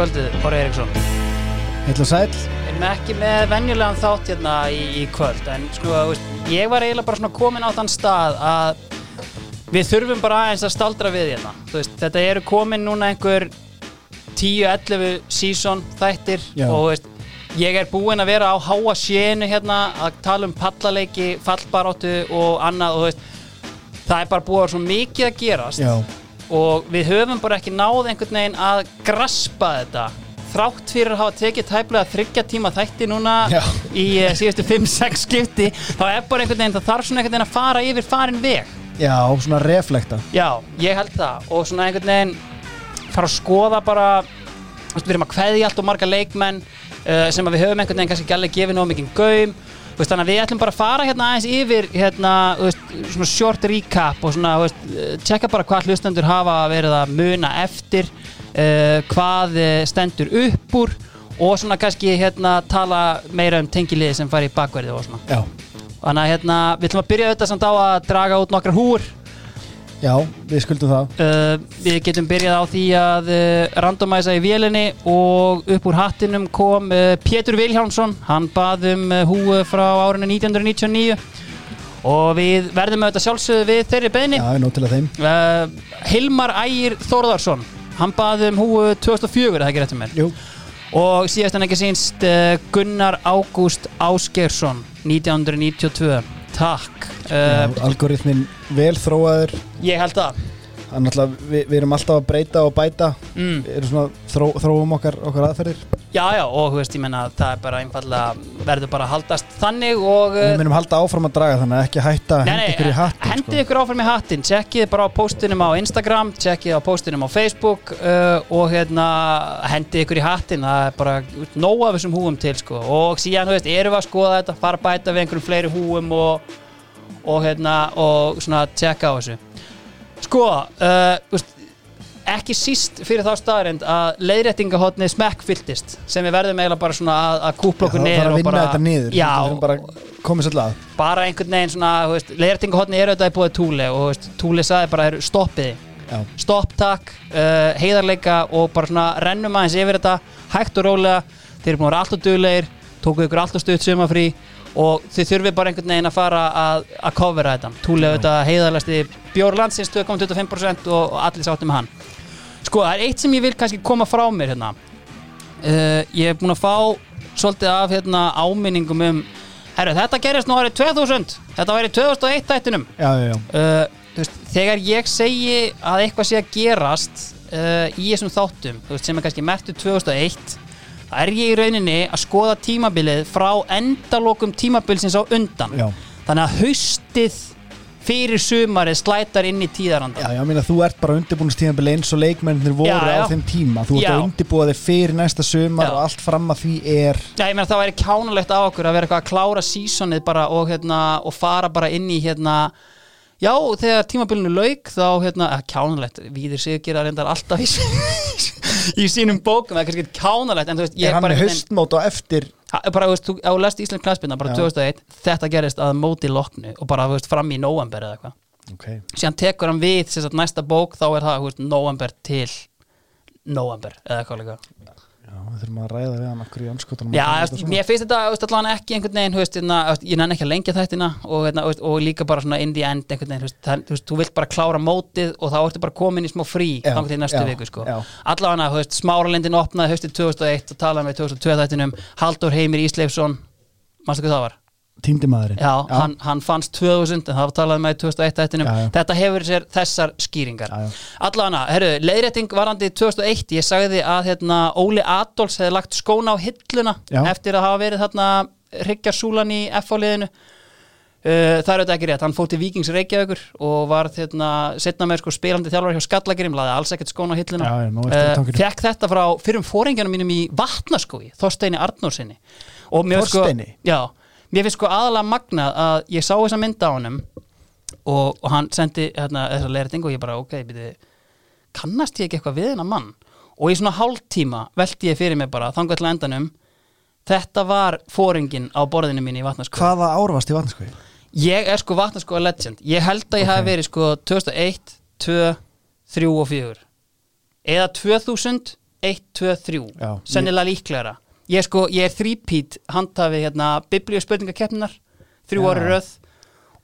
Kvöldið, Hóri Eriksson Heitla sæl Við erum ekki með venjulegan þátt hérna í, í kvöld En sko, ég var eiginlega bara komin á þann stað að Við þurfum bara aðeins að staldra við hérna. Veist, þetta eru komin núna einhver 10-11 season þættir Já. Og veist, ég er búinn að vera á háa sjénu hérna Að tala um pallaleiki, fallbaróttu og annað Og veist, það er bara búið að vera svo mikið að gerast. Já, og við höfum bara ekki náð einhvern veginn að graspa þetta. Þrátt fyrir að hafa tekið tæplega þryggja tíma þætti núna Já. í uh, síðustu 5-6 skipti þá er bara einhvern veginn, það þarf svona einhvern veginn að fara yfir farin veg. Já, svona reflekta. Já, ég held það. Og svona einhvern veginn fara að skoða bara við erum að kveðja allt og marga leikmenn uh, sem við höfum einhvern veginn kannski ekki alveg gefið nóg mikið gaum veist, þannig að við ætlum bara að fara hérna aðeins yfir hérna, veist, svona short recap og svona, veist, eh, tjekka bara hvað hlustendur hafa verið að muna eftir uh, hvað eh, stendur upp úr og svona kannski hérna tala meira um tengiliði sem fari í bakverði og svona. Já, þannig að hérna, við ætlum að byrja þetta samt á að draga út nokkrar húr já, við skuldum það. Uh, við getum byrjað á því að uh, randomæsa í vélinni og upp úr hattinum kom uh, Pétur Vilhjámsson hann bað um uh, húu frá árinu 1999 og við verðum auðvitað sjálfsögðu við þeirri beðni Já, ég nót til að þeim. Uh, Hilmar Ægir Þórðarsson hann bað um húu 2004 er það ekki réttum mér? Jú, og síðast en ekki sínst uh, Gunnar Ágúst Ásgeirsson 1992 takk. Uh, algoritmin vel þróaður. Ég held að við, við erum alltaf að breyta og bæta mm. Við erum svona, þró, þróum okkar, okkar aðferðir Já, já, og veist, ég menna það er bara einfallega, verður bara að haldast þannig og Við munum halda áfram að draga þannig ekki hætta að henda ykkur í hattin hendið sko. ykkur áfram í hattin Tjekkið bara á postinum á Instagram Tjekkið á postinum á Facebook uh, og hérna, hendið ykkur í hattin það er bara nóg af þessum húum til sko. og síðan, veist, erum við að skoða þetta fara að bæta við einhverjum fleiri húum og, og hérna, og svona tjekka á þessu Sko, uh, ekki síst fyrir þá staðarind að leiðréttingahotni smekkfylltist sem við verðum eiginlega bara svona að, að kúpla okkur niður og bara, þetta niður. Já, bara komið svolítið að. Bara einhvern veginn svona, þú veist, leiðréttingahotni er auðvitað í búið túli og túli saði bara, "Heyrðu, stoppiði Já, stopp takk, uh, heiðarleika og bara svona rennum aðeins yfir þetta hægt og rólega, þeir eru búin að vera alltaf duglegir tókuðu ykkur alltaf stutt sumafrí og þið þurfið bara einhvern veginn að fara að, að covera þetta, túlega auðvitað heiðarlegasti bjór landsins 2,25% og, og allir sáttum með hann. Sko, það er eitt sem ég vil kannski koma frá mér hérna. Uh, ég er búin að fá svolítið af hérna áminningum um herru, þetta gerist nú árið 2000 þetta var í 2001 þættinum. Já, já, já. uh, veist, þegar ég segi að eitthvað sé að gerast uh, í þessum þáttum veist, sem er kannski mertu 2001 þá er ég í rauninni að skoða tímabilið frá endalokum tímabilsins á undan já. þannig að haustið fyrir sumarið slætar inn í tíðaranda Já, já, meina, þú ert bara undirbúinustíðanbili eins og leikmennir voru Já, já. á þeim tíma Þú ert Já. að undirbúa þig fyrir næsta sumar og allt fram að því er Já, ég meina það væri kjánulegt á okkur að vera eitthvað að klára sísonið bara og, hérna, og fara bara inn í hérna Já, þegar tímabilinu lauk þá hérna, að kjánulegt, Víðir sig gera reyndar alltaf í, í sínum bókum, það er kannski ekki kjánulegt en þú veist, ég Er hann bara með einhvern veginn- haustmót og eftir bara, þú veist, þú, á lest Ísland knæspinna bara Já. 2001, þetta gerist að móti loknu og bara, þú veist, fram í november eða eitthvað okay. síðan tekur hann við, sem sagt, næsta bók þá er það, þú veist, november til november eða eitthvað líka við þurfum að ræða við hann okkur í anskotunum Já, mér finnst þetta allan ekki einhvern veginn, veist, hérna, ég nenni ekki að lengja þættina og, hérna, þú veist, og líka bara svona in the end veginn, veist, það, þú þú vilt bara klára mótið og þá ertu bara komin í smá frí þannig til næstu já, viku, sko. allavega, smáralindin opnaði höstið 2001 og talaði með 2002 þættinum Haldur Heimir Ísleifsson mannstu hvað það var? Týndi maðurinn Já, Hann, hann fannst 2000 en það talaði með 2001 þættinum Já, já. þetta hefur sér þessar skýringar Já, já. allavega, herru, leiðrétting varandi 2001, ég sagði að hérna, Óli Adolfs hefði lagt skóna á hilluna Já. eftir að hafa verið þarna hryggjarsúlan í F-áliðinu Uh, það er auðvitað ekki rétt, hann fór til Víkings Reykjavíkur og var hérna, setna með sko, spilandi þjálfur hjá Skallagirim, laði alls ekkert skóna á hilluna Já, já, í tankinu. fekk þetta frá fyrrum fóringjanum mínum í Vatnaskói Þorsteini Arnórsinni finnst Þorsteini? sko, já, mér finnst sko aðalega magnað að ég sá þessa mynda á honum og, og hann sendi hérna, þessa leirting og ég bara, ok, byrði kannast ég ekki eitthvað við hennar mann? Og í svona hálftíma velti ég fyrir mig bara þangað til endanum þetta var fóringin á borðinu mín í Vatnaskói Hvaða ár varst í vatnskói? Ég er sko vatnaskóa legend. Ég held að ég Ok. hafi verið sko 2001, 2, 3 og 4 Eða 2000 1, 2, 3 Já, sennilega líklegra ég, sko, ég er þrípít handhafi hérna, biblíu spurningakeppninar þrjú Já. ári röð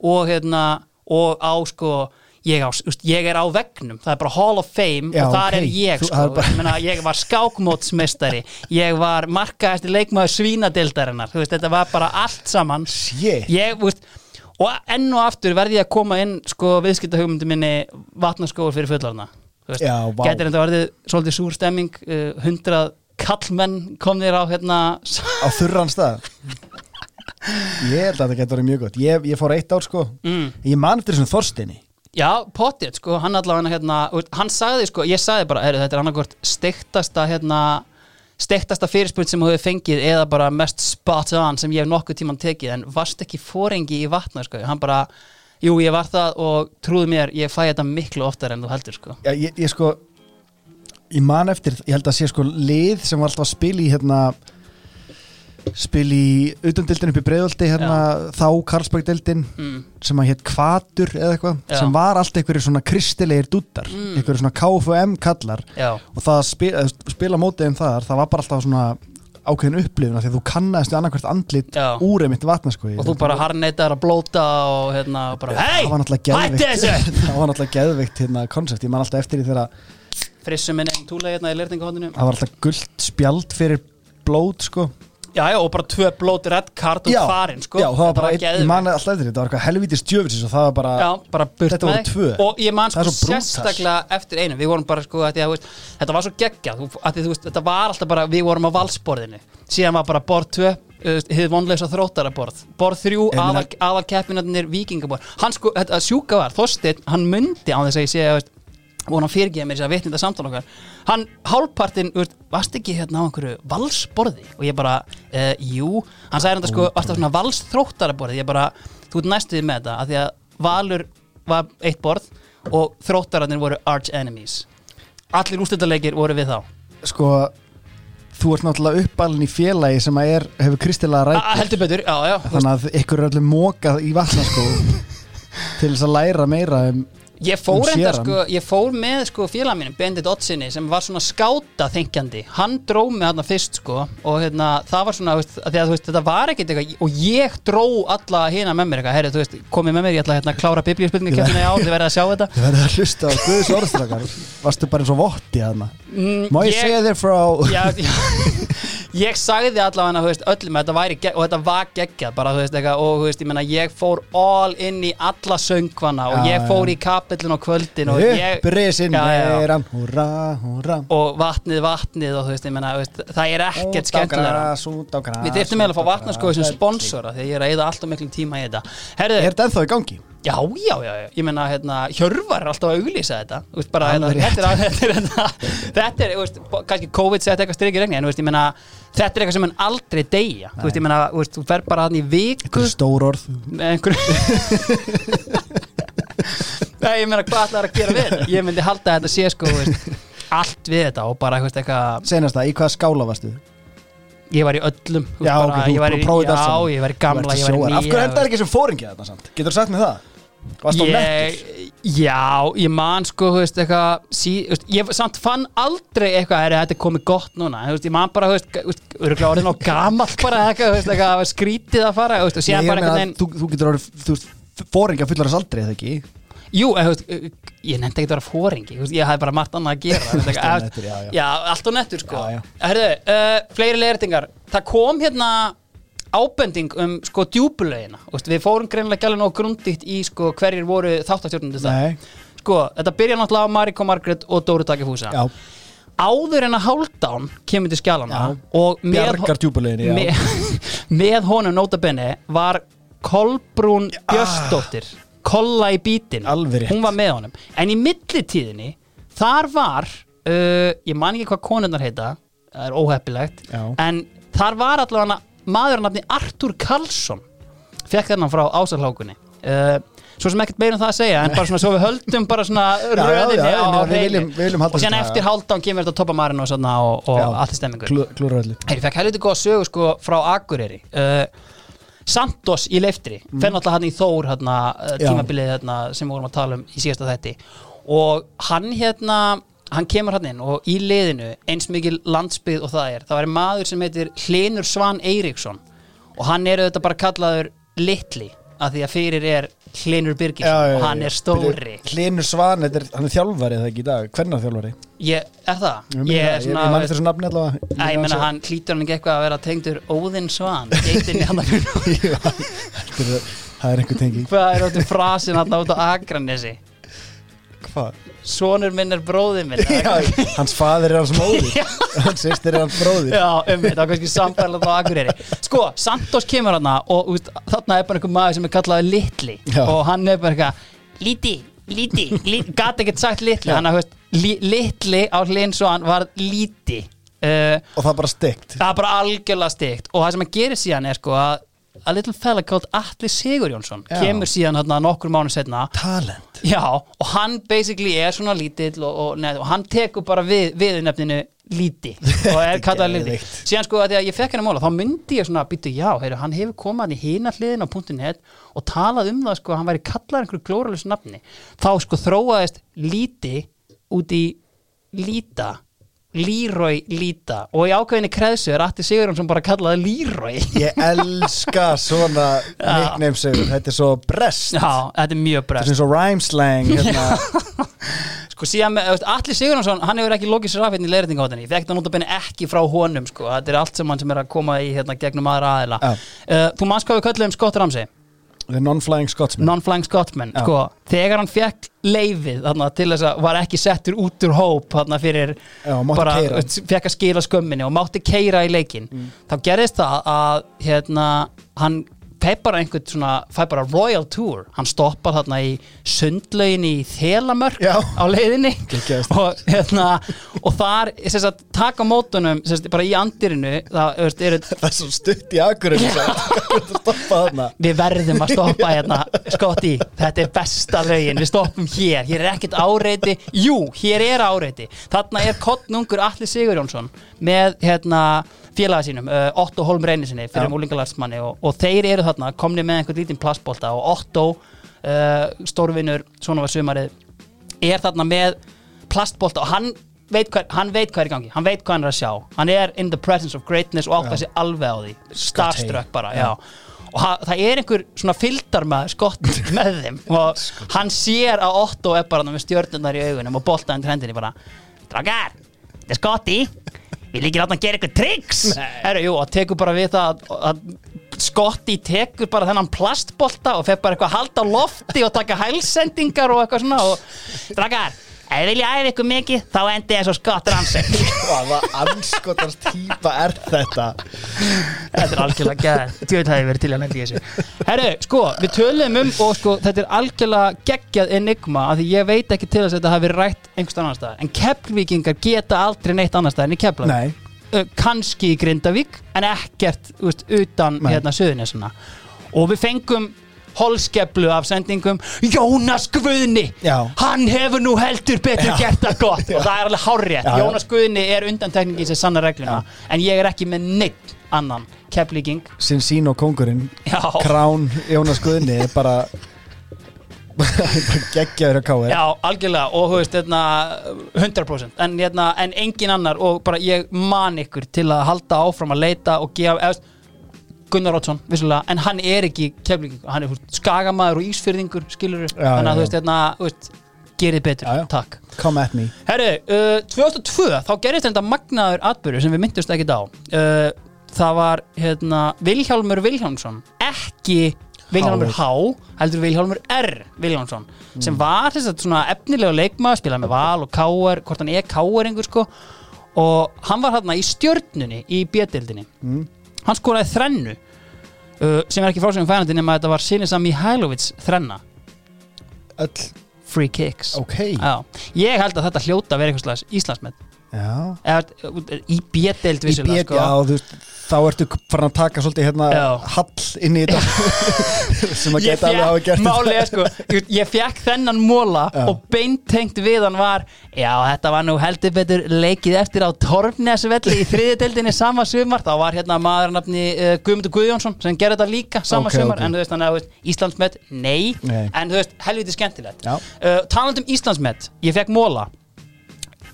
og, hérna, og á sko ég, á, úst, ég er á vegnum, það er bara Hall of Fame Já, og þar er ok. ég Þú- sko, er bara- ég, meina, ég var skákmótsmeistari ég var markaðasti leikmaður svínadeildarinnar þú veist, þetta var bara allt saman Shit ég, þú veist, og enn og aftur verði ég að koma inn sko viðskiptahugmyndu minni vatnaskóur fyrir fullarna Já, vá. getur þetta verið svolítið súr stemming uh, hundrað kallmenn komnir á hérna Á þurran stað? Ég held að þetta getur verið mjög gott. Ég, ég fór eitt ár sko. Mm. Ég man eftir þessum Þorstinni já, potið, sko, hann allavega hérna, hann sagði, sko, ég sagði bara heru, þetta er annarkvort steiktasta hérna, steiktasta fyrirspunt sem þú hefur fengið eða bara mest spot on sem ég hef nokkuð tíman tekið, en varst ekki fórengi í vatna, sko, hann bara jú, ég var það og trúðu mér, ég fæ þetta miklu oftar en þú heldur, sko. Já, ég, ég sko Ég man eftir, ég held að sé sko lið sem var alltaf að spila í hérna spil í utandildin upp í breiðolti hérna, þá Karlsbergdildin mm. sem að hétt Kvatur eða eitthvað sem var allt einhverju svona kristilegir dúttar Mm. einhverju svona KFM kallar. Já, og það að spila, spila mótið um þar það var bara alltaf svona ákveðin upplifun af því að þú kannast við annarkvært andlit úr einmitt vatnaskoði og þú bara harneitar að blóta og hérna bara, hei, það hætti þessu! Það var náttúrulega geðveikt hérna koncept ég man alltaf eftir því þegar frissum minn einn túlega hérna í lirtingahóndinu það var alltaf gullt spjald fyrir blót sko. Já, já, og bara tvö blót red card og farin, sko. Já, það var bara, geðveikt. ég man alltaf eftir þetta var eitthvað helvítis djöfisins og það var bara Já, bara Þetta voru tvö. Og ég man Það sko sérstaklega eftir einu. Við vorum bara sko, að að, veist, þetta var svo geggjað. Þetta var alltaf bara, við vorum á valsborðinu. Síðan var bara borð 2 Hið vonleisa þróttara borð Borð 3, Ég meina- aðal, keppinarnir vikingaborð Hann sko, þetta sjúka var, Þorsteinn Hann myndi á þess að ég að veist, og hann fyrirgeði mér þess að vitnda samtala okkar hann veist, varst ekki hérna á einhverju valsborði? Og ég bara uh, jú, hann sagði þetta sko varst á svona valsþróttaraborði, ég bara þú ert næstuði með þetta, af því að valur var eitt borð og þróttararnir voru arch enemies. Allir úrstöldarleikir voru við þá. Sko þú ert náttúrulega uppalinn í félagi sem að er, hefur kristilega rætt heldur betur, já, já, þannig að ykkur er allir mókað í vatnaskó til þess að læra meira um Ég fór um enda sko, ég fór með sko félag mínum, Bendit Ottsinni sem var svona skáta þengjandi, hann dró mig hann fyrst sko og hérna það var svona, veist, að að veist, þetta var ekkit eitthvað og ég dró alla hina með mér eitthvað, herri, veist, komið með mér, ég ætla hérna að klára biblíuspilningakefnina í ár, þið verðið að sjá þetta. Þið verður að hlusta á Guðs orðstrakar varstu bara eins og votti hana mm, má ég, segja þér frá já, já, ég sagði allavega þú veist, öllum þetta væri og þetta var geggjað bara, veist, eitthvað, og veist, ég menna ég fór all inn í alla söngvana og ég fór í kapillin á kvöldin og ég Já, já, húra húra og vatnið, vatnið og ég menna, það er ekkert skemmtilega Við þyrftum eiginlega að fá vatnarskói sem sponsora því að ég er að eða alltaf miklum tíma í þetta. Herðu, er þetta ennþá í gangi? Já, já, já, ég menna, hérna, Hjörvar er alltaf að auglýsa þetta. Þú veist, bara, hérna, þetta er, þetta er, þetta, þetta er, þú veist, kannski COVID sett eitthvað strik í regni, en þú veist, ég menna, þetta er eitthvað sem mun aldrei deyja. Þú veist, ég menna, þú veist, þú fer bara hann í viku er stór orð. Með einhverju Nei, ég meina, hvað ætlar að gera við? Ég myndi halda þetta sé, sko, þú veist, allt við þetta og bara, þú veist, eitthvað senast það, í hvaða skála varstu? Ég var í öllum Já, ok, þú ég var bara í, prófið allt Já, saman. ég var í gamla, Þú ert ég var í sjóar. nýja af hverju endar ekki sem fóringi þetta samt? getur þú sagt mér það? varst þú nettur? ég, Já, ég man sko, þú veist, eitthvað sí, þú veist, Ég samt fann aldrei eitthvað er þetta er komið gott núna þú veist, Ég man bara, þú veist, þú veist, öruglega orðin á gamall bara eitthvað, þú veist, eitthvað skrítið að fara þú veist, og Ég síðan bara meina einhvern veginn þú, þú getur orðið, þú veist, fóringi að fullar þess aldrei, eða ekki? Jú, veist, ég nefndi ekki að vera fóringi Ég hafði bara margt annað að gera. Eitthvað, nettur, já, já. Já, allt og nettur sko. Já. Herðu, uh, fleiri leirtingar Það kom hérna ábending um sko djúbulegina Við fórum greinlega gæli nóg grundigt í sko hverjir voru Nei, Sko, þetta byrja náttúrulega á Mariko Margret og Dóri Takifúsa já, Áður en að Hálfdán kemur til skjálana Já. og með, með, með honum notabenni var Kolbrún Björsdóttir Kolla í rétt. hún var með honum. En í millitíðinni þar var uh, ég man ekki hvað konunnar heita það er óheppilegt Já. en þar var allavega maður nafni Artur Karlsson. Fekk þennan frá ásarlákunni uh, svo sem ekkert meira um það að segja en bara svona svo við höldum bara svona já, röðinni já, á, á halda og þessu eftir hálfdán kemur þetta toppa marinn og, og, og Já. allir stemmingur Klú- ég fekk helviti góða sögu sko frá Akureyri. Uh, Santos í leiftri mm. fenn alltaf hann í Þór hérna, Já. tímabilið hérna, sem við vorum að tala um í síðasta þetti og hann hérna hann kemur hann inn og í liðinu eins mikil landsbyggð og það er það var maður sem heitir Hlinur Svan Eiríksson og hann er auðvitað bara kallaður litli af því að fyrir er Hlinur og hann er stóri. Hlinur Svan, er, hann er þjálfari það ekki í dag? Hvernig þjálfari? ég, er það? Ég, ég er svona ég manni þessu nafni allavega. Æ, ég meina hann klítur hann ekki eitthvað að vera tengdur Óðinn Svan hann að Þetta er- Það er einhver tengi hvað er áttu frasin hann út á Akranesi Hvað? sonur minn er bróðið minn Já, hans fadir er hans móður. Hans sýstir er hans bróðir. Já, um það var kannski samfæðlega á Akureyri. Sko, Santos kemur hann og úst, þarna er bara einhver maður sem er kallaði Litli. Já. og hann er bara eitthvað Líti, líti, líti gata ekkert sagt Litli. Hann að, veist, li, Litli á hlinn svo hann var Líti uh, Og það er bara steikt Það er bara algjörlega stygt og það sem að gerir síðan er sko að a little fella called Atli Sigur Jónsson Já. kemur síðan hérna nokkur mánu setna Talent. Já, og hann basically er svona lítill og, og, neð, og hann tekur bara við, við nefninu líti og er kallað líti síðan sko að því að ég fekk henni móla þá myndi ég svona býtu já, heyru, hann hefur komað í hina hliðin á .net og talað um það sko að hann væri kallað einhverju glóralösu nafni. Þá sko þróaðist líti út í líta Leroy Líta og í ákveðinni kreðsu er Atti Sigurjónsson bara kallaði Leroy. Ég elska svona nickname segur Þetta er svo brest. Já, þetta er mjög Þetta brest er svo rhyme slang hérna. Sko síðan Atli Sigurjónsson, hann hefur ekki lokið sér af hérna í leiritingahóttinni, ég fekk það notabenni ekki frá honum sko, þetta er allt sem hann sem er að koma í hérna gegnum aðra aðila. Uh, Þú manns hvað við non-flying Scotsman non-flying Scotsman Já. sko, þegar hann fekk leifið þarna, til þess að var ekki settur út úr hóp þarna fyrir Já, bara, fekk að skila skömminni og mátti keira í leikin Mm. þá gerðist það að hérna, hann fæ bara einhvern svona, fæ bara Royal Tour. Hann stoppar þarna í sundlaugin í Þelamörk Já. á leiðinni. Og, hérna, og þar sagt, taka mótunum sagt, bara í andirinu það veist, eru Það er svo stutt í þarna? Við verðum að stoppa hérna Skotti, þetta er besta lögin. Við stoppum hér, hér er ekkert áreiti. Jú, hér er áreiti. Þarna er kottnungur Alli Sigurjónsson með hérna félaga sínum uh, Otto Holm Reynisinni fyrir múlingalarsmanni og, og þeir eru þarna komni með einhvern lítinn plastbolta og Otto uh, stórvinur, svona var sumarið er þarna með plastbolta og hann veit, hver, hann veit hvað er í gangi hann veit hvað hann er að sjá. Hann er in the presence of greatness og áttar Já. sig alveg á því. Starstruck bara, Já. já. Og það er einhver svona fylgdarmaður skott með þeim. Og hann sér að Otto er bara með stjörnunar í augunum og bolta undir hendinni bara Drakar, þetta er skotti vil ekki láta hann gera eitthvað tricks. Herru, jú, og tekur bara við það að, að skotti tekur bara þennan plastbolta og fer bara eitthvað að halda á lofti og taka hælsendingar og eitthvað svona og Drakar, ef þið vilja æfa ykkur mikið þá endi eins og skott rannsek Hvaða anskotars típa er þetta? Þetta er algjörlega gæð Tjóðið hefði verið til að lendi í þessu. Herru, sko, við töluðum um og sko, þetta er algjörlega geggjað enigma af því ég veit ekki til þess að þetta hafi verið rætt einhvers annar staðar. En keppvíkingar geta aldrei neitt annar staðar en í keppla Nei, uh, Kanski í Grindavík en ekkert úst, utan hérna söðunisuna Og við fengum holskeplu af sendingum Jónas Guðni Já. hann hefur nú heldur betur Já. gert það gott og það er alveg Já, já. Jónas Guðni er undantekningi sem sanna regluna en ég er ekki með neitt annan kepplíking sin sín og kongurinn Já. Krán Jónas Guðni er bara geggjaður að káir Já, algjörlega og þú veist, hérna, 100% en, hérna, en engin annar og bara ég man ykkur til að halda áfram að leita og gefa eða, Gunnar Rótsson, vissulega, en hann er ekki keflingi, hann er veist, skagamæður og ísfyrðingur, skilur Já, þannig að þú veist, hérna, þú veist gerið betur, Já, já. takk. Come at me. Herru, uh, 2002 þá gerist þetta magnaður atbyrður sem við myndust ekki á. Uh, það var hérna, Vilhjálmur Vilhjálmsson ekki Vilhjálmur H. Heldur Vilhjálmur R Vilhjálmsson sem var þess að svona efnilega leikmaður spilaði með Val og Káar hvort hann er Káaringur sko. Og hann var hérna í stjörnunni í B-dildinni Mm. hann skoraði þrennu uh, sem er ekki frásögum fænandi nema að þetta var Sinisa Mihailovic þrenna. Öll, free kicks. Ok. Já, ég held að þetta hljóta að vera eitthvað slags Íslandsmet. Já eða í Í vissulega veist, þá ertu farin að taka svolítið hérna hall inn í þetta. Sem að geta alveg hafa gert. máli er sko ég- Ég fekk þennan móla og beintengt við hann var Já, þetta var nú heldur betur leikið eftir á Torfnesvelli í þriðdeildinni sama sumar. Þá var hérna maður nafni uh, Guðmundur Guðjónsson sem gerði þetta líka sama Ok, sumar. ok. en þú veist þannig að Íslandsmet, nei, Nei. en þú veist, helviti skemmtilegt. Uh, Talandi um Íslandsmet, ég fekk móla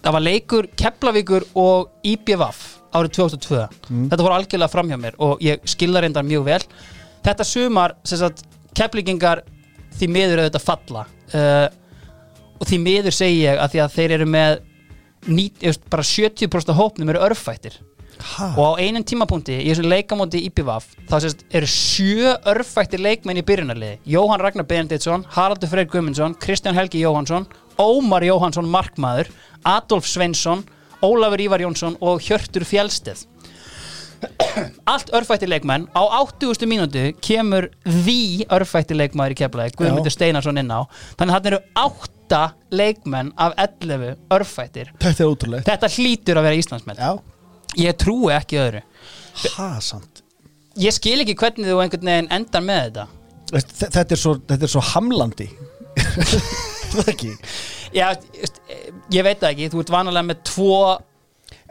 það var leikur Keflavíkur og IBVF árið 2002 Mm. þetta voru algjörlega framhjá mér og ég skilða reyndar mjög vel. Þetta sumar, sagt, Keflingingar því miður auðvitað falla. Uh, og því miður segi ég að því að þeir eru með nít, veist, bara 70% af hópnum eru örfættir. Ha, og á einum tímapunkti í þessu leikamóti IPVAF þá sést, eru sjö örfættir leikmenn í byrjunarliði. Jóhann Ragnar Benediktsson, Haraldur Freyr Guðmundsson Kristján Helgi Jóhannsson, Ómar Jóhannsson markmaður, Adolf Sveinsson Ólafur Ívar Jónsson og Hjörtur Fjálsteð allt örfættir leikmenn. Á 80. mínútu kemur því örfættir leikmaður í keflaði Guðmundur Steinarsson inn á. Þannig að þarna eru átta leikmenn af 11 örfættir. Þetta er ótrúlegt. Þetta hlýtur að vera Íslandsmenn já, ég trúi ekki öðru. Ha, samt. Ég skil ekki hvernig þú einhvern veginn endar með þetta. Þetta er svo, þetta er svo hamlandi það ekki. Já, just, ég veit það ekki, þú ert vanalega með tvo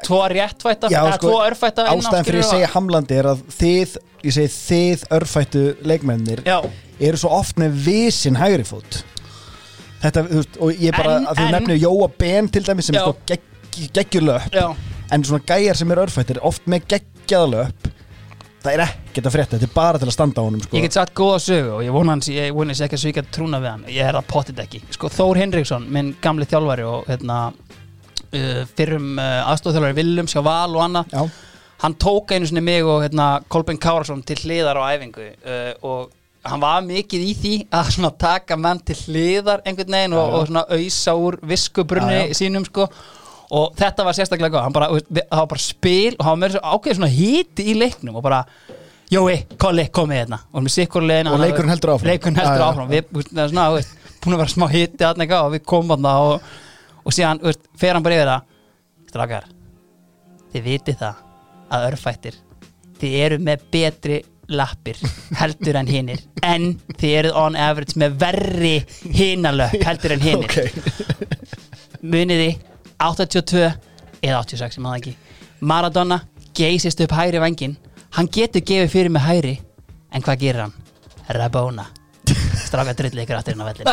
tvo réttvætta, Já, eða sko, tvo örfætta inn á, ástæðan fyrir skilurðu, að segja hamlandi er að þið, ég segi þið örfættu leikmennir Já, eru svo oft með visin hægri fót. Þetta, þú veist, og ég bara En- að þú en- nefnir Jóa Ben til dæmis sem Já. er sko gegg, geggjulöp já, en svona gæjar sem er örfættir oft með geggjaðalöp það er ekkert að frétta, þetta er bara til að standa á honum sko. ég get sagt góða sögu og ég vona hans, ég vona þess ekki að svíka trúna við hann. Ég er að potið ekki, sko Þór Hinriksson minn gamli þjálfari og hérna uh, fyrrum uh, aðstofþjálfari Willums hjá Val og annað Já, hann tók einu sinni mig og hérna, Kolbein Kárasson til hliðar á æfingu uh, og hann var mikið í því að svona taka menn til hliðar einhvern veginn og, Já, já. og svona auðsa úr viskubrunni sínum sko og þetta var sérstaklega góð, bara, við- það var bara spil og hann var með þessu ákveðið svona hiti í leiknum og bara, Jói, Kolli, komið hérna. Og með sikkur leiðin Og leikurinn heldur áfram. leikurinn heldur áfram, við, það er svona, þú veist, búin að vera smá eitthvað og við komum þarna og, og síðan, veist, fer hann bara yfir það. Strakar, þið vitið það að örfættir þið eru með betri lappir heldur en hinnir en þið eruð on average með verri hinalöp heldur en hinnir ok. Muniði 82 eða 86 ég maður ekki. Maradona geysist upp hægri vangin hann getur gefið fyrir með hægri en hvað gerir hann? Rabona. Stráka drulli ykkur aftur inn á vellin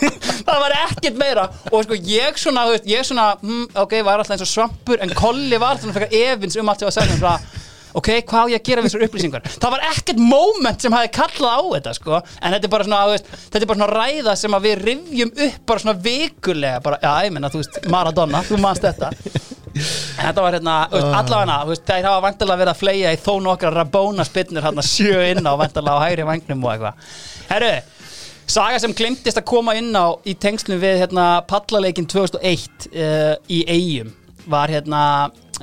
það var ekkert meira. Og sko ég svona, ég svona hm, ok, var alltaf eins og svampur en Kolli var svona fyrir evins um allt sem var sagt svona, ok, hvað á ég að gera við þessar upplýsingar? Það var ekkert moment sem hafi kallað á þetta sko, en þetta er bara svona, veist, þetta er bara svona ræða sem að við rifjum upp bara svona vikulega, bara, já, ég menna, þú veist Maradona, þú manst þetta. En þetta var hérna, veist, allavega þeir hafa vantilega verið að fleia í þó nokkra Rabona spinnur hérna sjö inn á vantilega á hægri vangnum og eitthvað. Herru, saga sem glimtist að koma inn á í tengslum við hérna pallaleikin 2001 uh, í Eyjum var hérna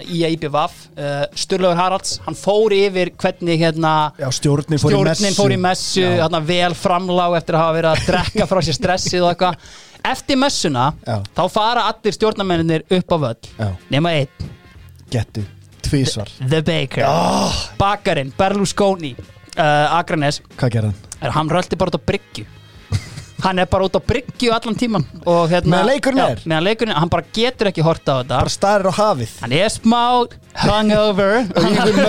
í IBVF uh, Sturlaugur Haralds, hann fór yfir hvernig hérna Já, stjórnin fór í messu. stjórnin fór í messu, hérna, vel framlág eftir að hafa verið að drekka frá sér stressið og eitthvað. Eftir messuna, Já. þá fara allir stjórnarmenninir upp á völl nema einn, getu, tvísvar The Baker. Oh, Bakarinn, Berlusconi uh, Akranes, Hvað er, hann röldi bara út á bryggju hann er bara út á bryggju allan tíman og hérna Meðan leikurinn er? meðan leikurinn, hann bara getur ekki horta á þetta. Bara starir á hafið. Hann er smá hungover.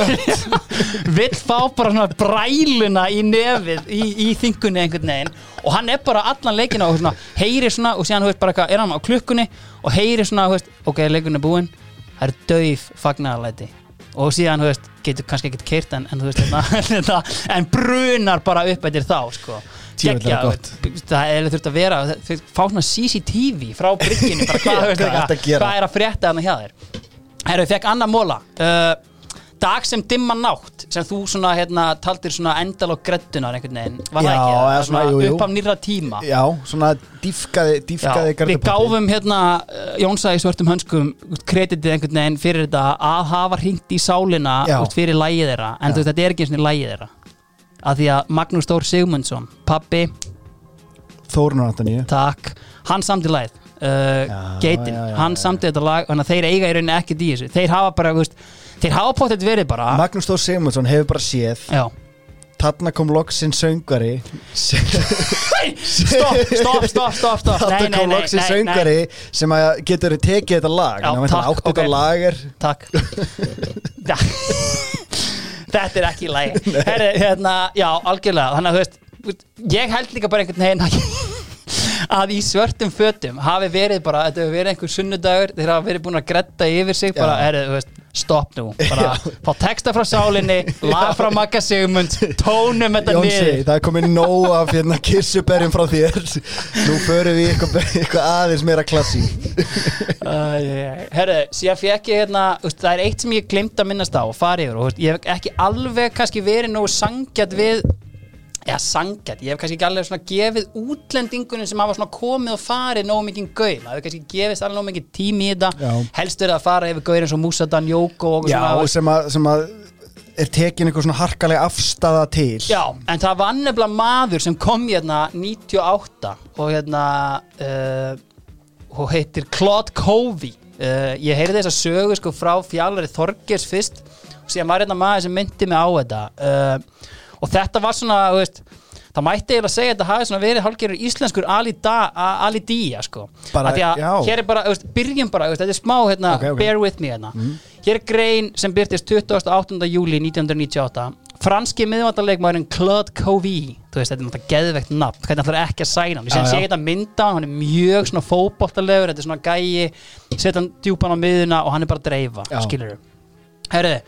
Vill fá bara svona bræluna í nefið í, í þingunni einhvern veginn. Og hann er bara allan leikina og svona, heyri svona og síðan þú veist bara eitthvað, er hann á klukkunni og heyri svona, þú veist, ok, leikurinn er búinn. Það er dauf fagnarlæti og síðan, þú veist, getur kannski ekkert keirt en, en þú veist, þetta, þetta, en brunar bara upp eftir þá, sko Er það Geggjað, gott. það er þurft að vera fá svona CCTV frá bara hvað, Hvað er að frétta hann hjá þér Herru, ég fekk annar móla uh, Dag sem dimma nátt sem þú svona, hérna, taldir svona endal og greddunar einhvern veginn, var Já, það ekki? Það var svona, jú, jú. upp af nýrra tíma Já, svona dýfkaði, dýfkaði Já, við gáfum hérna uh, Jónsa í svörtum hönskum kreditið einhvern veginn fyrir þetta að hafa hringt í sálina Já. út, fyrir lægið þeirra en Já. þú veist, þetta er ekki eins og lægið þeirra að því að Magnús Stór Sigmundsson pappi, Þórunur Antoníu takk. Hann samti lægið uh, Geitin, já, já, hann já. samti þetta lag þannig að þeir eiga í rauninni ekkert í þessu. Þeir hafa bara, veist, þeir hafa pottet verið bara Magnús Þór Sigmundsson hefur bara séð. Já. Þarna kom loksinn söngvari. Stopp, stopp, stopp, stopp, Nei, Þarna nei, kom nei, loksinn nei, söngvari sem að getur tekið þetta lag. Já, takk, Átt þetta ok. lag er Takk. Þetta er ekki Herri, hérna, Já, algjörlega. Þannig að þú veist, þú ég held líka bara einhvern veginn að í svörtum fötum hafi verið bara, þetta hefur verið einhver sunnudagur þeir hafa verið búin að gretta yfir sig bara, Já. er, veist, stopp nú bara, fá texta frá sálinni, lag frá Magga Sigmund tónum þetta Jónsi, niður. það er komið nóg af hérna kissuberjum frá þér. Nú förum við eitthvað, eitthvað aðeins meira klassi Herru, síðan fekk ég hérna það er eitt sem ég glimt að minnast á og fara yfir og ég hef ekki alveg kannski verið nógu sangjart við eða sangjart, ég hef kannski ekki alveg svona gefið útlendingunum sem hafa svona komið og farið nógu mikið gaum, það hefur kannski gefist alveg nógu mikið tími í þetta, helst er það að fara yfir gaur eins og Musadan Jóko og Já, svona, sem að, sem að er tekin eitthvað svona harkalega afstafa til. Já, en það var nefnilega maður sem kom hérna 98 og hérna uh, og heitir Claude Covey. Uh, ég heyrði þessa sögu sko frá fjallari Þorgers fyrst. Og síðan var hérna maður sem myndi mig á þetta. Uh, og þetta var svona þú veist, það mætti eiginlega segja að þetta hafi verið hálfgerður íslenskur Ali, da, A- Ali Dia sko. Bara, að hér er bara, þú veist, byrjum bara þú veist, þetta er smá hérna, Ok, ok. bear with me hérna. Hér er grein sem byrtist 28. júli 1998 franski miðvandarleikmaðurinn Claude Covey. Þú veist, þetta er náttúrulega geðvegt nafn. Hvernig ætlar ekki að sæna hann, ég sé þetta mynda hann er mjög svona fótboltalegur þetta er svona gæi, setja hann djúpan á miðuna og hann er bara að dreifa, skilur herriði,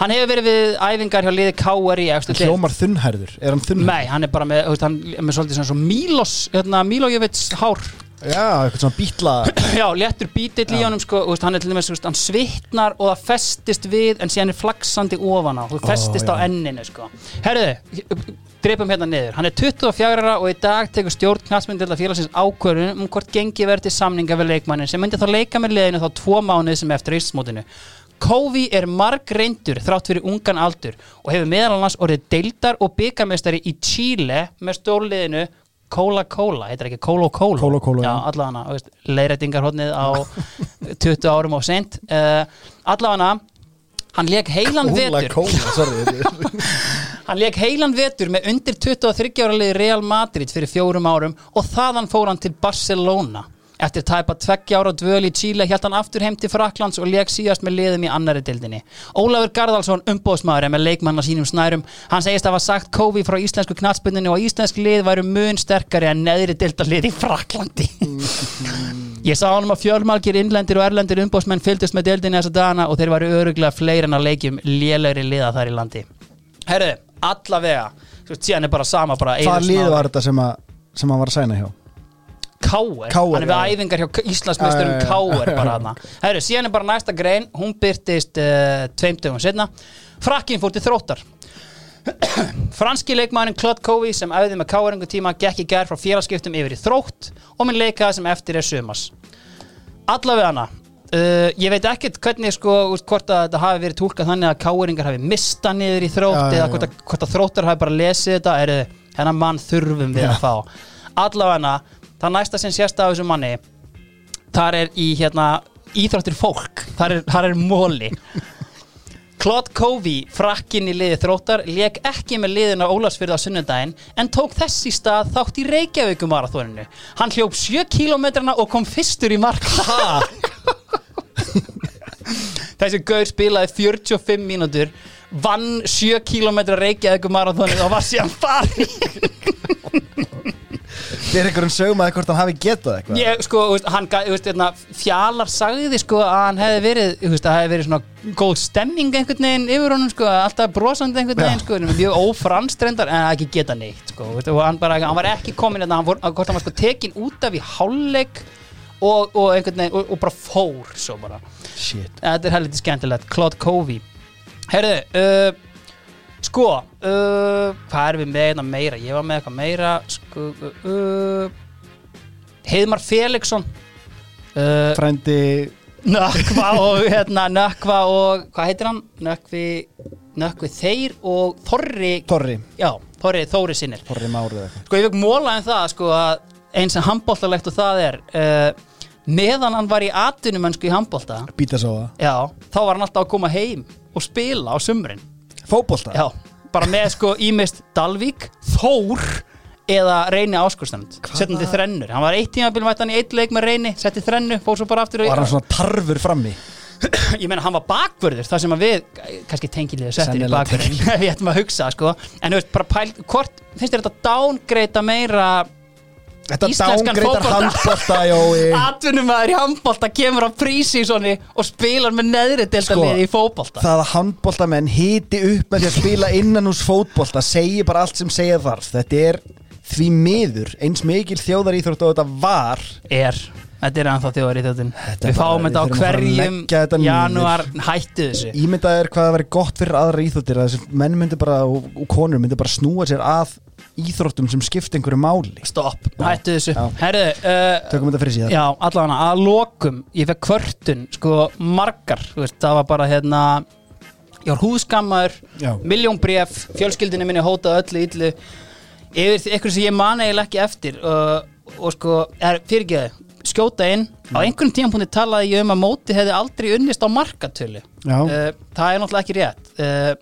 hann hefur verið við æfingar hjá liði KR í efstu deild. Hljómar þunnhærður, er hann þunnhærður? Nei, hann er bara með, hann er með svolítið svona svo Mílos, hérna, Mílojevits hár Já, eitthvað svona bítla Já, léttur bítill í honum sko, hann er til dæmis, hann svitnar og það festist við en síðan er flaksandi ofan á, þú festist já. á enninu sko. Herðu, dreipum hérna niður, hann er 24 ára og í dag tekur stjórn knastmyndilda félagsins ákvörðun um hvort gengi verið til samninga við leikmannin sem myndi þá leika með liðinu þá tvo mánuð sem eftir ísmótinu. Kofi er marg reyndur þrátt fyrir ungan aldur og hefur meðal annars orðið deildar og byggarmeistari í Chile með stórliðinu Cola Cola, heitir ekki Colo Colo? Colo Colo, já, allavega leiðrætingarhóttnið á 20 árum og seint. Uh, allavega hann leik heilan vetur. Kóla, sorry. Hann leik heilan vetur með undir 23 ára liði Real Madrid fyrir fjórum árum og þaðan fór hann til Barcelona Eftir tæpa tveggja ára dvöl í Chile hjælt hann aftur heim til Fraklands og leik síðast með liðum í annari dildinni. Ólafur Garðalsson, umbóðsmaður, er með leikmanna sínum snærum. Hann segist að hafa sagt Kofi frá íslensku knatsbundinu og íslensk lið væru mun sterkari en neðri dildalið í Fraklandi. Ég sá hann að fjölmalgir innlendir og erlendir umbóðsmenn fylgdust með dildinni þessa dagana og þeir væru öruglega fleiri en að leikjum lélegri liða þar í landi. Herðu, allavega, síðan er bara sama bara Eiður lið var þetta sem, að, sem hann var að sæna hjá? Káur, KR, hann er við já. æfingar hjá Íslandsmeisturum já. Káur bara hana Herru, síðan er bara næsta grein, hún byrtist uh, tveim dögum setna Frakkin fór til þróttar. Franski leikmaðurinn Claude Covey sem æfði með Káuringu tíma gekk í gær frá félagskiptum yfir í þrótt og minn leikaði sem eftir er sumas Allavega hana uh, ég veit ekkert hvernig sko hvort að þetta hafi verið tólkað þannig að Káuringar hafi mista niður í þrótt Já, eða hvort að, hvort að þróttar hafi bara lesið þetta. Er hennar mann þurfum við Já. að fá. Allavega það næsta sem sést af þessu manni þar er í hérna íþróttir fólk, þar er, þar er móli Claude Covey, frakkin í liði þróttar, leik ekki með liðin á Ólafsfyrða á sunnudaginn en tók þess í stað þátt í Reykjavíkumarathoninu. Hann hljóp 7 kilometrana og kom fyrstur í mark. Ha? Þessi gaur spilaði 45 mínútur, vann 7 kilometra Reykjavíkumarathoninu og var síðan farið. Er einhverjum sögum að hvort hann hafi getað eitthvað Ég, sko, þú veist, hann, ga- þú veist, hérna, fjalar sagði, sko, að hann hefði verið, þú veist, það hefði verið svona góð stemming einhvern veginn yfir honum, sko, alltaf brosandi einhvern veginn, sko, mjög ófranstrendar, en ekki geta neitt, sko, þú veist, og hann bara, hann var ekki komin, hérna, hann fór, hvort hann var, sko, tekin út af í hálfleik og, og einhvern veginn, og, og bara fór, svo bara. Shit Þetta er helviti skemmtilegt, Claude Covey. Herðu, uh, sko, uh, hvað erum við með hérna meira? Ég var með eitthvað meira, sko, uh, Heiðmar Felixson, uh, Frændi Nökkva og, hérna, Nökkva og, hvað heitir hann? Nökkvi, Nökkvi Þeir og Þorri, Torri já, Þorri Þóri sinnir. Torri Mári eða eitthvað Sko, ég fekk móla um það, sko, að eins sem handbóltalegt og það er, meðan hann var í atvinnumönsku í handbólta, Bítasóa Já, þá var hann alltaf að koma heim og spila á sumrin Fótbolta? Já, bara með sko ímist Dalvík, Þór eða Reyni Áskurstand setjandi þrennur, hann var eitt tímabil mætti hann í eitt leik með Reyni, setti þrennu, fór svo bara aftur Var hann svona tarfur frammi? Ég meina hann var bakvörður þar sem að við, kannski tengiliðu settir í bakvörðin, við ættum að hugsa sko. en þú veist, bara pæl, hvort finnst þér þetta downgreita meira Þetta dángreitar Jói. Atvinnumæður í handbolta kemur á prísísoni og spilar með neðri Sko, deltaliði í fótbolta. Það að handboltamenn hiti upp með því að spila innan hús fótbolta segir bara allt sem segja þarf. Þetta er því miður eins mikil þjóðaríþrótt og þetta var er, þetta er ennþá þjóðar í þjóttin við fáum þetta á að að hverjum janúar. Hættu þessu. Ímyndað er hvað það væri gott fyrir aðra íþróttir að menn myndi bara og, og konur myndi bara snúa sér að íþróttum sem skipta einhverju máli. Stopp, hættu þessu. Herðu, uh, Tökum þetta fyrir síðan Já, allavega að lokum Ég fekk kvörtun, sko, margar veist, Það var bara hérna Ég var húðskammaður, Já. miljón bref Fjölskyldinu minni hótað öllu illu. Yfir eitthvað sem ég man eiginlega ekki eftir uh, Og sko, er, fyrirgeðu Skjóta inn, á einhvern tímapunkti talaði ég um að móti hefði aldrei unnist á markatölu. Uh, Það er náttúrulega ekki rétt. Uh,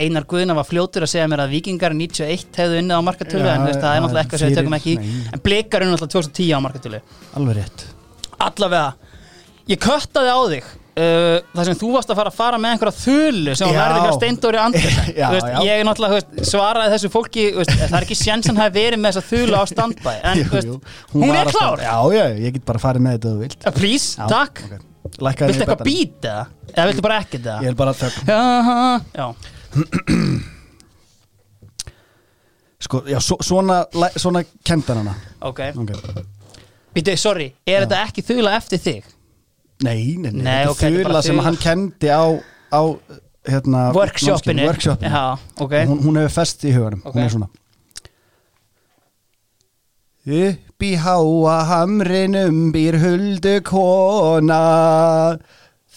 Einar Guðna var fljótur að segja mér að Víkingar 91 hefðu unnið á markatölu Já, En veist, það er náttúrulega eitthvað sem við tökum ekki nei. En blikar unnið náttúrulega 2010 á markatölu. Alveg rétt. Allavega ég köttaði á þig uh, þar sem þú varst að fara að fara með einhverja þulu sem Já. verið hjá Steindóri Já, já. ég náttúrulega þú veist, svaraði þessu fólki veist, það er ekki sjensan hafi verið með þessa þulu á standbæ en Jú, jú. hún, var er að klár Já, já, ég get bara farið með þetta þú vilt Uh, please, Já, takk ok. Lækkaði viltu eitthvað betann. být eða? viltu bara ekkert Ég eða? vil bara Já, já, Sko, já, svo, svona, svona kendan hana ok okay. Býtu, sorry, er þetta ekki þula eftir þig? Nei, nei, nei, Nei, þetta ok, þetta bara þula sem hann kendi á, á hérna, Workshopinu. workshopinu. Já, ok. Hún, hún hefur fest í huganum. Ok. Hún er svona. Upp í háa hamrinum býr huldu kona.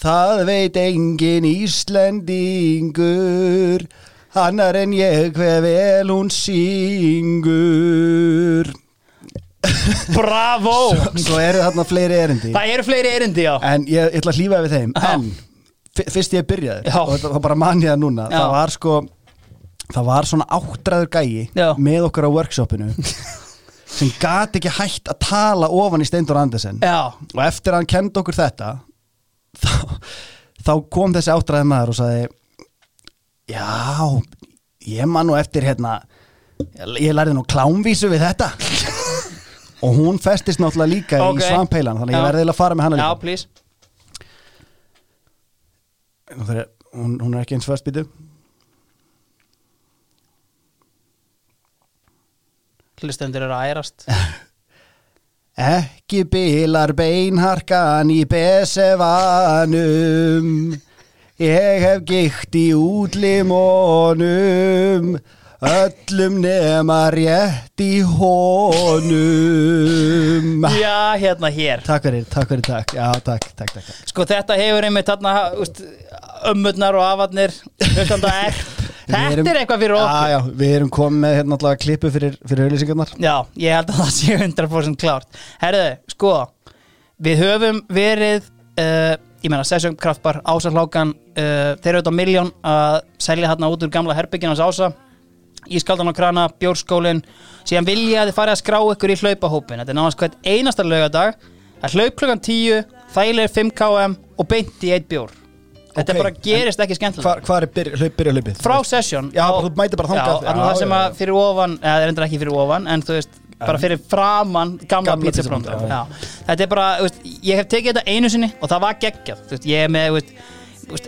Það veit engin Íslendingur. Annar en ég hver vel hún syngur Bravo Svo eru þarna fleiri erindi Það eru fleiri erindi, já En ég, ég ætla að hlýfa við þeim. En fyrst ég byrjaði Já. Og var bara manið það núna Já. Það var sko Það var svona áttræður gæi Já. Með okkur á workshopinu Sem gat ekki hætt að tala ofan í Steindur Andersen Og eftir að hann kendi okkur þetta Þá, þá kom þessi áttræði maður og sagði Já Ég man nú eftir hérna Ég lærði nú klámvísu við þetta Og hún festist náttúrulega líka Ok. í svampeilan Þannig að ég Já. verði að fara með hana já, líka please. Nú þegar, hún, hún er ekki eins fast býtu Hlustendur eru að ærast. Ekki bilar beinharkan í besevanum. Ég hef gikt í útlimonum Öllum nema rétt í honum. Já, hérna hér. Takk fyrir, takk fyrir, takk. Já, takk, takk, takk. Sko þetta hefur einmitt þarna úst, ömmurnar og afarnir hlustanda erp Við Þetta erum- er eitthvað fyrir okkur. Já, já, við erum komið með hérna alltaf klippu fyrir, fyrir auðlýsingarnar Já, ég held að það sé 100% klárt. Herðu, sko Við höfum verið uh, Ég meina, Sessjón Kraftbar, Ása Hlákan uh, Þeir eru auðvitað miljón að selja hérna út úr gamla herbyggin hans Ása Ískaldan á krana, bjórskólin Síðan vilja að þið farið að skrá ykkur í hlaupahópin Þetta er náðast hvert einasta laugadag Það er hlaup klukkan 10, þægilegir 5 km og beint í eitt bjór. Þetta Ok, bara gerist ekki skemmtilega hvar er hlaup, byrja hlaupið? frá þarna það sem að fyrir ofan eða það er endur ekki fyrir ofan en þú veist, bara fyrir framan gamla, Gamla já. þetta er bara, veist, ég hef tekið þetta einu sinni og það var geggjað, ég er með veist,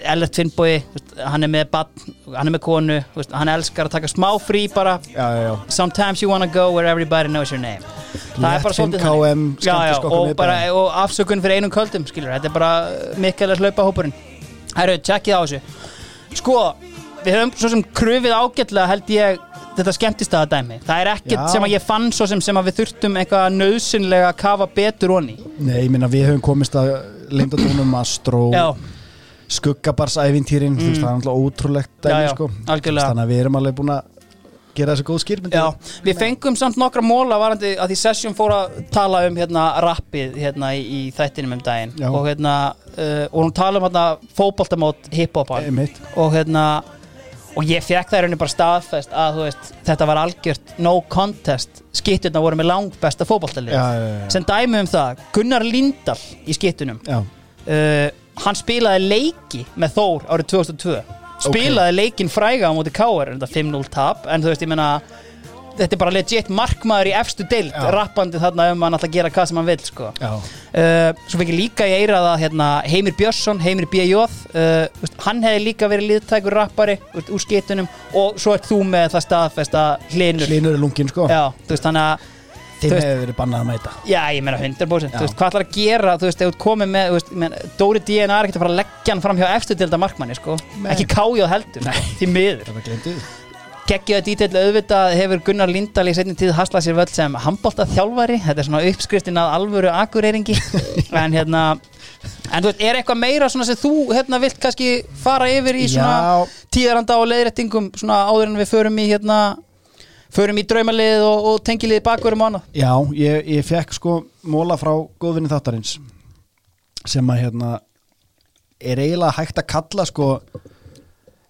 Ellert Finnbói hann er með badn, hann er með konu hann elskar að taka smá frí bara. Já, já, sometimes you wanna go where everybody knows your name. Það er bara svolítið 5 km, þannig. og, bara, og afsökun fyrir einum köldum skilur, þetta er bara mikilvægt hlaupa hópurinn Herru, tjekkið á þessu. Sko, við höfum svo sem krufið ágætlega held ég þetta skemmtist að dæmi Það er ekkert Já. sem að ég fann svo sem, sem að við þurftum eitthvað nöðsynlega að kafa betur onni Nei, ég minna við höfum komist að leyndadónum Astro, Já, skuggabarsævintýrin mm. það er náttúrulega ótrúlegt Já, já, sko. algjörlega. Þannig að við erum alveg búin að gera þessu góð skýrmynd já, við fengum samt nokkra móla varandi að því session fór að tala um hérna rappið hérna í, í þættinum um daginn Já. og hérna uh, og hún tala um hérna fótboltamót hiphopan og hérna og ég fekk það í rauninni bara staðfest að þú veist, þetta var algjört no contest skitturna voru með langt besta fótboltalið Já, já, já. sem dæmi um það, Gunnar Lindahl í skittunum já. uh, hann spilaði leiki með Þór árið 2002 spilaði leikin fræga á móti K.R. en þetta 5-0 tap en þú veist, ég meina þetta er bara legit markmaður í efstu deild Já. rappandi þarna um að hann að gera hvað sem hann vil sko. Uh, svo ég líka í eirað að hérna, Heimir Björnsson, Heimir B.J. Uh, veist, hann hefði líka verið liðtækur rappari úr skitunum og svo ert þú með það staðfesta hlinur Hlynur er lungin sko Já, veist, þannig að Þeim hefur verið bannað að mæta. Já, ég meina 100% Já. Þú veist, hvað ætlar að gera, þú veist, ef þú komið með þú veist, meina, Dóri DNA er ekkert að fara að leggja hann fram hjá efstu delta markmanni, sko. Nei. Ekki kájóð heldur, Nei. því miður. Gekkið að dítill auðvitað hefur Gunnar Lindahl í setni tíð haslað sér völd sem handbólta þjálfari Þetta er svona uppskriftin að alvöru akureyringi. En hérna En þú veist, er eitthvað meira svona sem þú hérna vilt kannski fara yfir í svona tíðaranda og leiðrættingum svona áður en við förum í hérna förum í draumalið og, og tengilið bakverum og annað Já, ég, ég fekk sko móla frá góðvinni þáttarins sem að hérna er eiginlega hægt að kalla sko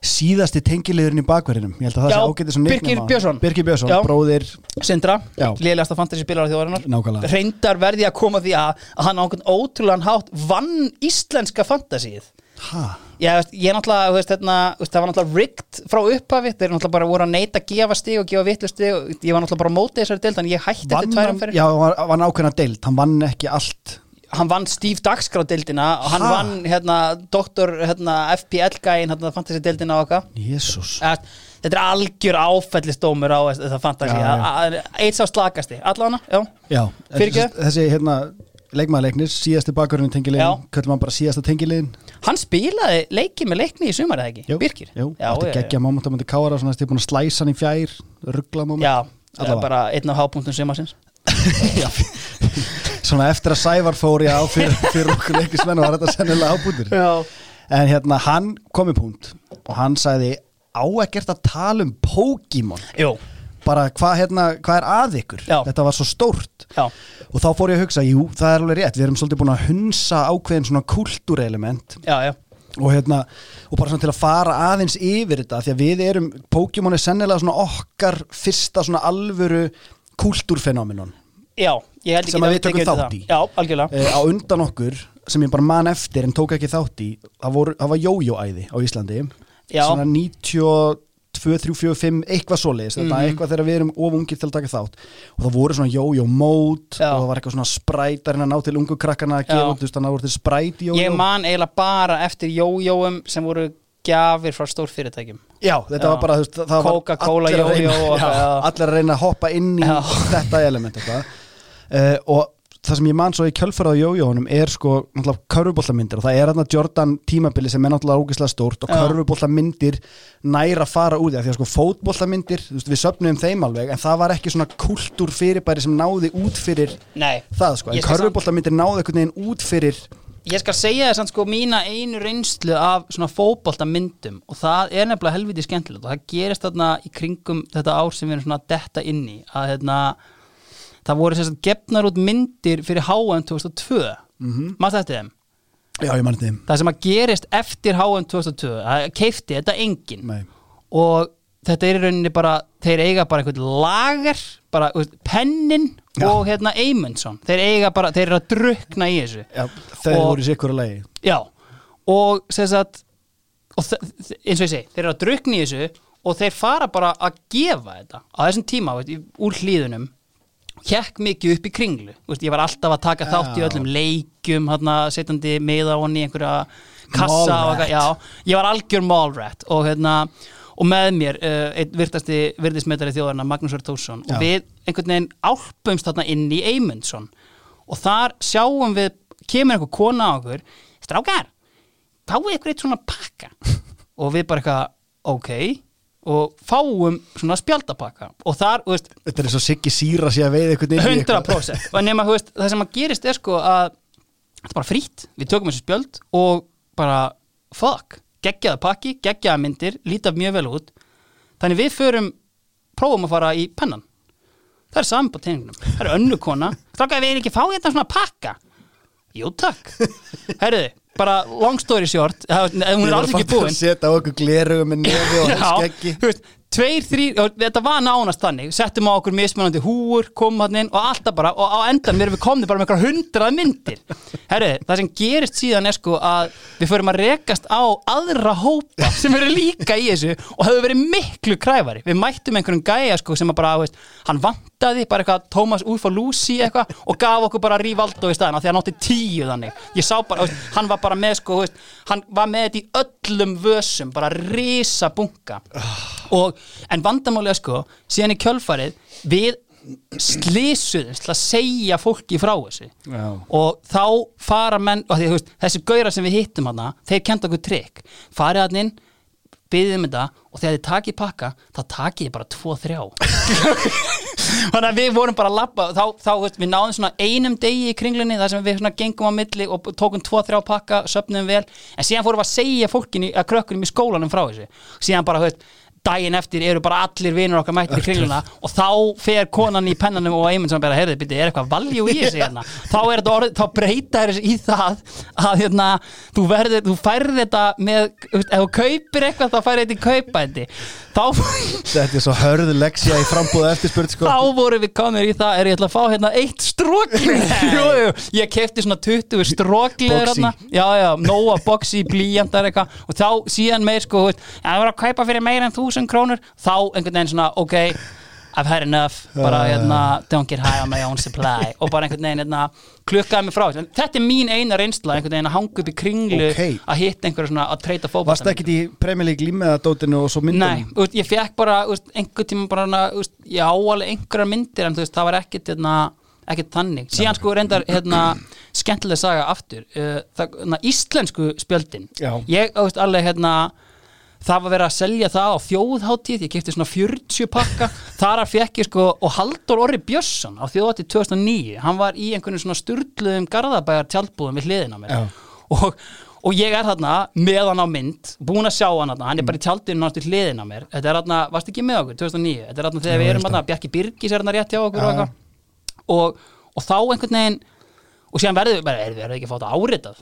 síðasti tengiliðurinn í bakverðinum ég held að það sé ágætið sem á- Björnsson. Birkir Björnsson, bróðir Sindra, Já. lélegasta fantasy spilar á þjóðarinnar. Reyndar verði að koma því að, að hann á einhvern ótrúlegan hátt vann íslenska fantasíið ha, Já, veist, ég náttúrulega, veist, hérna, veist, það var náttúrulega rigged frá upphafi, þeir náttúrulega bara voru að neita að gefa stig og gefa vitlu stig og ég var náttúrulega bara á móti þessari deild, en ég hætti eftir tværum fyrir já, var, var ákveðna deild, hann vann ekki allt. Hann vann Steve Dagskrá-deildina og hann Ha? vann, hérna, doktor, hérna, FPL-gæin, hérna, fantasy-deildina og okkar. Jésús. Þetta er algjör áfellistómur á þetta fantasy. Já, já. Eitt sá slakasti, allavega, já. Já, þessi, þessi hérna leikmaðarleiknir, síðasti bakverðin Já. tengiliðin, köllum hann bara síðasta tengiliðin Hann spilaði leiki með leikni í sumar eða ekki? Birkir? Jú, átti já, já. geggja móment að myndi kára svona stíð búin að slæsa hann í fjær, ruggla móment Já, það er bara einn af hápunktum sumarsins. Já, svona eftir að Sævar fór já fyrir, fyrir okkur leikismenn var þetta sennilega ábútur Já. En hérna hann kom í punkt og hann sagði á ekkert að tala um Pokémon? Jú, bara hvað hérna, hvað er að ykkur? Já. þetta var svo stórt. Já, og þá fór ég að hugsa, jú, það er alveg rétt við erum svolítið búin að hunsa ákveðin svona kultúrelement og hérna, og bara svona til að fara aðeins yfir þetta, því að við erum Pokémon er sennilega svona okkar fyrsta svona alvöru held Sem ekki að við tökum þátt í. Uh, á undan okkur sem ég bara man eftir en tók ekki þátt í það, voru, það var jójóæði á Íslandi. Já. svona 92, 3, 4, 5 eitthvað svoleiðis, þetta Mhm. eitthvað þegar við erum of ungir til að taka þátt. Og það voru svona jójó-mót og það var eitthvað svona sprætar að ná til ungu krakkana að gefa þannig að það voru til spræt jójó. Ég man eiginlega bara eftir jójóum sem voru gjafir frá stórfyrirtækjum. Já, þetta Já. var bara, þú veist, það var Coca-Cola allir að reyna- já, allir að reyna að hoppa inn í Já. þetta element uh, og það sem ég man svo í kjölfaraðu jójónum er sko náttúrulega körfuboltamyndir. Og það er þarna Jordan tímabili sem er náttúrulega ógeðslega stórt og Já. körfuboltamyndir næra fara úr því að sko fótboltamyndir, þú veist, við söfnum þeim alveg en það var ekki svona kultúr fyrirbæri sem náði út fyrir Nei, það sko, en körfuboltamyndir náði einhvern veginn út fyrir ég skal segja þess að sko mína einu reynslu af svona fótbolta myndum og það er nefnilega helviti skemmtilegt og það gerist þarna í kringum þetta ár sem við erum svona detta inn í að hérna það voru sérst gefnar út myndir fyrir HM 2002 mm -hmm. maður þetta þeim? Já, ég mann þeim. Það sem að gerist eftir HM 2002 það keifti þetta enginn. Nei. og þetta er í rauninni bara þeir eiga bara einhvern lager bara veist, pennin Já. og hérna Eymundsson. Þeir eiga bara, þeir eru að drukna í þessu. Já, þeir Og- voru í sikkur að leiði já, og sem sagt og eins og ég segi, þeir eru að drukna í þessu og þeir fara bara að gefa þetta á þessum tíma, veit, úr hlýðunum hjekk mikið upp í kringlu. Veist, ég var alltaf að taka þátt í öllum leikjum hérna, setjandi meða honni í einhverja kassa og, já, ég var algjör málrætt og hérna og með mér, uh, einn virtasti virðismetari þjóðarna, Magnús Já. og við einhvern veginn álpumst þarna inn í Eymundsson. Og þar sjáum við kemur einhver kona á okkur strákar, fáið ykkur eitt svona pakka. Og við bara eitthvað ok, og fáum svona spjaldapakka. Og þar, þú veist, Þetta er eins og Siggi Sýra sé að veið eitthvað. 100% og nema, þú veist, það sem að gerist er sko að þetta er bara frýtt, við tökum þessu spjöld og bara, fuck geggjaða pakki, geggjaða myndir, líta mjög vel út. Þannig við förum prófum að fara í pennan. Það er saman på tegningunum, það er önnu kona. Þakka við erum ekki að fá hérna svona pakka. Jú takk. Herruði, bara long story short hún er alls ekki fatta að búin. setja okkur glerugum með nefi og skeggi tveir, þrýr, þetta var nánast þannig. Settum á okkur mismunandi húur, komum hann inn og alltaf bara, og á endan við komni bara með eitthvað hundrað myndir. Herru, það sem gerist síðan er sko að við förum að rekast á aðra hópa sem eru líka í þessu og hefur verið miklu kræfari. Við mættum einhverjum gæja sko sem að bara, veist, hann vantaði bara eitthvað Thomas Ufalúsi eitthvað og gaf okkur bara Rivaldo í staðina því að hann átti tíu þannig. Ég sá bara, veist, hann var bara með sko veist, hann var með þetta í öllum vössum bara risa bunga og, en vandamálega sko síðan í kjölfarið við slísuðumst til að segja fólki frá þessu. Já. og þá fara menn og því, veist, þessi gaurar sem við hittum hana þeir kenda okkur trikk. Farið hann inn, byggðið um þetta og þegar þið takið pakka, þá takið þið bara tvo þrjá. Þannig að við vorum bara að labba þá, þá veist, við náðum svona einum degi í kringlinni þar sem við svona gengum á milli og tókum tvo þrjá pakka, söpnum vel. En síðan fórum við að segja fólkinni, að krökkunum í skólanum frá þessu. Síðan bara, veist daginn eftir eru bara allir vinur okkar mættir í kringluna og þá fer konan í pennanum og einmitt sem bara, heyrðu, byrju, er eitthvað valjú í þessu hérna? Þá orð, þá breyta þér í það að hérna, þú verður, þú færð þetta með, þú ef þú kaupir eitthvað þá færð þetta í kaupæti þá Þetta er svo hörðu leksja í frambúða eftirspurð sko. þá vorum við komir í það er ég ætla að fá hérna eitt strókli ég kefti svona 20 strókliður Boxy. hérna, já, já, nóa boxy, blíjandar eitthvað. Og þá síðan meir sko, þú það var að kaupa fyrir meira en 1000 krónur þá einhvern veginn svona, ok I've had enough, bara hérna don't get high on my own supply. Og bara einhvern veginn hérna, klukkaði mig frá þetta er mín eina reynsla, einhvern veginn að hanga upp í kringlu Ok. að hitta einhverja svona að treyta fótbolta Varst ekkit í Premier League límiðadótinu og svo Nei, myndunum? úst, ég fekk bara úst, einhver tíma bara úst, ég á alveg einhverjar myndir en þú veist, það var ekkit hérna, ekkit þannig, síðan sko reyndar hérna, skemmtileg saga aftur. Uh, það, hérna, íslensku spjöldin. Já. ég, veist, alveg hérna það var verið að selja það á þjóðháttíð ég kefti svona 40 pakka. Þar að fekk ég sko, og Haldur Orri Björnsson á þjóðháttíð 2009 hann var í einhvern svona sturluðum garðabæjar tjaldbúðum við hliðina mér. Já. og, og ég er þarna með hann á mynd, búin að sjá hann þarna hann er bara í tjaldinu náttúrulega hliðin á mér. Þetta er þarna, varst ekki með okkur, 2009 þetta er þarna þegar við erum þarna, Bjarki Birgis er þarna rétt hjá okkur Já, og, eitthvað. og, og þá einhvern veginn og síðan verðum við bara, erum við ekki að fá þetta áritað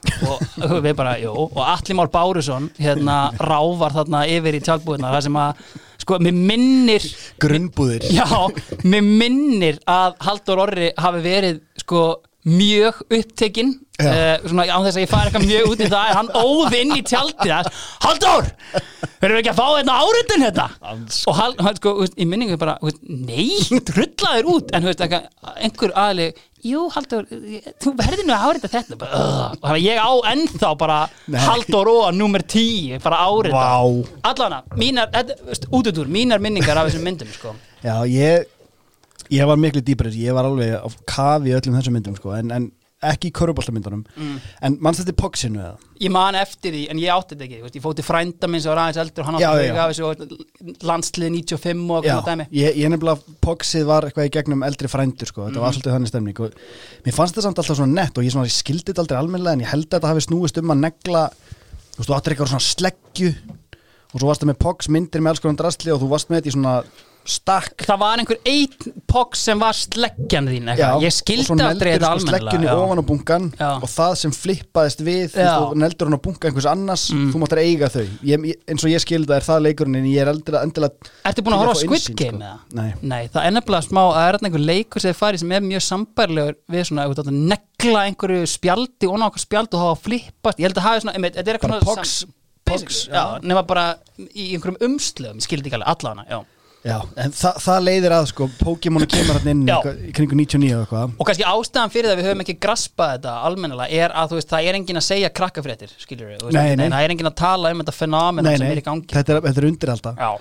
og við bara, jú, og Alli Már Bárusson hérna ráfar þarna yfir í tjaldbúðina það sem að, sko, mér minnir Grunnbúðir Já, mér minnir að Haldur Orri hafi verið sko mjög upptekinn. Uh, svona án þess að ég fari eitthvað mjög út í það hann óð inn í tjaldið þess Haldur, verðum við ekki að fá þetta áritun þetta og hann, hann sko, veist, í minningu bara, veist, nei, drullaður út. En veist, einhver aðli jú, Haldur, þú verður nú að árita þetta. Bara, uh, og ég á ennþá bara Nei. Haldur Róa nummer 10 bara árita Vá. allana, mínar, þetta, þú veist, út út úr mínar minningar af þessum myndum, sko. Já, ég ég var miklu dýpar ég var alveg á kafi öllum þessum myndum sko, en, en ekki í köruboltamyndunum Mm. en mannst þetta poksinu eða? ég man eftir því, en ég átti þetta ekki ég fóti frænda minn sem var aðeins eldur hann Já, átti þessu og landslið 95 og Já, eitthvað dæmi ég, ég nefnilega poksið var eitthvað í gegnum eldri frændur sko, þetta Mhm. var svolítið þannig stemning og mér fannst þetta samt alltaf svona nett og ég, svona, ég skildi þetta aldrei almennilega en ég held að þetta hafi snúist um að negla þú veist, þú áttir eitthvað svona sleggju og svo varstu með poks myndir með alls konar drastli og þú varst með þetta í svona stakk það var einhver einn poks sem var sleggjan þín eitthvað. ég og skildi svo aldrei neldur þetta sko sleggjunni ofan á bunkan Já. og það sem flippaðist við þú Já. og neldur hann á bunka einhvers annars Mm. þú máttir eiga þau ég, eins og ég skildi það er það leikurinn en ég er endilega, endilega Ertu búin að horfa á Squid Game sko. eða? Nei. Nei, það er nefnilega smá að það er einhver leikur sem þið farið sem er mjög sambærlegur við svona, ef þú átt að negla einhverju spjaldi og ná okkur spjald og hafa flippast ég held að hafa svona, einmitt, þetta er eitthvað pox- sam- pox, já, nema bara í einhverjum umslöfum, ég skildi ekki alveg allana, já Já, en þa það leiðir að sko Pokémon kemur hann inn eitthvað- í kringu 99 og eitthvað. Og kannski ástæðan fyrir það að við höfum ekki graspað þetta almennilega er að þú veist, það er enginn að segja krakkafréttir, skilur við, Nei, nei. það er enginn að tala um þetta fenómen sem er í gangi. Þetta er, þetta er undir alltaf Já,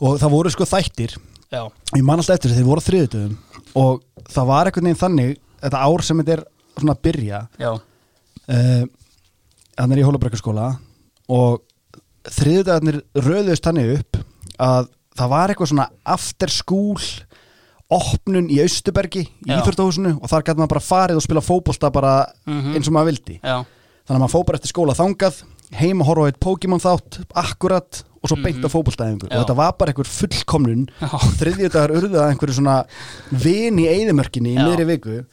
og það voru sko þættir. Já, ég man alltaf eftir þess, þeir voru þriðutöðum og það var einhvern veginn þannig þetta ár sem þetta er svona að byrja já. uh, hann er í Hólabrekkarskóla og þriðutöðarnir röðust þannig upp að það var eitthvað svona after school opnun í Austubergi í Já. Íþjórtahúsinu og þar gæti maður bara farið og spila fótbolta bara Mhm. eins og maður vildi Já, þannig að maður fór bara eftir skóla þangað heim og horfa á eitt Pokémon þátt akkurat og svo beint á fótboltaæfingu Mhm. Já. og þetta var bara einhver fullkomnun Já. þriðjudagar urðu að einhverju svona vin í eyðimörkinni í Já. miðri viku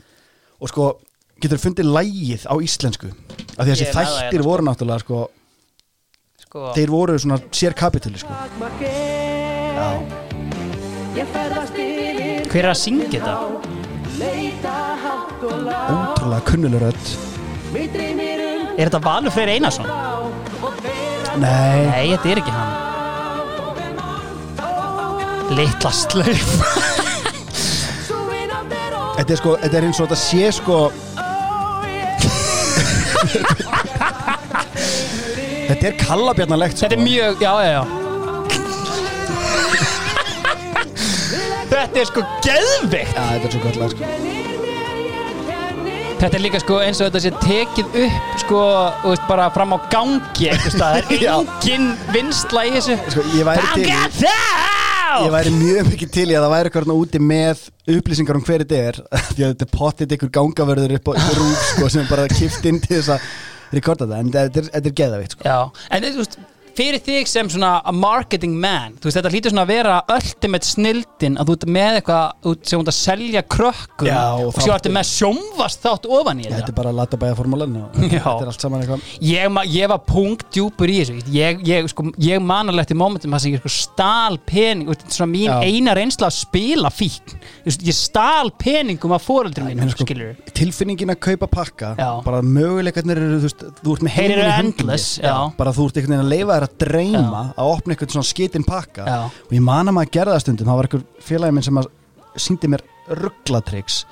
og sko getur fundið lægið á íslensku af því að þessi þættir hérna, voru náttúrulega sko, sko þeir voru svona sér kapitúli sko. Hver er að syngja þetta? Ótrúlega kunnuleg rödd. Er þetta Valur Freyr Einarsson? Nei, Nei, þetta er ekki hann. Litla slauf. Þetta er sko, þetta er eins og þetta sé sko Þetta er kallabjarnalegt sko. Þetta er mjög, já, já, já Þetta er sko geðveikt Já, þetta er svo kallar sko. Þetta er líka sko eins og þetta sé tekið upp sko, þú veist, bara fram á gangi einhvers staðar, Já. engin vinsla í þessu sko, Ég væri til í Ganga þá! Ég væri mjög mikið til í að það væri eitthvað úti með upplýsingar um hver þetta er því að þetta er pottit ykkur gangavörður upp á rúf sko, sem er bara kift inn til þess að rekorda það, en þetta er, er geðavitt sko. Já, en þú veist, fyrir þig sem svona a marketing man, þú veist, þetta hlýtur svona að vera ultimate snildin að þú ert með eitthvað ert sem ert að selja krökkum Já, og og svo ertu með sjónvast þátt ofan í Þetta þetta er bara að lata bæja formúlan og Já. þetta er allt saman eitthvað ég, ég var punkt djúpur í þessu ég, ég, sko, ég manalegt í momentum það sem ég sko, stál pening svona mín Já. eina reynsla að spila veist, ég stál peningum af mínum, meina, sko, tilfinningin að kaupa pakka Já. bara möguleikarnir eru þú veist, þú ert með heiminn í já. bara þú ert einhvern veginn að leifa þér að dreyma að opna einhvern svona skitinn pakka. Já. og ég man að maður gerði það stundum. Það var einhver félagi minn sem að síndi mér rugglatryggs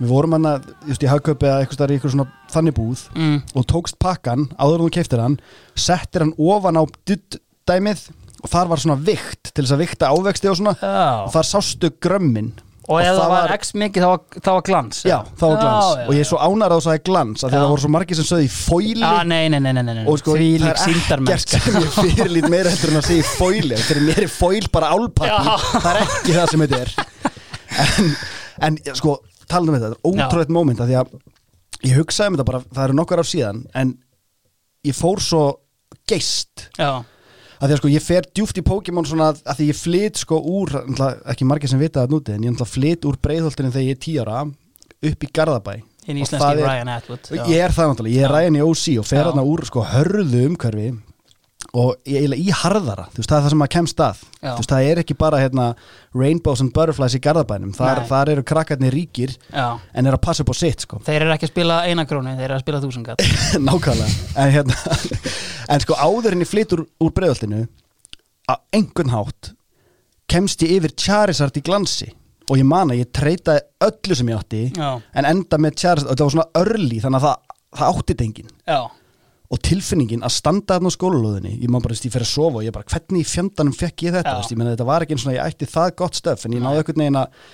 við vorum hann að, just í hagkaupi eða eitthvað í eitthvað svona þannig búð mm, og tókst pakkan áður en þú keiftir hann settir hann ofan á dutt dæmið og þar var svona vikt til þess að vikta ávexti og svona. Já. og þar sástu grömmin og ef það var x mikið þá var, þá var glans Já, það var glans. Já, já, og ég er svo ánar á þess að það er glans af Já. það voru svo margir sem sögði í fóili Já, nei, nei, nei, nei, nei, og sko það er ekkert sem ég fyrirlít meira heldur en að segja fóili fyrir mér er fóil bara álpappi það er ekki það sem þetta er. En, en sko, talað um þetta þetta er ótrúið moment af því að ég hugsaði um þetta bara, það eru nokkar ár síðan en ég fór svo geist Já, að því að sko ég fer djúft í Pokémon svona að, að því ég flyt sko úr ekki margir sem vita það núti en ég náttúrulega flyt úr breiðholtinu þegar ég er 10 ára upp í Garðabæ. Hinn íslenski Ryan Atwood ég er það náttúrulega, ég er ræðin í OC og fer þarna úr sko hörðu umhverfi og eiginlega í harðara þú veist það er það sem maður kemst að Já. þú veist það er ekki bara hérna rainbows and butterflies í Garðabænum. Þar, Nei. þar eru krakkarnir ríkir Já. en eru að passa upp á sitt sko. Þeir eru ekki að spila eina krónu, þeir eru að spila þúsungat nákvæmlega. En hérna en sko áður en ég flyt úr, breiðholtinu á einhvern hátt kemst ég yfir Charizard í glansi. Og ég man að ég treytaði öllu sem ég átti Já, en enda með Charizard og það var svona örli þannig að það, það átti enginn. Já, og tilfinningin að standa þarna á skólalóðinni ég má bara, ég fer að sofa og ég bara, hvernig í fjandanum fekk ég þetta, ég menna þetta var ekki eins og ég ætti það gott stöf, en ég náði einhvern veginn að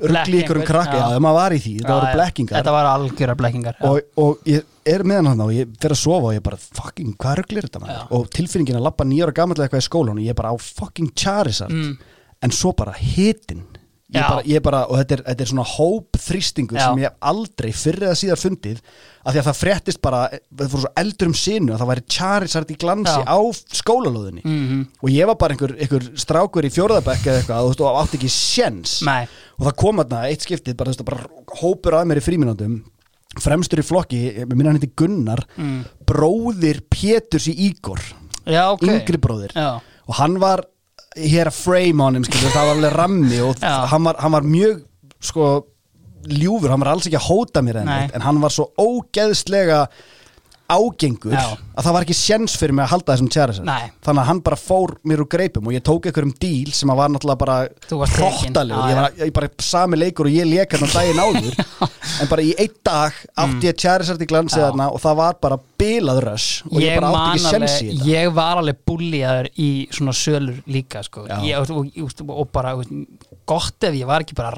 Blekki ykkur um krakki, já. já, maður var í því, þetta voru blekkingar. Þetta var algjöra blekkingar og, og ég er með hann og ég fer að sofa og ég bara, fucking, hvað rugglir þetta maður? Og tilfinningin að lappa nýjára gamanlega eitthvað í skólan og ég bara á fucking Charizard Mm. en svo bara hitin ég bara, ég bara, og þetta er, þetta er svona hóp þrýstingur Já. sem ég hef aldrei fyrir eða síðar fundið af því að það fréttist bara, það fór svo eldur um sinu að það væri Charizard í glansi Já. á skólalóðinni Mhm. og ég var bara einhver, einhver strákur í fjórðabekk eða eitthvað og átti ekki sjens Nei, og það kom þarna eitt skiptið bara, veist, bara hópur að mér í fríminútum fremstur í flokki, minna hann heiti Gunnar Mm. bróðir Péturs í Ígor já, ok yngri bróðir Já, og hann var hér að frame on him skilur, það var alveg rammi og hann var, hann var mjög sko ljúfur, hann var alls ekki að hóta mér Nei. enn en hann var svo ógeðslega ágengur Já. að það var ekki sjens fyrir mig að halda þessum Charizard Nei. þannig að hann bara fór mér úr greipum og ég tók einhverjum díl sem að var náttúrulega bara hrottalegur, Já, ég var ég bara sami leikur og ég lék hann á daginn áður en bara í einn dag átti ég Charizard í glansið Mm. Já. þarna og það var bara bilað röss og ég, ég bara átti ekki sjens í þetta ég var alveg búlíðaður í svona sölur líka sko. Ég, og, og, og, bara gott ef ég var ekki bara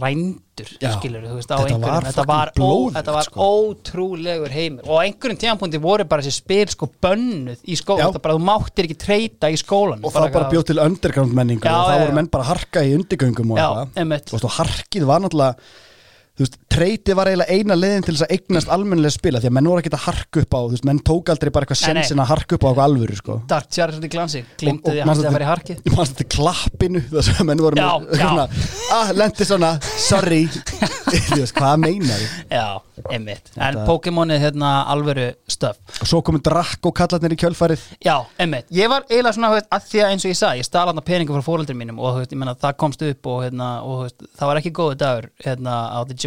rændur Já. skilur, veist, Þetta var þetta var, ó, blóðugt, þetta var sko. ótrúlegur heimur. Og á einhverjum tíðanpunkti voru bara þessi spil sko bönnuð í skólan, bara þú máttir ekki treyta í skólan og það bara bjóð til underground menningu Já, og það voru menn bara harka í undirgöngum og og harkið var náttúrulega þú veist, treyti var eiginlega eina leiðin til þess að eignast almennilega spila því að menn voru ekki að harka upp á þú veist, menn tók aldrei bara eitthvað sensin að harka upp á eitthvað alvöru sko. Dark Charizard í glansi, glimtu því að manstu hann að þetta- vera í harkið ég mannst þetta klappinu þess að menn voru Já, með já. svona, ah, lendi svona, sorry. Þú veist, hvað meinar þið? Já, einmitt. En Þetta- Pokémonið hérna alvöru stöf Og svo komið drakk og kallarnir í kjölfarið. Já, einmitt. Ég var eiginlega svona, veist, að því að eins og ég sagði Ég stala hann peningum frá fóreldri mínum Og þú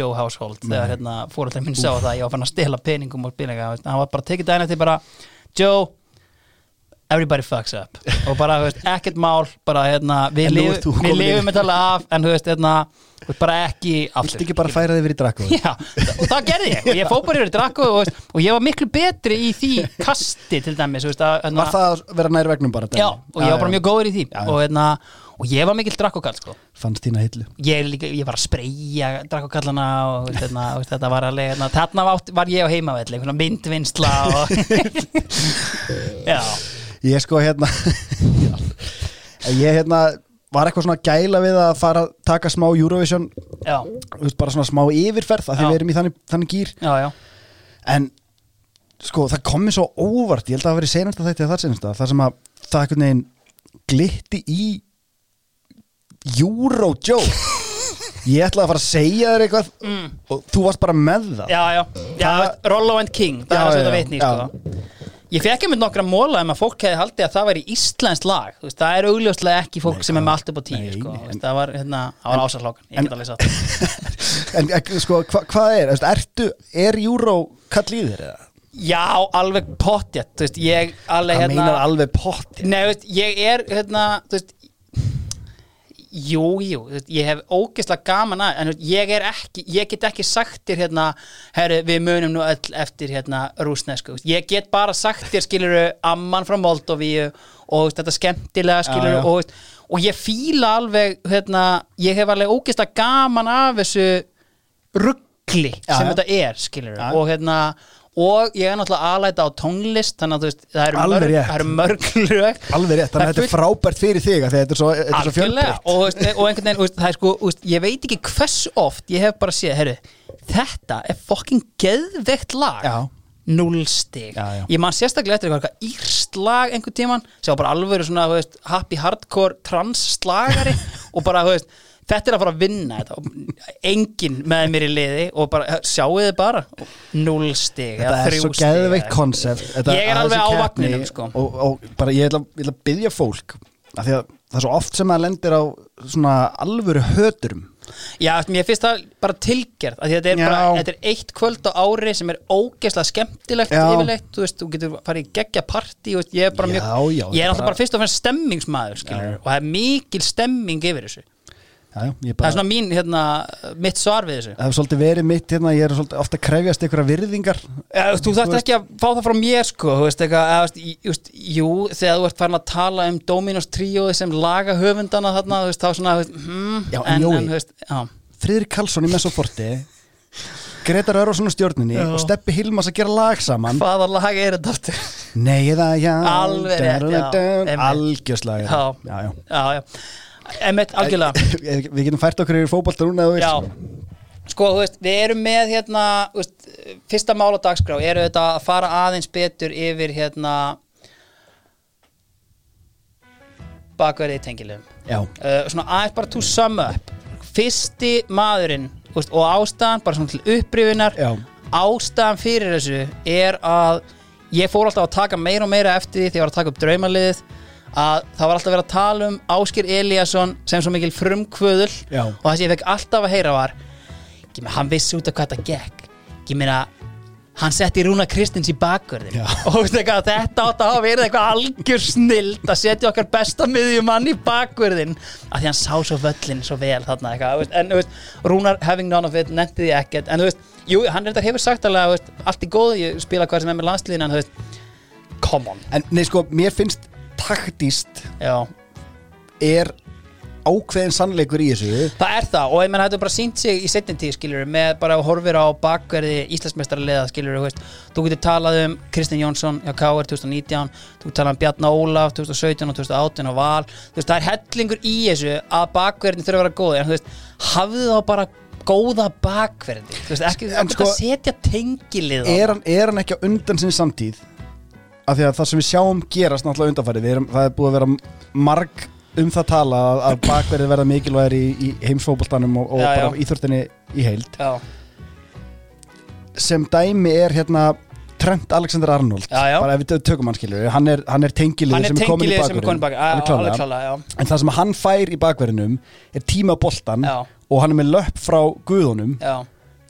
Joe household Þegar hérna, fóreldri mín sá það að Ég var fann að stela peningum og veist, Hann var bara tekið daginn eftir bara Joe Everybody fucks up. Og bara, þú veist, ekkert mál bara, hérna, við, lifum þetta alveg af en þú veist, hérna, bara ekki aftur ekki bara færa þig yfir í drakk og Já, og það gerði ég. Og ég fór bara yfir í drakku og, og ég var miklu betri í því kasti til dæmis þú veist, að, hérna, Var það að vera nær vegnum bara? Já, og ég var bara mjög góður í því. Já, og, hérna, og ég var mikill drakkokall sko. Fannst þína hillu ég, ég var að spreyja drakkokallana og hérna, veist, þetta var alveg hérna, þarna var, var ég á heimavelli myndvinnsla og Já, Ég sko hérna. Ég hérna var eitthvað svona gæla við að fara að taka smá Eurovision já, bara svona smá yfirferð að því Já. við erum í þannig, þannig gýr já, já en sko það kom mér svo óvart ég held að það verið senasta þetta þar senasta þar sem að það einhvern veginn glitti í Euro Joe ég ætlaði að fara að segja þér eitthvað Mm. og þú varst bara með það Já, já, já Það- veist, Rollo and King, það er að já, þetta veitni sko. Ég fekk einmitt nokkra móla um að fólk hefði haldið að það væri íslenskt lag veist, Það er augljóslega ekki fólk Nei, sem er með allt upp á tíu sko. veist, Það var, hérna, það var ásarlókan Ég en- get alveg satt en ek- sko hva, hvað er, ertu, er Euro kall í þér eða? Já, alveg pottjett Þú veist, ég alveg það hérna meinar alveg pott Nei, þú veist, ég er hérna Þú veist Jú, jú, ég hef ógeðslega gaman að en ég er ekki, ég get ekki sagt þér hérna, herru, við munum nú öll eftir hérna rúsnesku, ég get bara sagt þér skiluru amman frá Moldovíu og þetta skemmtilega skiluru já. og, og ég fíla alveg hérna, ég hef alveg ógeðslega gaman af þessu ruggli sem já. þetta er skiluru og hérna og ég er náttúrulega aðlæta á tónlist þannig að veist, það eru mörg, eru mörg lög. Alveg rétt, þannig að þetta er er frábært fyrir þig þetta er svo, er svo fjölbreytt. og, og einhvern veginn, veist, það er sko veist, ég veit ekki hversu oft ég hef bara séð, herru, þetta er fucking geðveikt lag. Já. null stig. Já, já. ég man sérstaklega eftir eitthvað írst lag einhvern tíman, sem var bara alveg svona happy hardcore trans slagari og bara, þú veist, þetta er að fara að vinna þetta og enginn með mér í liði og bara, sjáu þið bara null stig, Þetta er svo eða- konsept Ég er alveg á keppni vagninum, sko. og, og bara ég ætla, ég ætla að byggja fólk af því að það er svo oft sem maður lendir á svona alvöru höturum Já, mér finnst það bara tilgerð að þetta er, Já. bara, þetta er eitt kvöld á ári sem er ógeðslega skemmtilegt Já. yfirleitt, þú veist, þú getur farið í geggja partí, þú veist, ég er bara mjög Já, já, ég er alltaf bara- bara fyrst og fremst stemmingsmaður, skilur Já. og það er mikil stemming yfir þessu Já, ég það bara, er svona mín, hérna, mitt svar við þessu. Það hefur svolítið verið mitt hérna, ég er svolítið ofta að krefjast einhverja virðingar. Já, þú þarft ekki að fá það frá mér sko, þú veist, eitthvað, veist, jú, þegar þú ert farin að tala um Dominos tríóði sem laga höfundana þarna, þú veist, þá svona, hmm, Já, en þú veist, Friðrik Karlsson í Messoforti Gretar Örvarsson á stjórninni Já. og Steppi Hilmas að gera lag saman. Hvaða lag er þetta aftur? Nei, það, já. Alveg rétt, já, Já. já, emitt, algjörlega. Við getum fært okkur yfir fótbolta núna Já, sko, þú veist, við erum með hérna, veist, fyrsta mál á dagskrá eru þetta að fara aðeins betur yfir hérna bakverði í tengilum. Já, uh, svona aðeins bara to sum up. Fyrsti maðurinn veist, og ástæðan, bara svona til upprifunar Já. ástæðan fyrir þessu er að ég fór alltaf að taka meira og meira eftir því þegar ég var að taka upp draumaliðið að það var alltaf verið að tala um Áskir Elíasson sem svo mikil frumkvöðul Já. og það sem ég fekk alltaf að heyra var ekki með hann vissi út af hvað þetta gekk. Ekki meina hann setti Rúna Kristins í bakverðin og eitthvað, þetta átt að hafa verið eitthvað algjör snild að setja okkar besta miðjumann í bakverðin að því hann sá svo völlin svo vel þarna eitthvað, veist, en veist, Rúnar having none of it, nefndi því ekkert. En þú veist, jú, hann hefur sagt alveg allt í góðu, ég spila hvað sem er með landsliðin en come on. En nei sko, mér finnst taktíst já, er ákveðin sannleikur í þessu. Það er það og ég menn þetta er bara sínt sig í setjum tíð skiljur með bara horfir á bakverði Íslandsmeistaraliða skiljur þú getur talað um Kristinn Jónsson hjá KR 2019 þú getur talað um Bjarna Ólaf 2017 og 2018 og Val. Veist, það er hellingur í þessu að bakverðin þurfa að vera góð en þú veist, hafðu þá bara góða bakverði þú veist, ekki sko, sko, setja tengilið á er hann ekki á undan sinni samtíð af því að það sem við sjáum gerast náttúrulega undanfærið, við erum, það er búið að vera marg um það tala að, að bakverðið verða mikilvægir í, í heimsfóboltanum og, og Já, bara já. íþörtinni í heild. Já, sem dæmi er hérna Trent Alexander Arnold. Bara ef við tökum hann skilur hann er, hann er tengilið hann er sem er komin í tengilið sem er komin í bakverðin bakverðin Alveg Já, klárlega. alveg klálega, já. En það sem hann fær í bakverðinum er tíma boltan og hann er með löpp frá guðunum. Já,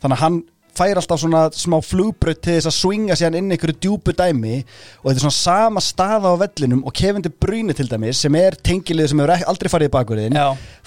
þannig að hann fær alltaf svona smá flugbröð til þess að swinga síðan inn einhverju djúpu dæmi og þetta er svona sama staða á vellinum og Kevin De Bruyne til dæmis sem er tengilið sem hefur aldrei farið í bakverðin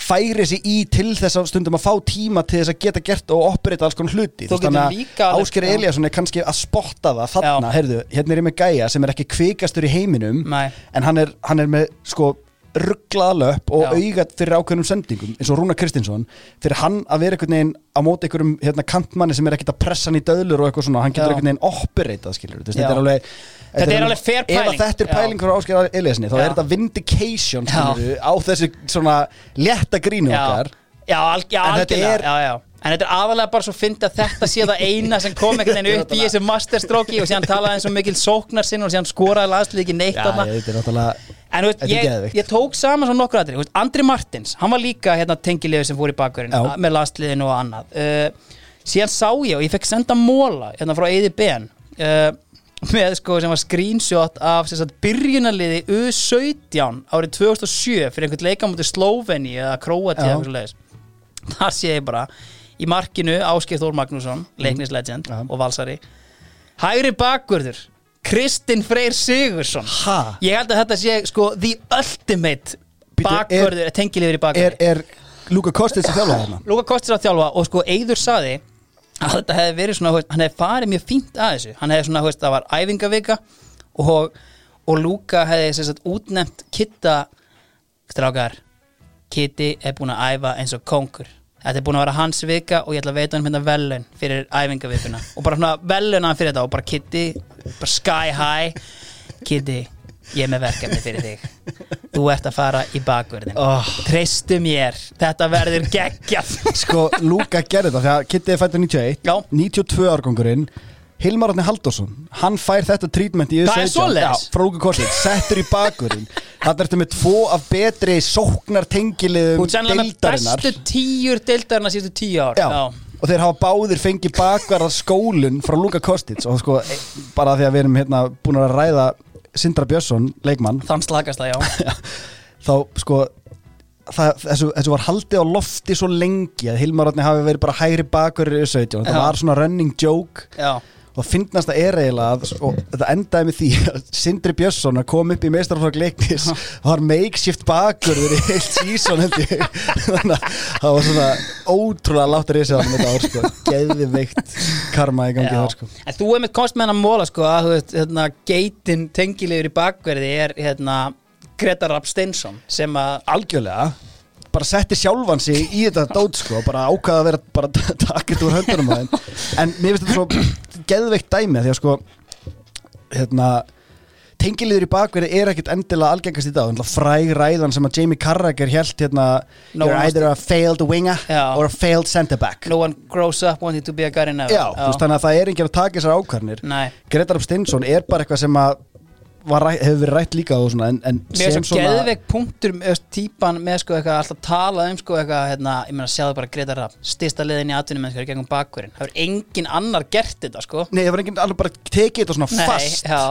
færi sig í til þess að stundum að fá tíma til þess að geta gert og operita alls konar hluti þannig að Ásker. Eliasson er kannski að spotta það þarna, heyrðu, hérna er ég með gæja sem er ekki kvikastur í heiminum Nei. en hann er, hann er með sko rugglaða löp og Já. augat fyrir ákveðnum sendingum eins og Rúna Kristinsson fyrir hann að vera einhvern veginn á móti einhverjum hérna, kantmanni sem er ekkert að pressa hann í döðlur og eitthvað svona, hann getur einhvern veginn operatað skilur, Já. þetta er alveg Þetta er alveg fair ef pæling. að þetta er pæling frá Ásker Eliasson þá Já. er þetta vindication skilur, á þessu svona létta grínu okkar Já, já En þetta er- já. En þetta er aðalega bara svo fyndi að þetta sé það eina sem kom einhvern veginn upp í þessu masterstróki og síðan talaði eins og mikil sóknar sinn og síðan skoraði landslið ekki neitt er náttúrulega En veist, ég, ég tók saman svo nokkur aðri Andri Martins, hann var líka hérna, tengilegur sem fór í bakverðin Já. með landsliðinu og annað uh, Síðan sá ég og ég fekk senda móla hérna frá Eði Ben uh, með sko sem var screenshot af byrjunarliði U17 árið 2007 fyrir einhvern leikamóti Sloveni eða Króati Já. eða eitthvað svoleiðis. þar sé ég bara í markinu Ásgeir Þór Magnússon leiknislegend Mhm. Já. og valsari hægri bakvörður Kristinn Freyr Sigursson Ha? ég held að þetta sé sko the ultimate bakvörður, tengiliður í er, bakvörður er Luka Kostic að þjálfa þarna? Lúka Kostis að þjálfa og sko Eyður saði að þetta hefði verið svona, hann hefði farið mjög fínt að þessu, hann hefði svona, það var æfingavika og, og Lúka hefði sagt útnefnt Kitta strákar, Kitti er búin að æfa eins og kongur þetta er búin að vera hans vika og ég ætla að veita hann hérna velun fyrir æfingavikuna. Og bara svona velun hann fyrir þetta og bara Kitti, bara sky high. Kitti, ég er með verkefni fyrir þig. Þú ert að fara í bakverðin Oh. treystu mér, þetta verður geggjað. Sko, Luka gerði þetta þegar Kitty er fættur 91 Já. 92 árgangurinn Hilmar Átni Halldórsson, hann fær þetta trítment í Það er U17. svoleiðis? Já, frá Luka Kostic, settur í bakverðin Þetta ertu með tvo af betri sóknar Þú tengiliðum ert sannlega með deildarinnar. bestu tíur deildarinnar síðustu tíu ár. Já. og þeir hafa báðir fengið bakverðar skólun frá Luka Kostic. Og sko, e- bara því að við erum hérna búin að ræða Sindra Björnsson, leikmann. Þann slagast það, já. Þá sko það, þessu, þessu var haldið á lofti svo lengi að Hilmar Átni hafi verið bara hægri bakur í 17, þetta Já. var svona running joke. Já, og finnast það er eiginlega að, og þetta endaði með því að Sindri Björnsson að kom upp í meistarflokk leiknis var makeshift bakurður í heilt sísón held ég. Þannig að það var svona ótrúlega láttur í sig á þetta ár sko, geði veikt karma í gangi þar sko. En þú er með kost með hennar móla sko að veist, hérna, geitin tengilegur í bakverði er hérna Greta Rapp Steinsson sem að algjörlega bara setti sjálfan sig í þetta dót sko, bara ákvaða að vera bara takkit úr höndunum þeim. En mér finnst þetta svo geðveikt dæmi því að sko hérna tengiliður í bakverði er ekkit endilega algengast í dag, fræg ræðan sem að Jamie Carragher held hérna No you're either a failed winger Já. or a failed centre back. No one grows up wanting to be a guy in ever Já, þú veist þannig að það er enginn að taka þessar ákvarnir Nei, Gretar Stinsson er bara eitthvað sem að ræ- hefur verið rætt líka og svona en, en mér er svo geðveik punktur með típan með sko eitthvað alltaf talað um sko eitthvað hérna, ég meina sjáðu bara Greta Rapp stista liðin í atvinnum með sko gegnum bakverðin það er engin annar gert þetta sko. Nei, það var enginn alveg bara tekið þetta svona Nei, fast. já,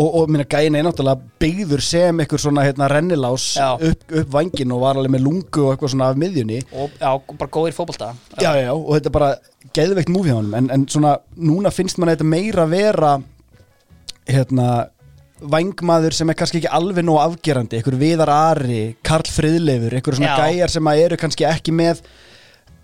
og, og minna gæin er náttúrulega byggður sem einhver svona hérna rennilás upp, upp vangin og var alveg með lungu og eitthvað svona af miðjunni. Og já, bara góðir fótbolta. Já, já, já, og þetta er bara geðveikt múfi á honum. En, en svona, núna finnst vera hérna vangmaður sem er kannski ekki alveg nóg afgerandi, einhver Viðar Ari Karl Friðleifur, einhver svona Já. gæjar sem að eru kannski ekki með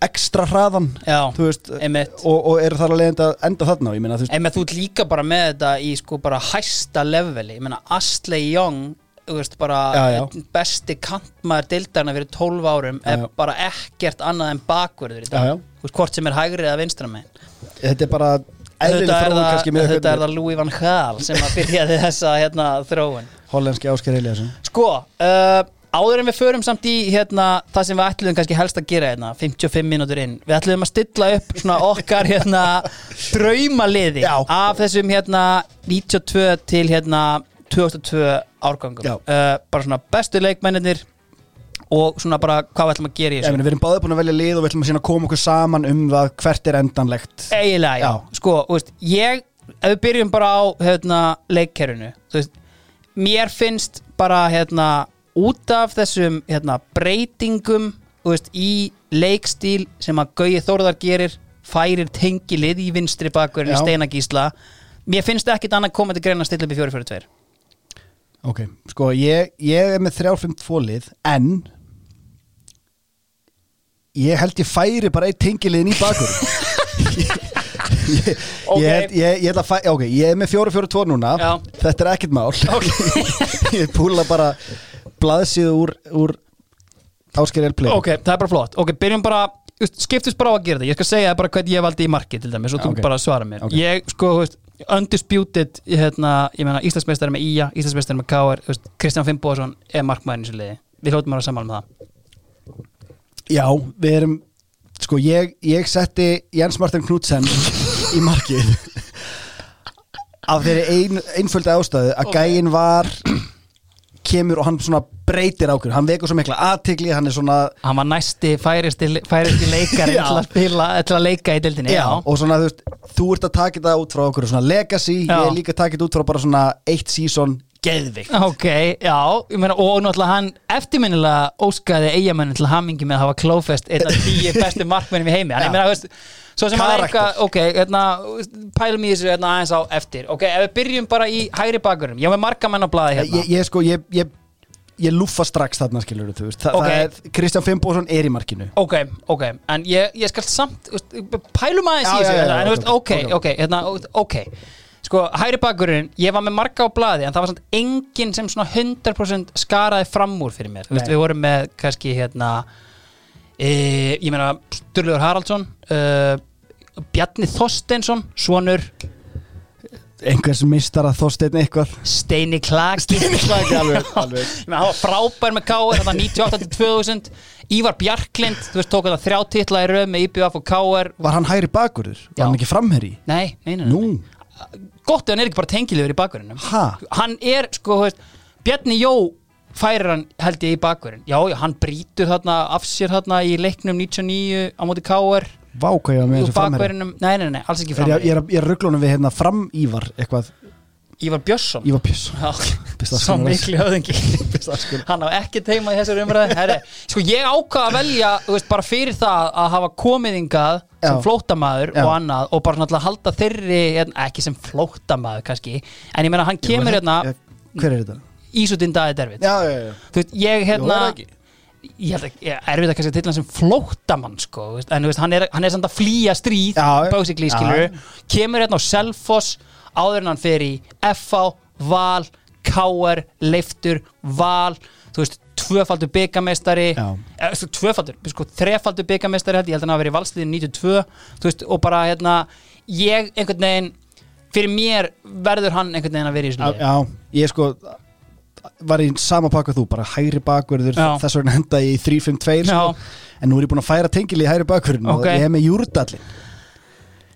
ekstra hraðan Já, þú veist, einmitt og, og eru þar að leiðenda enda þarna ég meina, þú veist, með þú ert líka bara með þetta í sko bara hæsta leveli, ég meina Astley Young, þú veist bara Já, já. einn besti kantmaður deildarna fyrir 12 árum Já, er já. bara ekkert annað en bakverður í dag, Já, já. þú veist hvort sem er hægri eða vinstra megin. þetta er bara Þetta er, það, kannski með þetta er það Louis van Gaal sem að byrjaði þessa hérna, þróun. hollenski Ásker Eliasson Sko, uh, áður en við förum samt í hérna, það sem við ætluðum kannski helst að gera hérna, 55 mínútur inn við ætluðum að stilla upp svona okkar hérna, draumaliði Já. af þessum hérna 92 til hérna 2002 árgangum Já. uh, bara svona bestu leikmennir og svona bara hvað við ætlum að gera í þessu meni, við erum báðið búin að velja lið og við ætlum að sína að koma okkur saman um það hvert er endanlegt eiginlega, já, Já. sko, veist, ég ef við byrjum bara á hérna, leikkerfinu þú veist, mér finnst bara hérna, út af þessum hérna, breytingum veist, í leikstíl sem að Gauði Þórðar gerir færir tengilið í vinstri bakurinn í. Steinagísla mér finnst ekkit annað koma til greina að stilla upp í 4-4-2 Ok, sko ég, ég er með 3-5-2 lið en ég held ég færi bara eitt tengiliðin í bakur ég, ég, Ok. ég, ég, fæ, ok, ég er með 4-4-2 núna. Já. þetta er ekkert mál. Ég púla bara blaðsíðu úr, úr Ásker Elplay ok, það er bara flott. Ok, byrjum bara, just, skiptust bara á að gera það ég skal segja bara hvernig ég valdi í marki til dæmis og þú bara svara mér. Ég, sko, þú veist, undisputed hérna, ég meina Íslandsmeistari með Ía Íslandsmeistari með K.R. Kristján Finnbóðsson er markmaðurinn í þessu liði. Við hljótum að saman með það Já, við erum sko ég, ég setti Jens Martin Knudsen í markið af þeirri ein, einföldi ástæðu að Ok. gæinn var kemur og hann svona breytir ákveður hann vekur svo mikla aðtigli, hann er svona hann var næsti færisti, færisti leikari Já. til að spila, til að leika í dildinni já, og svona þú veist, þú ert að taka þetta út frá okkur svona legacy, Já. ég er líka að taka þetta út frá bara svona eitt season geðvikt Ok, já, ég meina, og náttúrulega hann eftirminnilega óskaði eigamennin til hamingi með að hafa klófest einn af tíu bestu markmennum í heimi Já. ég meina, veist, svo sem hann Karakter. eitthvað ok, hérna, pælum í þessu hérna, aðeins á eftir ok, ef við byrjum bara í hægri bakurum ég var með marga menn á blaði hérna ég, ég sko, ég, ég, ég lúfa strax þarna skilur þú veist, Þa, Ok. það er, Kristján Finnbósson er í markinu Ok, ok, en ég, ég skal samt pælum aðeins í þessu hérna, ok, ok, ok. ok, hérna, ok sko, hægri bakurinn, ég var með marga á blaði en það var samt enginn sem svona 100% skaraði fram úr fyrir mér Nei. við vorum með kannski hérna e, ég meina Sturluður Haraldsson uh, Bjarni Þorsteinsson svonur einhvers mistara þósteinn eitthvað Steini Klaki Klaki, alveg, alveg. Hann var frábær með K.R. þetta 98-2000 Ívar Bjarklind, þú veist, tók þetta þrjá titla í röð með IBF og K.R. Var hann hægri bakurður? Var Já. hann ekki framherri? Nei, nei, nei, nei. Nú, gott ef hann er ekki bara tengilegur í bakverðinum ha? hann er sko veist, Bjarni Jó færir hann held ég í bakverðin já, já, hann brýtur þarna af sér þarna í leiknum 99 á móti K.R. Vá hvað ég var með þessu framherri nei, nei, nei, alls ekki Er ég, er, ég er rugglunum við hérna fram Ívar eitthvað, Ívar Björnsson Ívar svo afsökunar. miklu höfðingi hann á ekki teima í þessari umræði sko ég ákvað að velja veist, bara fyrir það að hafa komið hingað sem Já. og annað og bara náttúrulega halda þeirri ekki sem flóttamaður kannski en ég meina hann kemur hérna Hver er þetta? Ísutinn já, já þú veist, ég Jú, hérna ekki? ég held að ég er við það kannski til hann sem flóttamann sko, en hann er, hann er samt að flýja stríð, Já, já. basically, Já. skilur kemur hérna á Selfoss áður en hann fer í FH, Val KR, Leiftur Val, þú veist, tvöfaldur byggameistari, Já. eh, tvöfaldur sko, þrefaldur byggameistari held ég, held að hann hafi verið í valsliðin 92, þú veist, og bara hérna, ég einhvern veginn fyrir mér verður hann einhvern veginn að vera í liði. já, ég sko var í sama pakka þú, bara hægri bakverður þess vegna henda í 3-5-2 sko. En nú er ég búin að færa tengili í hægri bakverðin Ok. og ég hef með júrdallin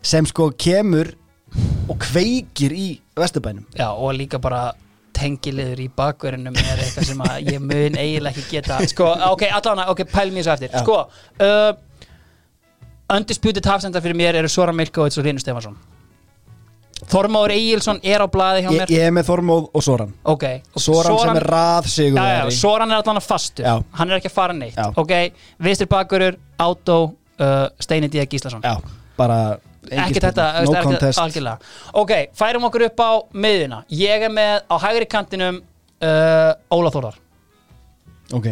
sem sko kemur og kveikir í Vesturbænum. Já, og líka bara tengiliður í bakverðinum er eitthvað sem að ég mun eiginlega ekki geta sko, ok, allan ok, pælum ég svo eftir. Já. sko, uh, undisputed hafsendar fyrir mér eru Sora Milkovits og Linus Stefansson Þormáður Egilson er á blaði hjá ég, mér. ég er með Þormóð og Soran. Ok, og Soran, sem er rað já, já, Soran er allan að fastur. Já. hann er ekki að fara neitt. Já. ok, vinstri bakverður, Átó uh, Steini D. Gíslason. Já, bara ekki þetta, no algjörlega. Ok, færum okkur upp á miðuna ég er með á hægri kantinum uh, Óla Þórar ok,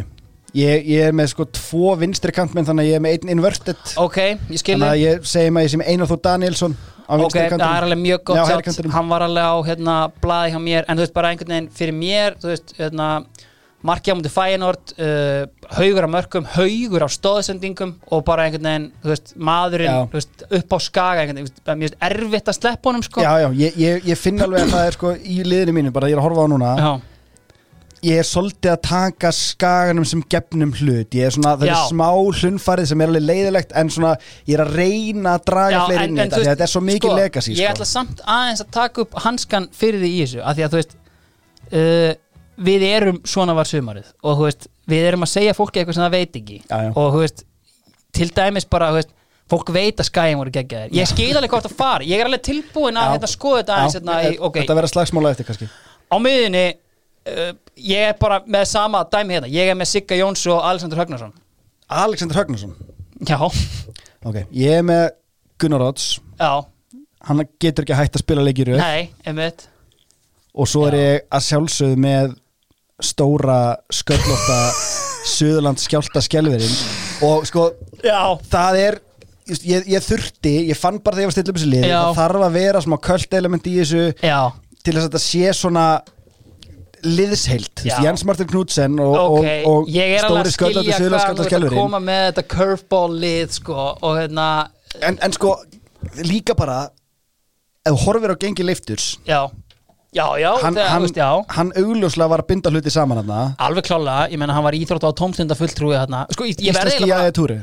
ég, ég er með sko tvo vinstri kantmenn þannig að ég er með einn inverted. Ok, ég skilði þannig að ég segi maður sem Einar Þór Danielsson ok, það er alveg mjög Já, gott kantinum. hann var alveg á hérna, blaði hjá mér. En þú veist bara einhvern veginn fyrir mér þú veist, hérna markja á mútið Fæinort uh, haugur á mörkum, haugur á stóðsendingum og bara einhvern veginn, veist, maðurinn veist, upp á skaga veist, veist erfitt að sleppa honum sko. Já, já, ég, ég, ég finn alveg að það er sko í liðinu mínu, bara ég er að horfa á núna. Já. ég er svolítið að taka skaganum sem gefnum hlut, ég er svona, það er smá hlunfarið sem er alveg leiðilegt en svona, ég er að reyna að draga fleiri inn í þetta, þetta er svo mikið sko, legacy Ég sko. ætla samt aðeins að taka upp hanskan fyrir því í þessu af því að þú veist uh, við erum svona var sumarið og veist, við erum að segja fólki eitthvað sem það veit ekki. Já, já. og veist, til dæmis bara veist, fólk veit að skæðin voru geggjaðir. Ég skil alveg hvort að fara, ég er alveg tilbúin að Já. hérna, skoða þetta aðeins hérna, í, ok, Þetta verða slagsmála eftir kannski. Á miðinni uh, ég er bara með sama dæmi hérna, ég er með Sigga Jóns og Alexander Högnarsson Alexander Högnarsson já, Ok, ég er með Gunnar Odds. Já, Hann getur ekki hægt að spila leikir nei, einmitt. Og svo er ég að sjálfsögðu með Stóra sköllótta Suðurland skjálta skelverinn Og sko, já, það er just, ég, ég þurfti, ég fann bara þegar ég var stilla upp þessu lið Já. Það þarf að vera smá költ element í þessu já, Til þess að þetta sé svona liðsheilt, Já. Jens Martin Knudsen og, ok, og, og ég er alveg að sköllótti skilja Suðurland hvað skjálta þú ert að skelverinn koma með þetta curveball lið sko, og hérna, en, en sko, líka bara ef þú horfir á gengi leifturs já já, já, hann, það, hann, veist, já. hann augljóslega var að binda hluti saman hann alveg klálega, ég menna hann var íþrótt á tómstunda fulltrúi hérna, sko, Íslenski jaði túri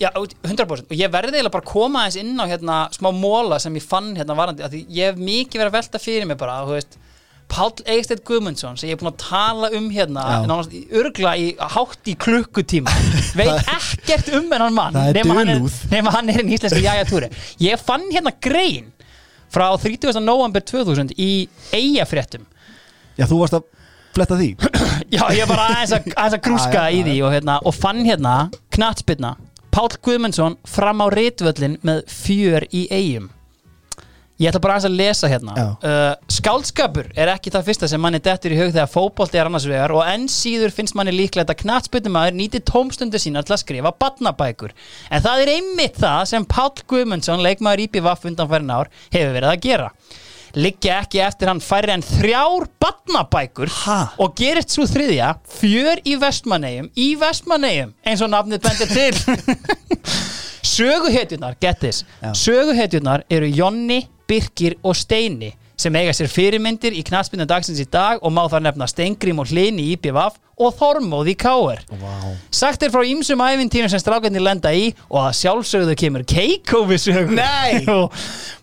Já, 100% og ég verði eiginlega bara að koma aðeins inn á hérna smá móla sem ég fann hérna varandi því ég hef mikið verið að velta fyrir mig bara, þú veist Páll Eikstedt Guðmundsson sem ég er búin að tala um hérna nánast örgla í hátt í klukkutíma. Veit ekkert um hennan mann nema hann er, hann er en íslenski jæjatúri. Ég fann hérna grein frá 30. november 2000 í eigafréttum Já, þú varst að fletta því. Já, ég bara aðeins að, aðeins að já, í því og, hérna, og fann hérna knattspyrna. Páll Guðmundsson fram á ritvöllin með fjör í eigum Ég ætla bara aðeins að lesa hérna. Uh, Skáldskapur er ekki það fyrsta sem manni dettur í hug þegar fótbolti er annars vegar og enn síður finnst manni líklegt að knattspyrnumæður nýti tómstundu sína til að skrifa badnabækur en það er einmitt það sem Páll Guðmundsson leikmaður IPVF undanfærin ár hefur verið að gera. Liggja ekki eftir hann færri en þrjár badnabækur og gerist svo þriðja fjör í vestmannegjum í vestmannegjum eins og nafnið bendir til söguhetjunar, get this Já. söguhetjunar eru Jonni, Birkir og Steini sem eiga sér fyrirmyndir í knaspinu dagsins í dag og má þar nefna Steingrím og Hlini í IPVaf og Þormóð í Káer wow. Sagt er frá ýmsum æfintýrum sem strákarnir lenda í og að sjálfsögðu kemur Keiko við! Og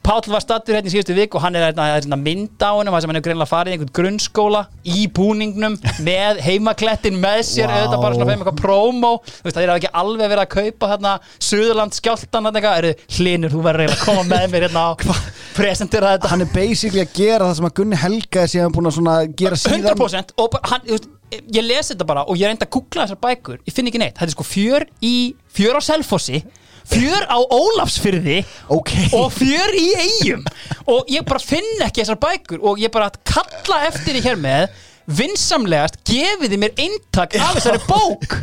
Páll var stattur hérna í síðustu vik og hann er hérna, hérna mynd á honum þar sem hann hefur greinlega farið í einhvern grunnskóla í búningnum með heimaklettin með sér Vá. auðvitað bara svona fyrir eitthvað promo Þú veist það er ekki alveg verið að kaupa hérna Suðurland skjáltan hérna eitthvað hlinur þú verður eiginlega að koma með mér hérna og presentera þetta. Hann er basically að gera það sem að Gunni Helga er síðan búin að gera síðan. 100% og hann, þú veist, ég lesi þetta bara og ég reyndi að googla þessar bækur. Ég finn ekki neitt, þetta er sko fjör í fjör á Selfossi, fjör á Ólafsfyrði Ok. og fjör í eigum og ég bara finn ekki þessar bækur og ég bara kalla eftir því hér með vinsamlegast gefiði mér eintak af þessari bók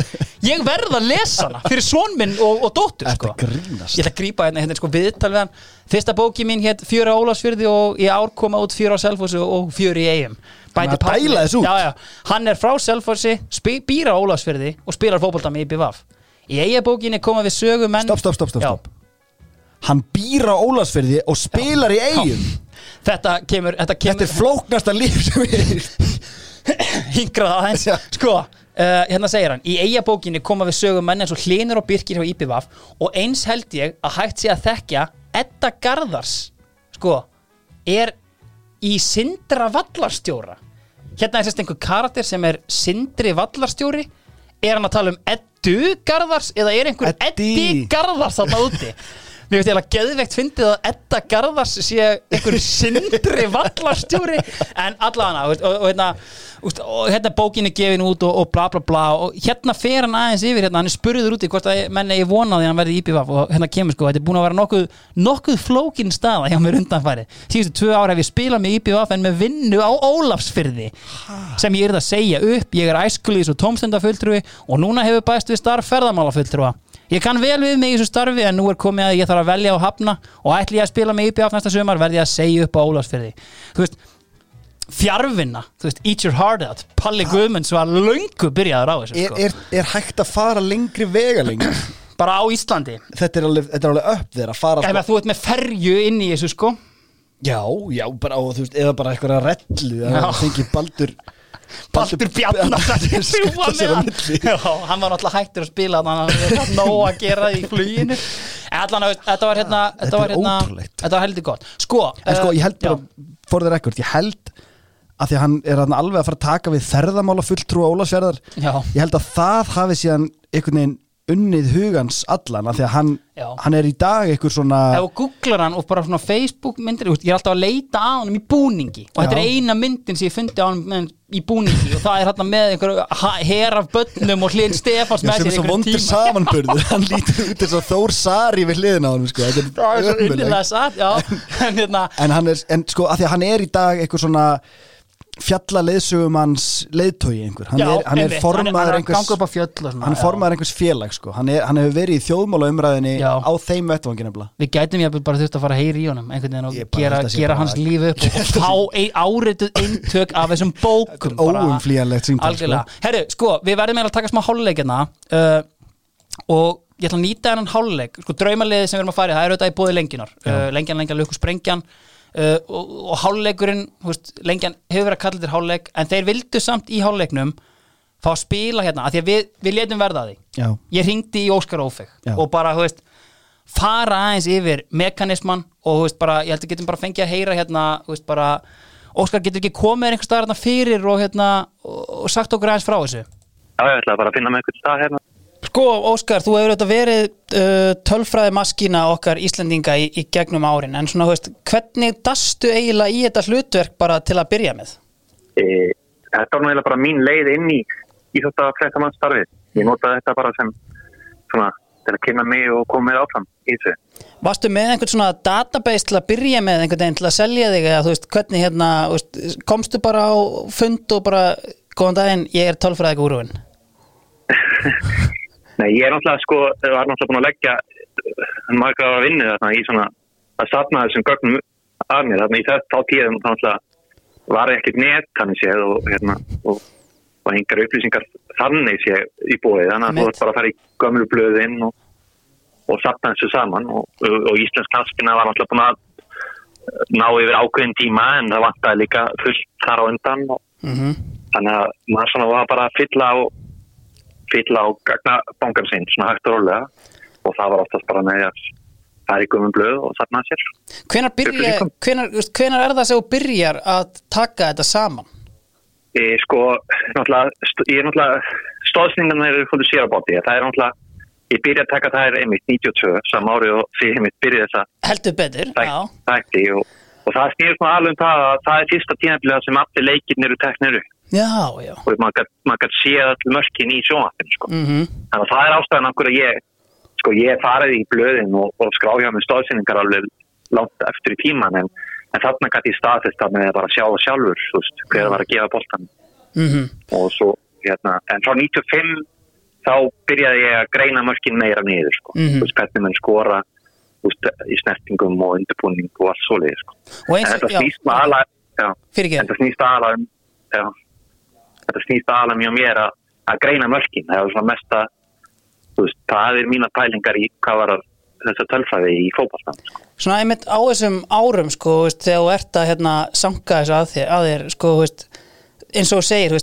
ég verð að lesa hana fyrir son minn og, og dóttur sko. ég ætla að grípa hérna, hérna sko viðtal við hann. Fyrsta bóki mín hétt fjör á Ólafsfyrði og í ár koma út fjör á Selfossi og fjör í eigum Hann er já, já. er frá Selfossi spi- býr á Ólafsfyrði og spilar fótbolta með IPVaf í eigabókinni koma við sögu menn Stopp, stopp, stopp, stopp, Já. stopp. Hann býr á Ólasferði og spilar í eigum þetta kemur, þetta Þetta kemur er flóknasta líf sem við hingrað aðeins. Sko, uh, hérna segir hann í eigabókinni koma við sögum menn eins og hlinur og byrkir hjá IPVaf og eins held ég að hægt sé að þekkja Edda Garðars sko, er í Sindra Vallarstjóra. Hérna er sérst einhver karakter sem er Sindri Vallarstjóri. Er hann að tala um Eddu Garðars eða er einhver Eddi. Eddi Garðars þarna úti Mér finnst ég að geðveikt fyndið að Edda Garðars sé einhver sindri vallarstjóri. En allavega og, og, og, hérna, og hérna er bókinni gefin út og, og bla bla bla. Og hérna fer hann aðeins yfir hérna, hann er spurður úti hvort að menn eigi vonaði að hann verði íbjöfaf og hérna kemur sko, þetta er búin að vera nokkuð, nokkuð flókin staða hjá mér undanfæri síðustu tvö ára hef ég spilað með íbjöfaf en með vinnu á Ólafsfyrði sem ég er að segja upp, ég er æskulís og tómstendafulltrúi og núna hefur bæst við starf ferðamálafulltrúa Ég kann vel við mig í þessu starfi en nú er komið að ég þarf að velja og hafna og ætli ég að spila mig IPF næsta sumar verði ég að segja upp á Ólafsfyrði Þú veist, fjárvinna, þú veist, eat your heart out. Palli Guðmunds var löngu byrjaður á þessu er, sko. er, er hægt að fara lengri vegaleng bara á Íslandi. Þetta er alveg, þetta er alveg upp þér að fara Ef að þú ert með ferju inn í þessu sko. Já, já, bara, og, þú veist, eða bara eitthvað að rellu Já. að fengi baldur Baldur Bjarnar að með á hann. var náttúrulega hættur að spila þannig að hann var nóg að gera í fluginu. Allan, að- þetta var hérna Þetta Þetta var hérna. Þetta var heldur gott. Sko, En sko, eh, ég held bara, for the record, ég held af því að hann er alveg að fara að taka við ferðamála fulltrú Ólafsfjörðar Já, ég held að það hafi síðan einhvern veginn unnið hugans allan af því að hann, hann er í dag einhver svona ef þú googlar hann og bara svona Facebook myndir, ég er alltaf að leita á hann í búningi. Og þetta Já. er eina myndin sem ég fundi á hann í búningi og það er hérna með einhver her af bönnum og hlinn Stefáns Já, með sem er sér svo vondur tíma. samanburður hann lítur út eins og Þór Sari við hliðina á hann sko. Það er svo innilega satt, en hérna, en hann er, en sko, að því að hann er í dag eitthvað svona fjalla leiðsögumanns leiðtói einhver, hann já, er, hann er formaður er einhvers hann er formaður einhvers félag sko. hann, er, hann hefur verið í þjóðmála umræðinni Já. á þeim vettvangin við gætum ég bara þurft að fara að heyri í honum einhvern veginn og gera, gera hans líf upp og fá ein, árituð eintök af þessum bókum bara. óumflýjanlegt símtal sko. herru, sko, við verðum eiginlega að taka smá háluleikina uh, og ég ætla að nýta hennan háluleik sko, draumaliðið sem við erum að fara í, það er auðvitað í bóði lengjunar. Uh, lengjan, lengjan, lukku, sprengjan uh, og, og háluleikurinn lengjan hefur verið að kalla þér háluleik en þeir vildu samt í háluleiknum fá að spila hérna, af því að við, við letum verða því Já. ég ringdi í Óskar Ófeg Já. og bara, þú veist fara aðeins yfir mekanisman og þú veist bara, ég held að getum bara fengið að heyra hérna, þú veist bara Óskar getur ekki komið einhvers staðar hérna fyrir og hérna og, og sagt okkur aðeins frá þessu Já, ég ætla bara að finna með einhvern stað hérna. Sko, Óskar, þú hefur auðvitað verið uh, tölfræði maskína okkar Íslendinga í, í gegnum árin en svona, veist, hvernig dastu eiginlega í þetta hlutverk bara til að byrja með? E, þetta var eiginlega bara mín leið inn í, í þetta fréttamannstarfið. Ég notaði þetta bara sem svona til að kynna mig og koma með áfram í þessu. Varstu með einhvern svona database til að byrja með einhvern veginn til að selja þig eða þú veist, hvernig hérna, veist, komstu bara á fund og bara, góðan daginn, ég er tölfræði gúruinn Nei, ég er náttúrulega sko, var náttúrulega búin að leggja uh, marga ára vinnu þarna í svona að satna þessum gögnum af mér. Þarna í þetta á tíðum náttúrulega var ekkert net þannig séð og hérna og, og engar upplýsingar þannig séð í bóði. Þannig að þú ert bara að fara í gömlu blöðin og, og satna þessu saman og, og, Íslensk knaspina var náttúrulega búin að uh, ná yfir ákveðin tíma en það vantaði líka fullt þar á undan og mm þannig að maður svona var bara að fylla á fylla á gagnabankan sinn svona hægt og rólega. Og það var oftast bara með að það er í gummum blöð og þarna sér. Hvenar, byrja, hvenar, hvenar er það sem þú byrjar að taka þetta saman? e, sko, náttúrulega ég er náttúrulega, stóðsningan eru fólk sér á bóti, það er náttúrulega ég byrja að taka það er einmitt 92 sam ári og því einmitt byrja þessa Heldur betur, já. þætti og, og það snýr svona alveg um það að það er fyrsta tímafélag sem allir leikirnir eru teknir upp Já, já og maður gætt séð all mörkin í sjónvattinu sko. mm Þannig að það er ástæðan okkur að ég, sko, ég farið í blöðin og, og skráði á mig stóðsynningar alveg langt eftir í tíman en, en þarna gæti ég staðfest að með að bara sjá það sjálfur, þú veist, hver var að gefa boltan -hmm. og svo, hérna, en frá 95 þá byrjaði ég að greina mörkin meira niður, sko, Mhm. þú veist, hvernig mann skora, þú veist, í snertingum og undirbúning og allt svoleiði, sko. Og En eins þetta já, snýst ala, já, ekki þetta snýst aðala um já, þetta snýst aðala mjög mér að, að greina mörkin það er svona mesta veist, það er mína pælingar í hvað var þessa tölfræði í fótballstann sko. Svona einmitt á þessum árum sko, veist, þegar þú ert að hérna, sanka þessu að þér, að þér sko, veist, eins og segir,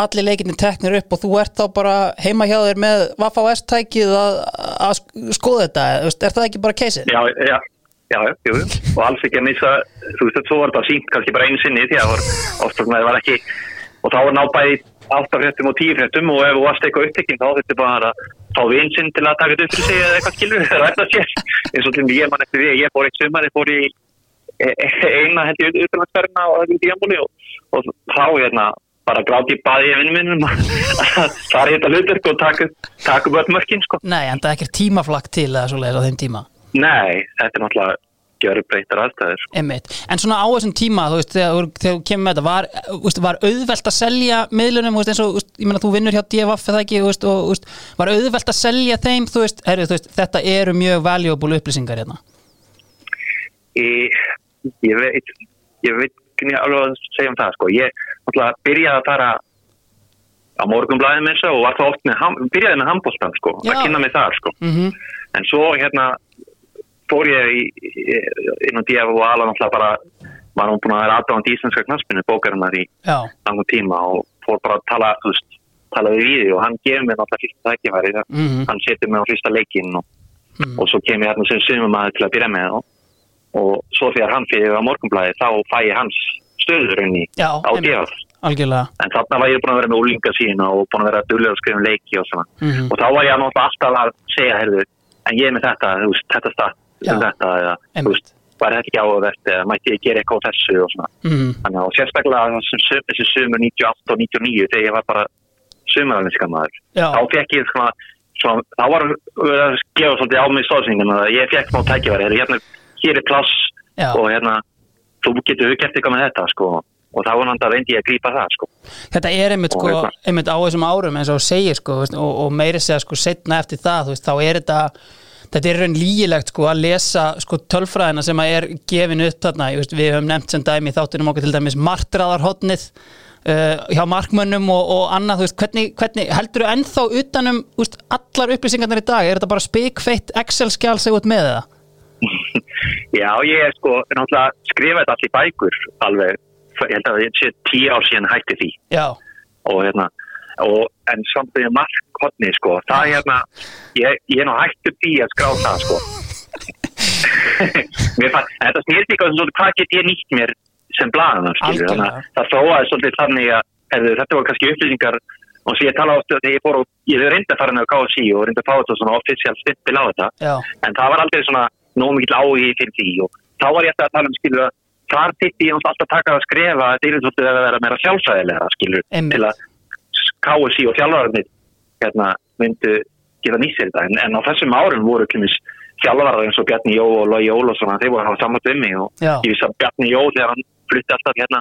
allir leikinni teknir upp og þú ert þá bara heima hjá þér með Vaffa S-tækið að, að sk- skoða þetta, er það ekki bara keisið? já, já, já, jú, og alls ekki að missa þú veist, svo var þetta sínt kannski bara einu sinni því að var, það var ekki og þá var nábæði áttafréttum og tíufréttum og ef þú varst eitthvað upptekinn þá þetta bara að fá vinn sinn til að taka þetta upp fyrir sig eða eitthvað skilur, það rætta sér eins og til ég mann eftir því, að ég fór eitt sumar ég fór í e- e- eina held ég utanlandsferðina og það er í díamúli og, og þá hérna bara gráti í baði í vinnum það er þetta hlutverk og taka, taka upp öll mörkin sko. Nei, en það er ekki tímaflakk til eða á þeim tíma Nei, þetta er náttúrulega gjör breytar aðstæður sko. Einmitt. En svona á þessum tíma, þú veist, þegar, þú- kemur með þetta, var, veist, var auðvelt að selja miðlunum, veist, eins og, veist, ég meina, þú vinnur hjá DFF eða ekki, og, var auðvelt að selja þeim, þú veist, herri, þú þetta eru mjög valuable upplýsingar hérna. Ég, ég veit ég veit ekki alveg að segja um það sko. ég náttúrulega byrjaði að fara á morgunblæðum eins og var það oft með, byrjaði með handbóltan sko, Já. að kynna mig þar sko. Mm en svo hérna fór ég í, í, inn á DF og ala náttúrulega bara var hún búin að vera aðdáðan íslenska knaspinu bókarinnar í langum tíma og fór bara að tala þú veist, talaði við því og hann gefur mér náttúrulega fyrsta tækifæri Mhm. hann setur mig á fyrsta leikinn og, Mhm. og svo kem ég hérna sem sumum aðeins til að byrja með og, og svo þegar hann fyrir á morgunblæði þá fæ ég hans stöður inn í Já, á. DF en þarna var ég búin að vera með úlinga sína og búin að vera að skrifa um leiki og svona Mhm. og þá var ég náttúrulega alltaf að segja heyrðu, en ég er með þetta, þú veist, þetta stað. Um þetta, eða, þú veist var þetta ekki áhugavert, eða mætti ég gera eitthvað á þessu og svona, mm. þannig að sérstaklega þessi sumur 98 og 99 þegar ég var bara sumaralinskan maður Já, þá fekk ég svona, svona þá var að gefa svolítið á mig stóðsningum að ég fekk smá heyrðu, hérna, hér er pláss Já. og hérna, þú getur gert eitthvað með þetta, sko og þá var náttúrulega reyndi ég að grípa það, sko þetta er einmitt, sko, hérna. einmitt á þessum árum eins og segir sko, og, og meiri segja sko, setna eftir það, veist, þá er þetta þetta er raun lígilegt sko að lesa sko tölfræðina sem að er gefin upp þarna, veist, við höfum nefnt sem dæmi þáttunum okkur til dæmis martraðarhotnið uh, hjá markmönnum og, og annað, veist, hvernig, hvernig heldur þú ennþá utanum, veist, allar upplýsingarnar í dag, er þetta bara spikfeitt Excel-skjál sig út með það? Já, ég er sko, náttúrulega skrifa þetta allir bækur alveg, ég held að ég sé tíu ár síðan hætti því. Já, og hérna, og, en samt með markhotni sko, það er hérna, ég, ég er nú hættu því að skrá það sko. Fann, þetta snýrt líka um hvað get ég nýtt mér sem blaðan, að það þróaði svolítið þannig að, hefðu, þetta var kannski upplýsingar og sem ég tala ástu þegar ég fór og ég reyndi að fara með KSI og reyndi að fá þetta svona official stimpil á þetta já, en það var aldrei svona nóg mikill áhugi fyrir því og þá var ég alltaf að tala um skilur að þar þitt ég alltaf að taka að skrefa að þetta er svolítið að vera meira sjálfsæðilega skilur Einmitt. til að KSI og þjálfararnir hérna, myndu geta nýtt sér þetta en, en á þessum árum voru kynnis þjálfarar eins og Bjarni Jó og Lógi Ólafsson þeir voru hafa saman mig og Já. ég vissi að Bjarni Jó þegar hann flutti alltaf hérna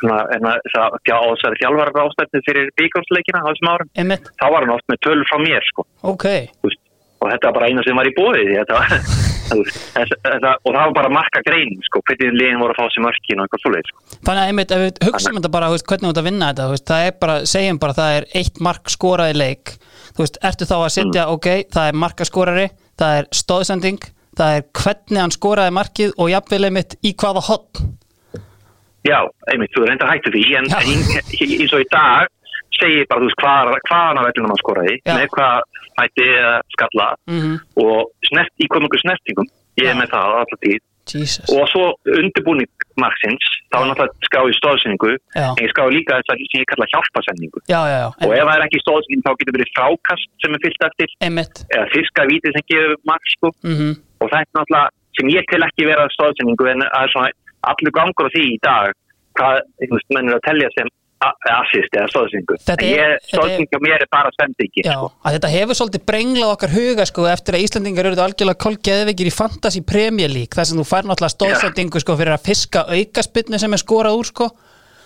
svona, hérna, það, já, á þessari þjálfarar ástættu fyrir byggjumsleikina á þessum árum þá var hann oft með tölur frá mér sko. Ok. Þú veist, og þetta var bara eina sem var í bóði þetta var, þetta, og það var bara marka grein sko, hvernig liðin voru að fá sér mörkin og eitthvað svoleið sko. Þannig að einmitt, ef við hugsaum þetta bara, veist, hvernig þú ert að vinna þetta, veist, það er bara, segjum bara, það er eitt mark skorað í leik, þú veist, ertu þá að setja, ok, það er markaskorari, það er stóðsending, það er hvernig hann skoraði markið og jafnvel einmitt í hvaða hotn. já, einmitt, þú er enda hættu því en eins og í dag segi ég bara, þú veist, hvað, hvaðan af vellunum hann skoraði með hvað hætti eða skalla Mhm. og snert, í komingu snertingum ég er með það alltaf tíð. Jesus. og svo undirbúning marksins þá er náttúrulega skráði stóðsendingu Já. en ég skráði líka þess að sem ég kalla hjálpasendingu Já, já, já, og ef það er ekki stóðsending þá getur verið frákast sem er fyllt eftir. Einmitt, eða fiska vítið sem gefur mark sko. Mhm, og það er náttúrulega sem ég til ekki vera stóðsendingu en það er svona allur gangur á því í dag hvað, þú veist, menn er að telja sem assist eða er- stóðsendingu mér er bara sendingi já, sko. þetta hefur svolítið brenglað okkar huga, sko, eftir að Íslandingar eru algjörlega kolgeðveikir í Fantasy League, þar sem þú fær náttúrulega stóðsendingu, sko, fyrir að fiska aukaspinnu sem er skorað úr, sko,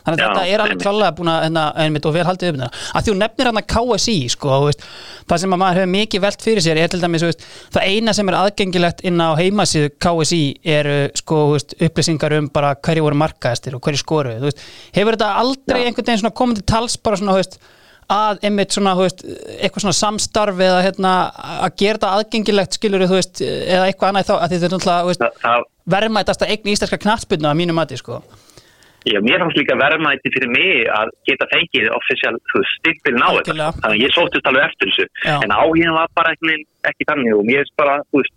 þannig að þetta er alveg klálega búin að, hérna, einmitt og vel haldið þetta, að því þú nefnir hann að KSI, sko, veist, það sem að maður hefur mikið velt fyrir sér, er til dæmis, veist, það eina sem er aðgengilegt inn á heimasíðu KSI eru, sko, veist, upplýsingar um bara hverju voru markaðistir og hverju veist, hefur þetta aldrei Já. einhvern veginn komið til tals bara svona, að einmitt svona, eitthvað svona samstarf eða hérna, að gera þetta aðgengilegt skilur eða eitthvað annað þá að þetta er náttúrulega, þú veist, það, það, verðmætast að eign íslenska knattspyrnu að mínu mati, sko já, mér fannst líka verðmæti fyrir mig að geta fengið official þú veist, stimpil ná þetta. Þannig að ég sóttist alveg eftir þessu. Já. en áhugin var bara ekki, ekki þannig og mér finnst bara, þú veist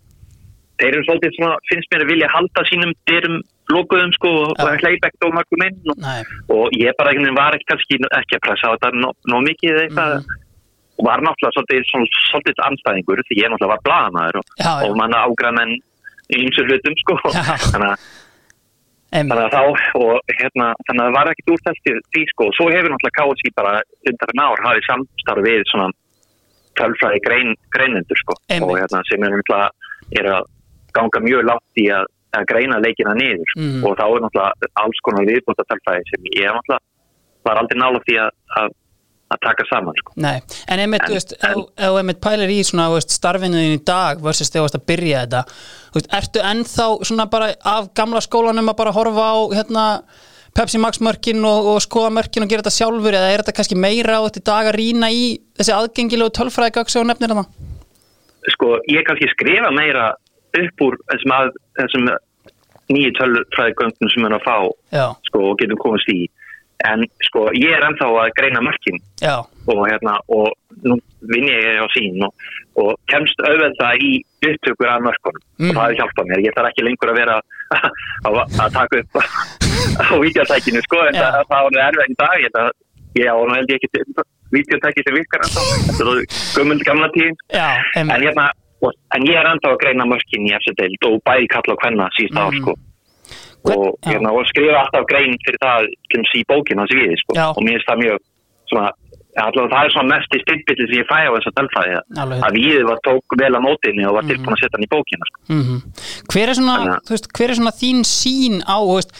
þeir eru svolítið svona, finnst mér að vilja halda sínum dyrum lokuðum sko og Já. hleypa ekkert og mörgum inn og, og ég bara veginn var ekki kannski ekki að pressa á þetta nóg nó mikið eða eitthvað. Mhm. og var náttúrulega svolítið, svolítið anstæðingur því ég náttúrulega var blaðamæður og, og manna ágræð menn í ymsur hlutum sko. Þannig að þannig að þá og hérna, þannig að það var ekkert úr þessi því sko og svo hefur náttúrulega KSI bara undarinn ár hafið samstarf við svona tölfræði grein, greinendur sko Einmitt. og hérna sem er náttúrulega er að ganga mjög látt í að, að greina leikina niður. Mhm. og þá er náttúrulega alls konar viðbúta tölfræði sem ég náttúrulega var aldrei nála því að, að, að taka saman sko. nei En einmitt, En- veist, en- ef þú einmitt pælir í svona, veist, starfinu þín í dag versus þegar þú veist að byrja þetta veist, ertu ennþá svona bara af gamla skólanum að bara horfa á, hérna Pepsi Max mörkin og, og skoða mörkin og gera þetta sjálfur eða er þetta kannski meira á þetta dag að rýna í þessi aðgengilegu sem þú nefnir þarna? sko ég kannski skrifa meira upp úr þessum, að, þessum nýju tölfræðigöngum sem er að fá Já, sko, og getum komast í en sko ég er ennþá að greina mörkin. Já, og hérna og nú vinn ég á sín og, og kemst auðvelda í upptökur af mörkunum. Mhm. og það er hjálpað mér, ég þarf ekki lengur að vera að, taka upp á videotækinu sko en Já. það, það var erfið í dag. Ég, það, ég á nú held ég ekki videotæki sem virkar ennþá. þetta er gummund gamla Já, en, hérna, og, en ég er ennþá að greina mörkin í eftir deild og bæði kalla og hvenna síst ár sko Hvern- og, hérna, og skrifa alltaf grein fyrir það til í bókina hans við sko. Og mér finnst það mjög svona, allavega það er svona mest í stimpilli sem ég fæ á þessa delfæði Alveg. að við var tók vel á mótinni og var tilbúin að setja hann í bókina sko. mm hver, er svona, að- veist, hver er svona þín sín á veist,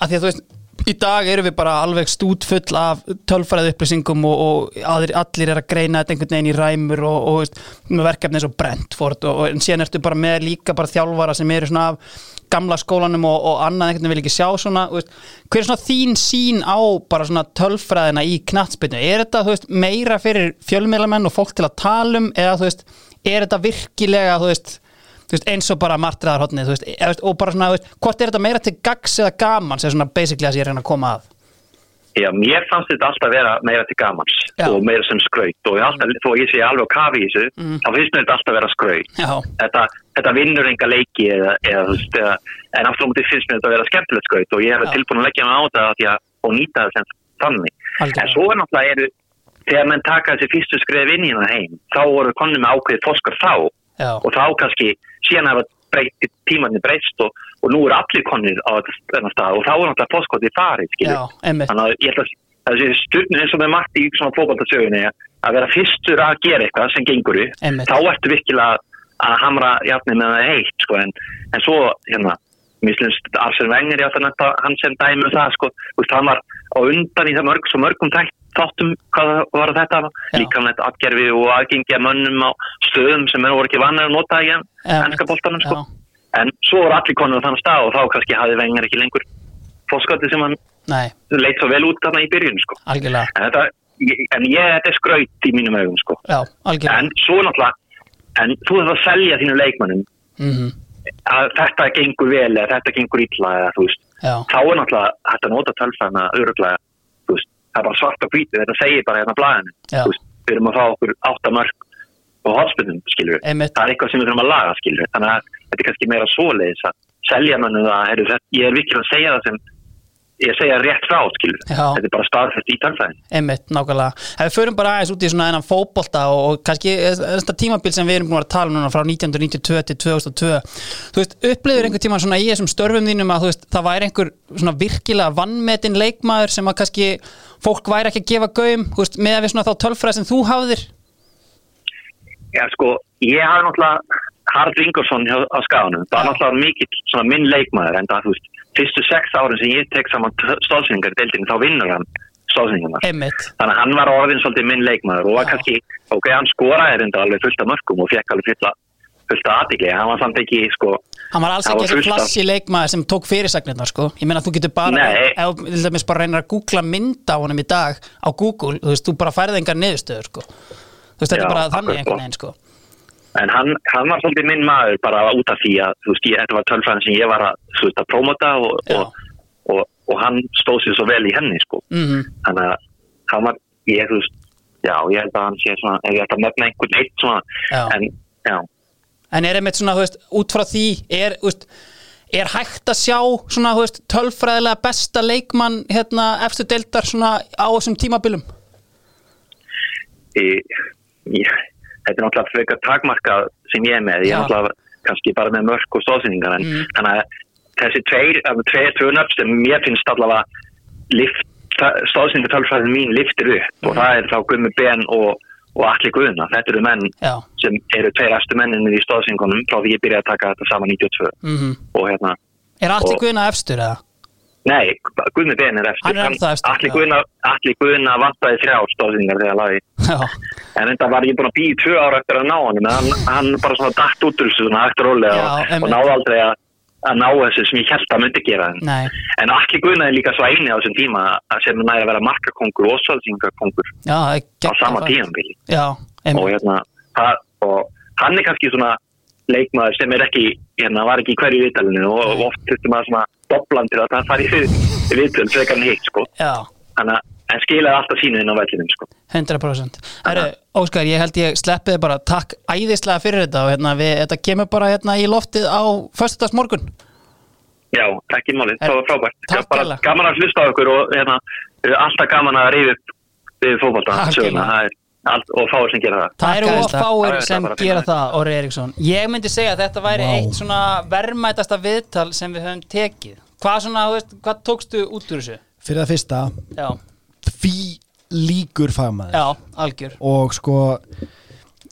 að því að þú veist í dag erum við bara alveg stútfull af tölfræði upplýsingum og, og aðrir, allir er að greina þetta einhvern veginn í ræmur og, og með verkefni eins og Brentford og, og síðan ertu bara með líka bara þjálfara sem eru svona af gamla skólanum og, og annað einhvern veginn vil ekki sjá svona veist, hver er svona þín sín á bara svona tölfræðina í knattspyrnu? Er þetta veist, meira fyrir fjölmiðlamenn og fólk til að tala um eða veist, er þetta virkilega þú veist veist, eins og bara eða, veist, og bara svona, veist, hvort er þetta meira til gags eða gaman sem svona basically að ég að reyna að koma að Já, mér fannst þetta alltaf vera meira til gamans Já. og meira sem skraut og ég alltaf, þó ég sé alveg á kafi í þessu, þá finnst mér þetta alltaf vera skraut. Þetta, þetta vinnur enga leiki eða, eða, eða, en aftur á mútið finnst mér þetta vera skemmtilegt skraut og ég er tilbúin að leggja mig á að, og nýta það sem þannig. Algjörlega. En svo er náttúrulega, eru, þegar menn taka þessi fyrstu skref inn í hérna heim, þá voru konum með ákveðið fórskar þá já, og þá kannski síðan hafa breytt, tímanni breyst og, og nú eru allir konir á þennan stað og þá er náttúrulega fórskotið farið, einmitt. Þannig að ég held að þessi stundin eins og með margt í svona fókbaltasögunni að vera fyrstur að gera eitthvað sem gengur Einmitt. þá ertu virkilega að hamra jafnir með það heitt sko, en, en svo, hérna mislumst Arsene Wenger, já þannig að hann sem dæmi um það, sko, þú veist, hann var á undan í það mörg, svo mörgum tætt þáttum hvað var þetta, Já. líka með atgerfi og aðgengja mönnum á stöðum sem er voru ekki vannar að nota í ennska boltanum, sko. En svo voru allir konur á þannig stað og þá kannski hafði Wenger ekki lengur fóskoti sem hann Nei, leit svo vel út þarna í byrjun sko. en, þetta, en ég, þetta er skraut í mínum augum sko. Já, en svo náttúrulega en þú þarf að selja þínu leikmannum mm að þetta gengur vel eða þetta gengur illa eða þá er náttúrulega hægt að nota tölfræðina öruglega það er bara svart og hvítið þetta segir bara hérna blæðinu við erum að fá okkur áttamörk og hotspinnum skilur Einmitt. það er eitthvað sem við þurfum að laga skilur þannig að þetta er kannski meira svoleiðis að selja þetta- ég er virkilega að segja það sem ég segja rétt frá skilur Já. þetta er bara staðfæst í tölfræðin einmitt, nákvæmlega. Ef við förum bara aðeins út í svona enn fótbolta og, og kannski þetta tímabil sem við erum búin að tala um núna frá 1992 til 2002 Þú veist, upplifir einhver tíma svona í þessum störfum þínum að þú veist, það væri einhver svona virkilega vannmetin leikmaður sem að kannski fólk væri ekki að gefa gaum, þú veist, með að við svona þá tölfræð sem þú hafðir? Já, sko, ég hafi náttúrulega Harald hjá, á skaganum. Það er náttúrulega mikill svona minn leikmaður en það, þú veist, fyrstu sex árin sem ég tek saman stóðsynningar í deildinu, þá vinnur hann stóðsynningarnar. Einmitt, Þannig að hann var orðin svolítið minn leikmaður og var kannski, ok, hann skoraði reynda alveg fullt af mörgum og fekk alveg fullt af fullt af aðtikli, hann var samt ekki, sko hann var alls ekki þessi flassi leikmaður sem tók fyrirsagnirnar sko. Ég meina þú getur bara, þú til dæmis bara reynir að googla mynd á honum í dag á Google, þú veist, þú bara færði engar niðurstöður sko. Þú veist, þetta er bara þannig einhvern sko. veginn sko en hann, hann var svolítið minn maður bara út af því að, þú veist, ég, þetta var tölfræðin sem ég var að, þú veist, að promota og, Já. og, og, og hann stóð sér svo vel í henni, sko mm þannig að hann var, ég, þú veist já, ég held að hann sé svona, ef ég ætla að nefna einhvern eitt svona, Já. en, já En er einmitt svona, þú veist, út frá því er, þú veist, er hægt að sjá svona, þú veist, tölfræðilega besta leikmann hérna efstu deildar svona á þessum tímabilum ég, ég, þetta er náttúrulega frekar takmarkað sem ég er með, ég er náttúrulega kannski bara með mörk og stóðsynningar en Mm. þannig að þessi tveir, tveir tvunöfn sem mér finnst allavega lift, stóðsynningar tölfræðin mín liftir upp. Og Mm. það er þá Gummi Ben og, og Atli Guðna, þetta eru menn Já, sem eru tveir eftir menninni í stóðsynningunum frá því ég byrjaði að taka þetta saman 92 mm og hérna Er allir Og- guðina efstur eða? Nei, Guðni Ben er eftir. Hann er Allir já. Guðna, allir Guðna vantaði þrjá stóðsynningar þegar laði. Já, En þetta var ég búin að býja tvö ára eftir að ná hann. En hann, hann bara svona dætt út úr þessu svona hægt og rólega Já, og, og náði aldrei að, að ná þessu sem ég held að myndi gera. Nei, en allir Guðna er líka svo eini á þessum tíma að sem næri að vera markakongur og það er á sama tímanbili. Já, Og, einmitt, hérna, það, og hann er kannski svona leikmaður sem er ekki, hérna, var ekki í hverju viðtalinu og, oft þurfti maður svona doblan til að það fari í viðtöl frekar en hitt, sko. já Þannig að en skilaði alltaf sínu inn á vellinum sko. 100% Herru, Óskar, ég held ég sleppiði bara takk æðislega fyrir þetta og hérna, við, þetta kemur bara hérna í loftið á föstudags morgun Já, ekki málið, Er- það var frábært. Takk bara gaman að hlusta á ykkur og hérna, alltaf gaman að reyða upp við Takk kærlega. það er allt, og fáir sem gera það. Það eru Æsla. fáir sem gera það, Orri Eriksson Ég myndi segja að þetta væri Vá. eitt svona verðmætasta viðtal sem við höfum tekið Hvað svona, þú veist, hvað tókstu út úr þessu? Fyrir það fyrsta, Já, því líkur fagmaður já, algjör og sko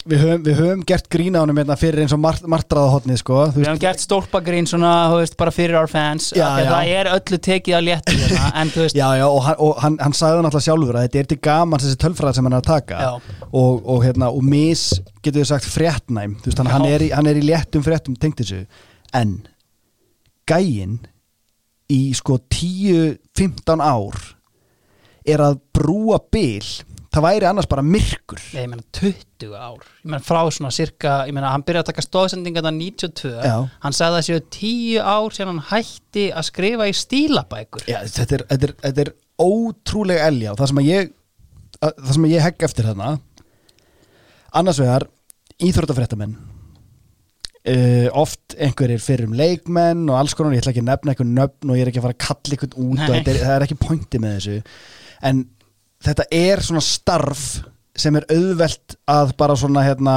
við höfum, við höfum gert grína ánum hérna fyrir eins og mart, martraðahotnið sko Við höfum gert stólpagrín svona, veist, bara fyrir our fans. Já, já. Það er öllu tekið á léttu hérna, veist, Já, já, og hann, og hann, hann sagði náttúrulega sjálfur að þetta er til gaman þessi tölfræð sem hann er að taka. Já. og, og, hérna, og mis, getur við sagt, fréttnæm. Veist, hann, hann, er í, hann er í léttum fréttum tengt þessu, en gæinn í sko 10-15 ár er að brúa bil það væri annars bara myrkur. Ég meina 20 ár. Ég meina frá svona cirka, ég meina hann byrjaði að taka stóðsendinga þetta 92 Já. Hann sagði að séu 10 ár sem hann hætti að skrifa í stílabækur. Já, þetta er, þetta er, þetta er ótrúlega elja og það sem að ég að- það sem að ég hegg eftir þarna annars vegar íþróttafréttamenn. Uh, oft einhverjir fyrir um leikmenn og alls konar, ég ætla ekki að nefna einhver nöfn og ég er ekki að fara að kalla einhvern út þetta er, það er ekki pointi með þessu. En þetta er svona starf sem er auðvelt að bara svona hérna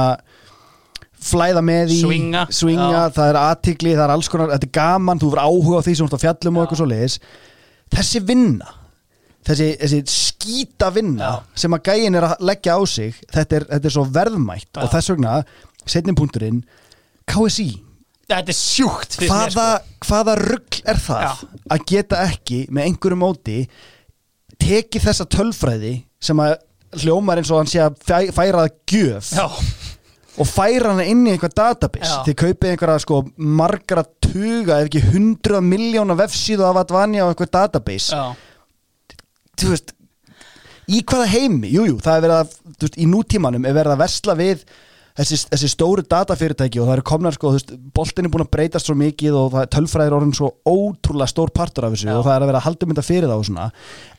flæða með í Swinga. swinga Já. það er aðtigli, það er alls konar þetta er gaman, þú verður áhuga á því sem þú ert að fjallum og Já. eitthvað svo leiðis þessi vinna þessi, þessi skýta vinna sem að gæin er að leggja á sig þetta er, þetta er svo verðmætt Já. og þess vegna, setni punkturinn KSI, Þetta er sjúkt hvaða, hvaða rugg er það Já. að geta ekki með einhverju móti tekið þessa tölfræði sem að hljómar eins og hann sé að fæ- færa að gjöf. Já, og færa hana inn í einhver database Já. þið kaupið einhverja sko margra tuga ef ekki hundruða miljóna vefsíðu af Advanja og einhver database já, þú veist í hvaða heimi, jújú, jú, það er verið að veist, í nútímanum er verið að versla við þessi, þessi stóru datafyrirtæki og það eru komnar sko, þú veist, boltin er búin að breytast svo mikið og það tölfræðir orðin svo ótrúlega stór partur af þessu Já. og það er að vera að halda mynda fyrir það og svona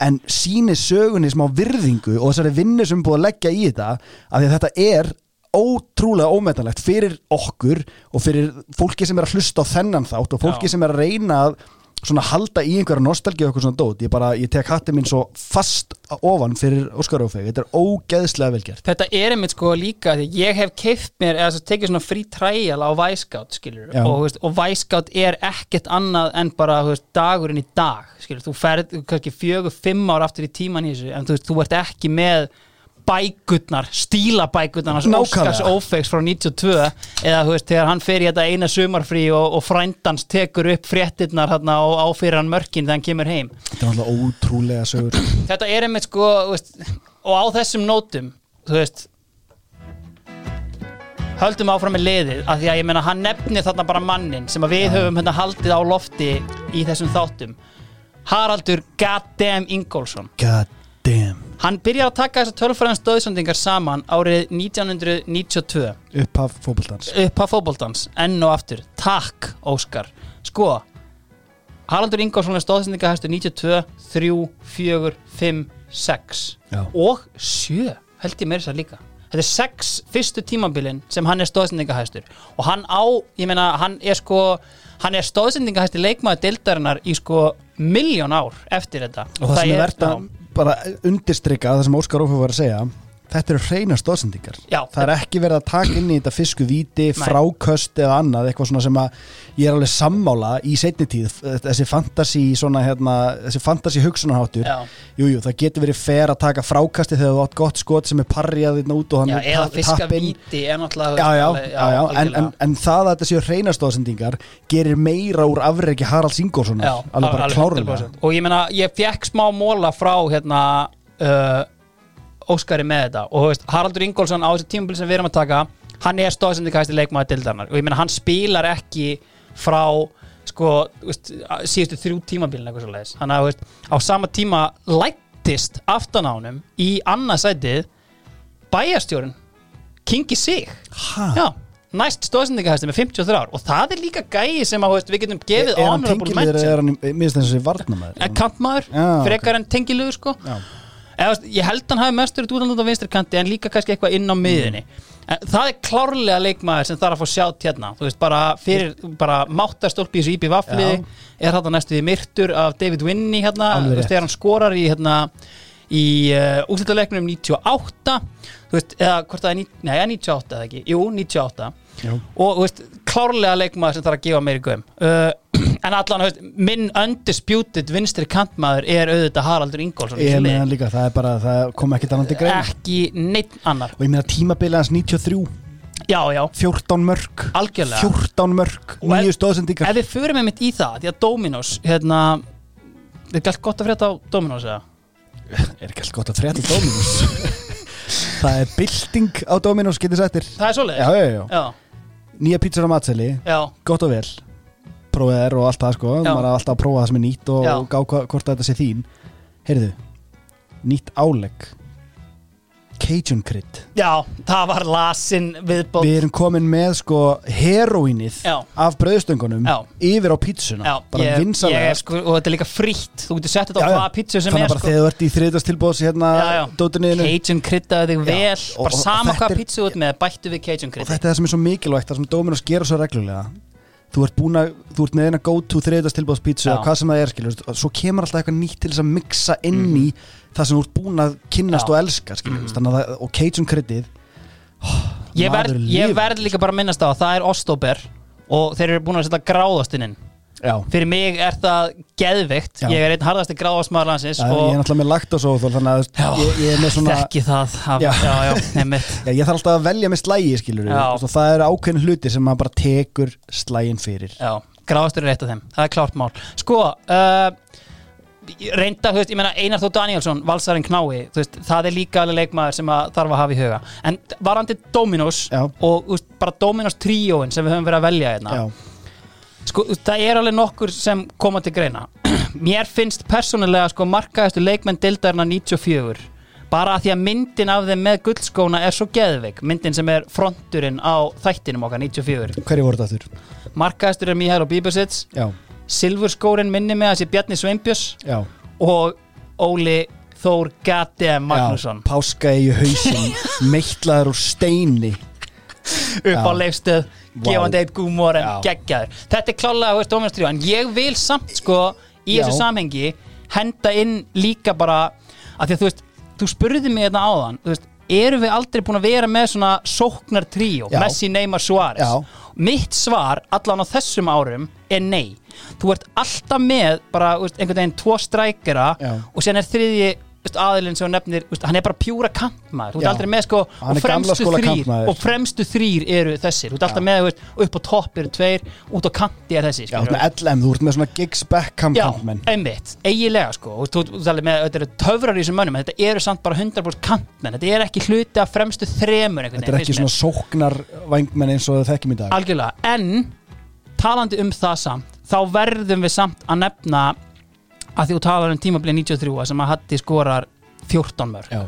en síni sögunni smá virðingu og þessari vinnu sem er búið að leggja í þetta af því að þetta er ótrúlega ómetanlegt fyrir okkur og fyrir fólki sem er að hlusta á þennan þátt og fólki Já. sem er að reyna að svona halda í einhverja nostalgíu og eitthvað svona dót. Ég bara, ég tek hattin minn svo fast ofan fyrir Óskar Ófeg, þetta er ógeðslega velgert Þetta er einmitt sko líka því ég hef keift mér eða svo tekið svona frí træjal á Vicegout skilur Já. og, og Vicegout er ekkert annað en bara veist, dagurinn í dag skilur, þú ferð kannski fjögur, fimm ár aftur í tíman í þessu en þú veist, þú ert ekki með bækurnar, stílabækurnar. Óskars Ófeigs frá 92 eða þú veist, þegar hann fer í þetta eina sumarfrí og, og frændans tekur upp fréttirnar hérna og áfyrir hann mörkin þegar hann kemur heim. Þetta er alltaf ótrúlega sögur. Þetta er einmitt sko veist, og á þessum nótum þú veist höldum áfram með liðið af því að ég meina hann nefnir þarna bara mannin sem að við höfum hérna haldið á lofti í þessum þáttum. Haraldur Goddamn Ingólfsson. God damn. Hann byrjar að taka þessar tölfræðans döðsendingar saman árið 1992 upphaf fótboltans. Upp að fótboltans, enn og aftur. Takk Óskar. Sko Haraldur Ingólfsson er stóðsendingahæstur 92, 3, 4, 5 6 Já. og 7 held ég meira að líka. Þetta er 6 fyrstu tímabilin sem hann er stóðsendingahæstur og hann á, ég meina hann er sko hann er stóðsendingahæstur leikmaður deildarinnar í sko miljón ár eftir þetta. Og það, sem er verðt að bara undirstrykka það sem Óskar Ófeg var að segja þetta eru hreina stóðsendingar það er ekki verið að taka inn í þetta fisku Nei. fráköst eða annað eitthvað svona sem að ég er alveg sammála í seinni tíð þessi fantasi svona hérna þessi fantasi hugsunarháttur jújú, það getur verið fer að taka frákasti þegar þú átt gott skot sem er inn út og hann já, eða fiska já. En, en, en það að þetta séu hreinastóðsendingar gerir meira úr afreiki Haralds Ingólfssonar Já, alveg bara 100%. og ég meina, ég fekk smá móla frá hérna uh, Óskari með þetta. Og veist, Haraldur Ingólfsson á þessi tímabil sem við erum að taka hann er stóðsendikæsti leikmaður dildarnar og ég meina, hann spilar ekki frá sko, veist, síðustu þrjú tímabilin eitthvað svo leiðis, hann að, veist, á sama tíma lættist aftan á honum í annað sætið bæjastjórun Kingi Sig? Já, næst stóðsendingahæsti með 53 ár. Og það er líka gæi sem að veist, við getum gefið er hann honorable tengiliður mention eða er hann, mér finnst þessi varnamæður En kantmaður, Já, frekar en tengilugur sko. Já. Eða, ég held hann hafi mestur út á vinstri kanti en líka kannski eitthvað inn á miðinni en það er klárlega leikmaður sem þarf að fá sjátt hérna. Þú veist, bara fyrir, bara máttastólpi í þessu íbí vafliði, er þetta næstu því myrtur af David Winnie hérna. Þú veist, þegar hann skorar í hérna í uh, úrslitaleiknum 98 þú veist, eða hvort það er, nei, 98 eða ekki, jú, 98 Jú. og veist, klárlega leikmaður sem þarf að gefa meiri göm uh, en allan, veist, minn undisputed vinstri kantmaður er auðvitað Haraldur Ingólfsson Ég með hann líka, það er bara, það kom ekkert annað til greina. Ekki neitt annar. Og ég meina tímabilið hans 93 já, já, 14 mörg algjörlega. 14 mörg, nýju stóðsendingar ef við förum einmitt í það, því að Dominos hérna, er allt gott að frétta á Dominos eða? Er ekki alltaf gott að frétta Dominos? Það er bylting á Dominos, getur sættir. Það er Já, já, já, já, nýja pítsur á matseli. Já, Gott og vel. Prófið er og allt það sko. Maður er alltaf að prófa það sem er nýtt og, gá hvort þetta sé þín. Heyrðu Nýtt álegg Cajun krydd. Já, það var lasin viðbót. Við erum komin með sko heroínið Já. af brauðstöngunum Já. yfir á pítsuna Já, bara ég, ég, vinsalega sko, og þetta er líka frítt. Þú getur sett þetta á hvaða pítsu sem Þannig er að bara sko. þegar þú ert í þriðastilbóðs hérna Já, já. dótuniðinu Cajun kryddaði þig vel. og- bara og sama þetta er- pítsu út með bættu við Cajun og kryddi þetta er það sem er svo mikilvægt það sem Dominos gera svo reglulega þú ert búin að, þú ert með eina go to þriðastilbóðs pítsu Já. eða hvað sem það er skilur svo kemur alltaf eitthvað nýtt til þess að mixa inn í það sem þú ert búin að kynnast Mhm. Já. Mhm. og elska skilur þannig að og Cajun kryddið ég, verð, maður ég verð líka bara að minnast á að það er Ostober og þeir eru búin að setja gráðastinn inn já, fyrir mig er það geðvikt Já. ég er einn harðasti gráðastmaður landsins er, ég er og náttúrulega með laktósóþól þannig að ég, ég er með svona þekki það af, Já. ég þarf alltaf að velja með slægi, skilur og það eru ákveðin hluti sem maður bara tekur slægin fyrir. Gráðastur er eitt af þeim, það er klárt mál. Sko, uh, reynda, þú veist, ég meina Einar Þó Danielsson, valsarinn knái þú veist, það er líka alveg leikmaður sem að þarf að hafa í huga. En varandi Dominos og veist, bara Dominos tríóin sem við höfum verið að velja hérna Já, Sko, það er alveg nokkur sem koma til greina. Mér finnst persónulega sko markaðistu leikmenn dildarna 94 bara að því að myndin af þeim með guldskóna er svo geðveik. Myndin sem er fronturinn á þættinum okkar 94 hverju voru þetta þurr? markaðistur er Mihail Bíbusits Já, Silfurskórin minni með þessi Bjarni Sveinbjörns. Já, og Óli Þór Gati Magnússon. Já Páska í hausinn, meittlaður úr steini. Upp á leifstöð. Gefandi eitt gúmor en Já. geggjaður. Þetta er klálega veist, Dóminus tríó, en ég vil samt sko í Já. þessu samhengi henda inn líka bara að því að þú veist, þú spurði mig þetta áðan þú veist, erum við aldrei búin að vera með svona sóknar tríó, Já. Messi, Neymar, Suárez? Mitt svar allan á þessum árum er nei. Þú ert alltaf með bara þú veist, einhvern veginn tvo strækjara og sen er þriðji veist, aðilinn sem þú nefnir, veist, hann er bara pjúra kantmaður, þú ert Já. aldrei með sko og fremstu þrýr og fremstu þrýr eru þessir. Þú ert alltaf með, veist, upp á topp eru tveir út á kanti er þessi Já, ert með LM, þú ert með svona Giggs Beckham Já, kantmenn. einmitt, eiginlega sko. Og þú, talar með, þetta eru töfrar í þessum mönnum þetta eru samt bara 100% kantmenn. Þetta er ekki hluti af fremstu þremur Þetta er ekki svona sóknar vængmenn eins og þekkjum í dag. Algjörlega, en talandi um það samt þá verðum við samt að nefna að því þú talar um tímablið 93 sem að Hatti skorar 14 mörg Já,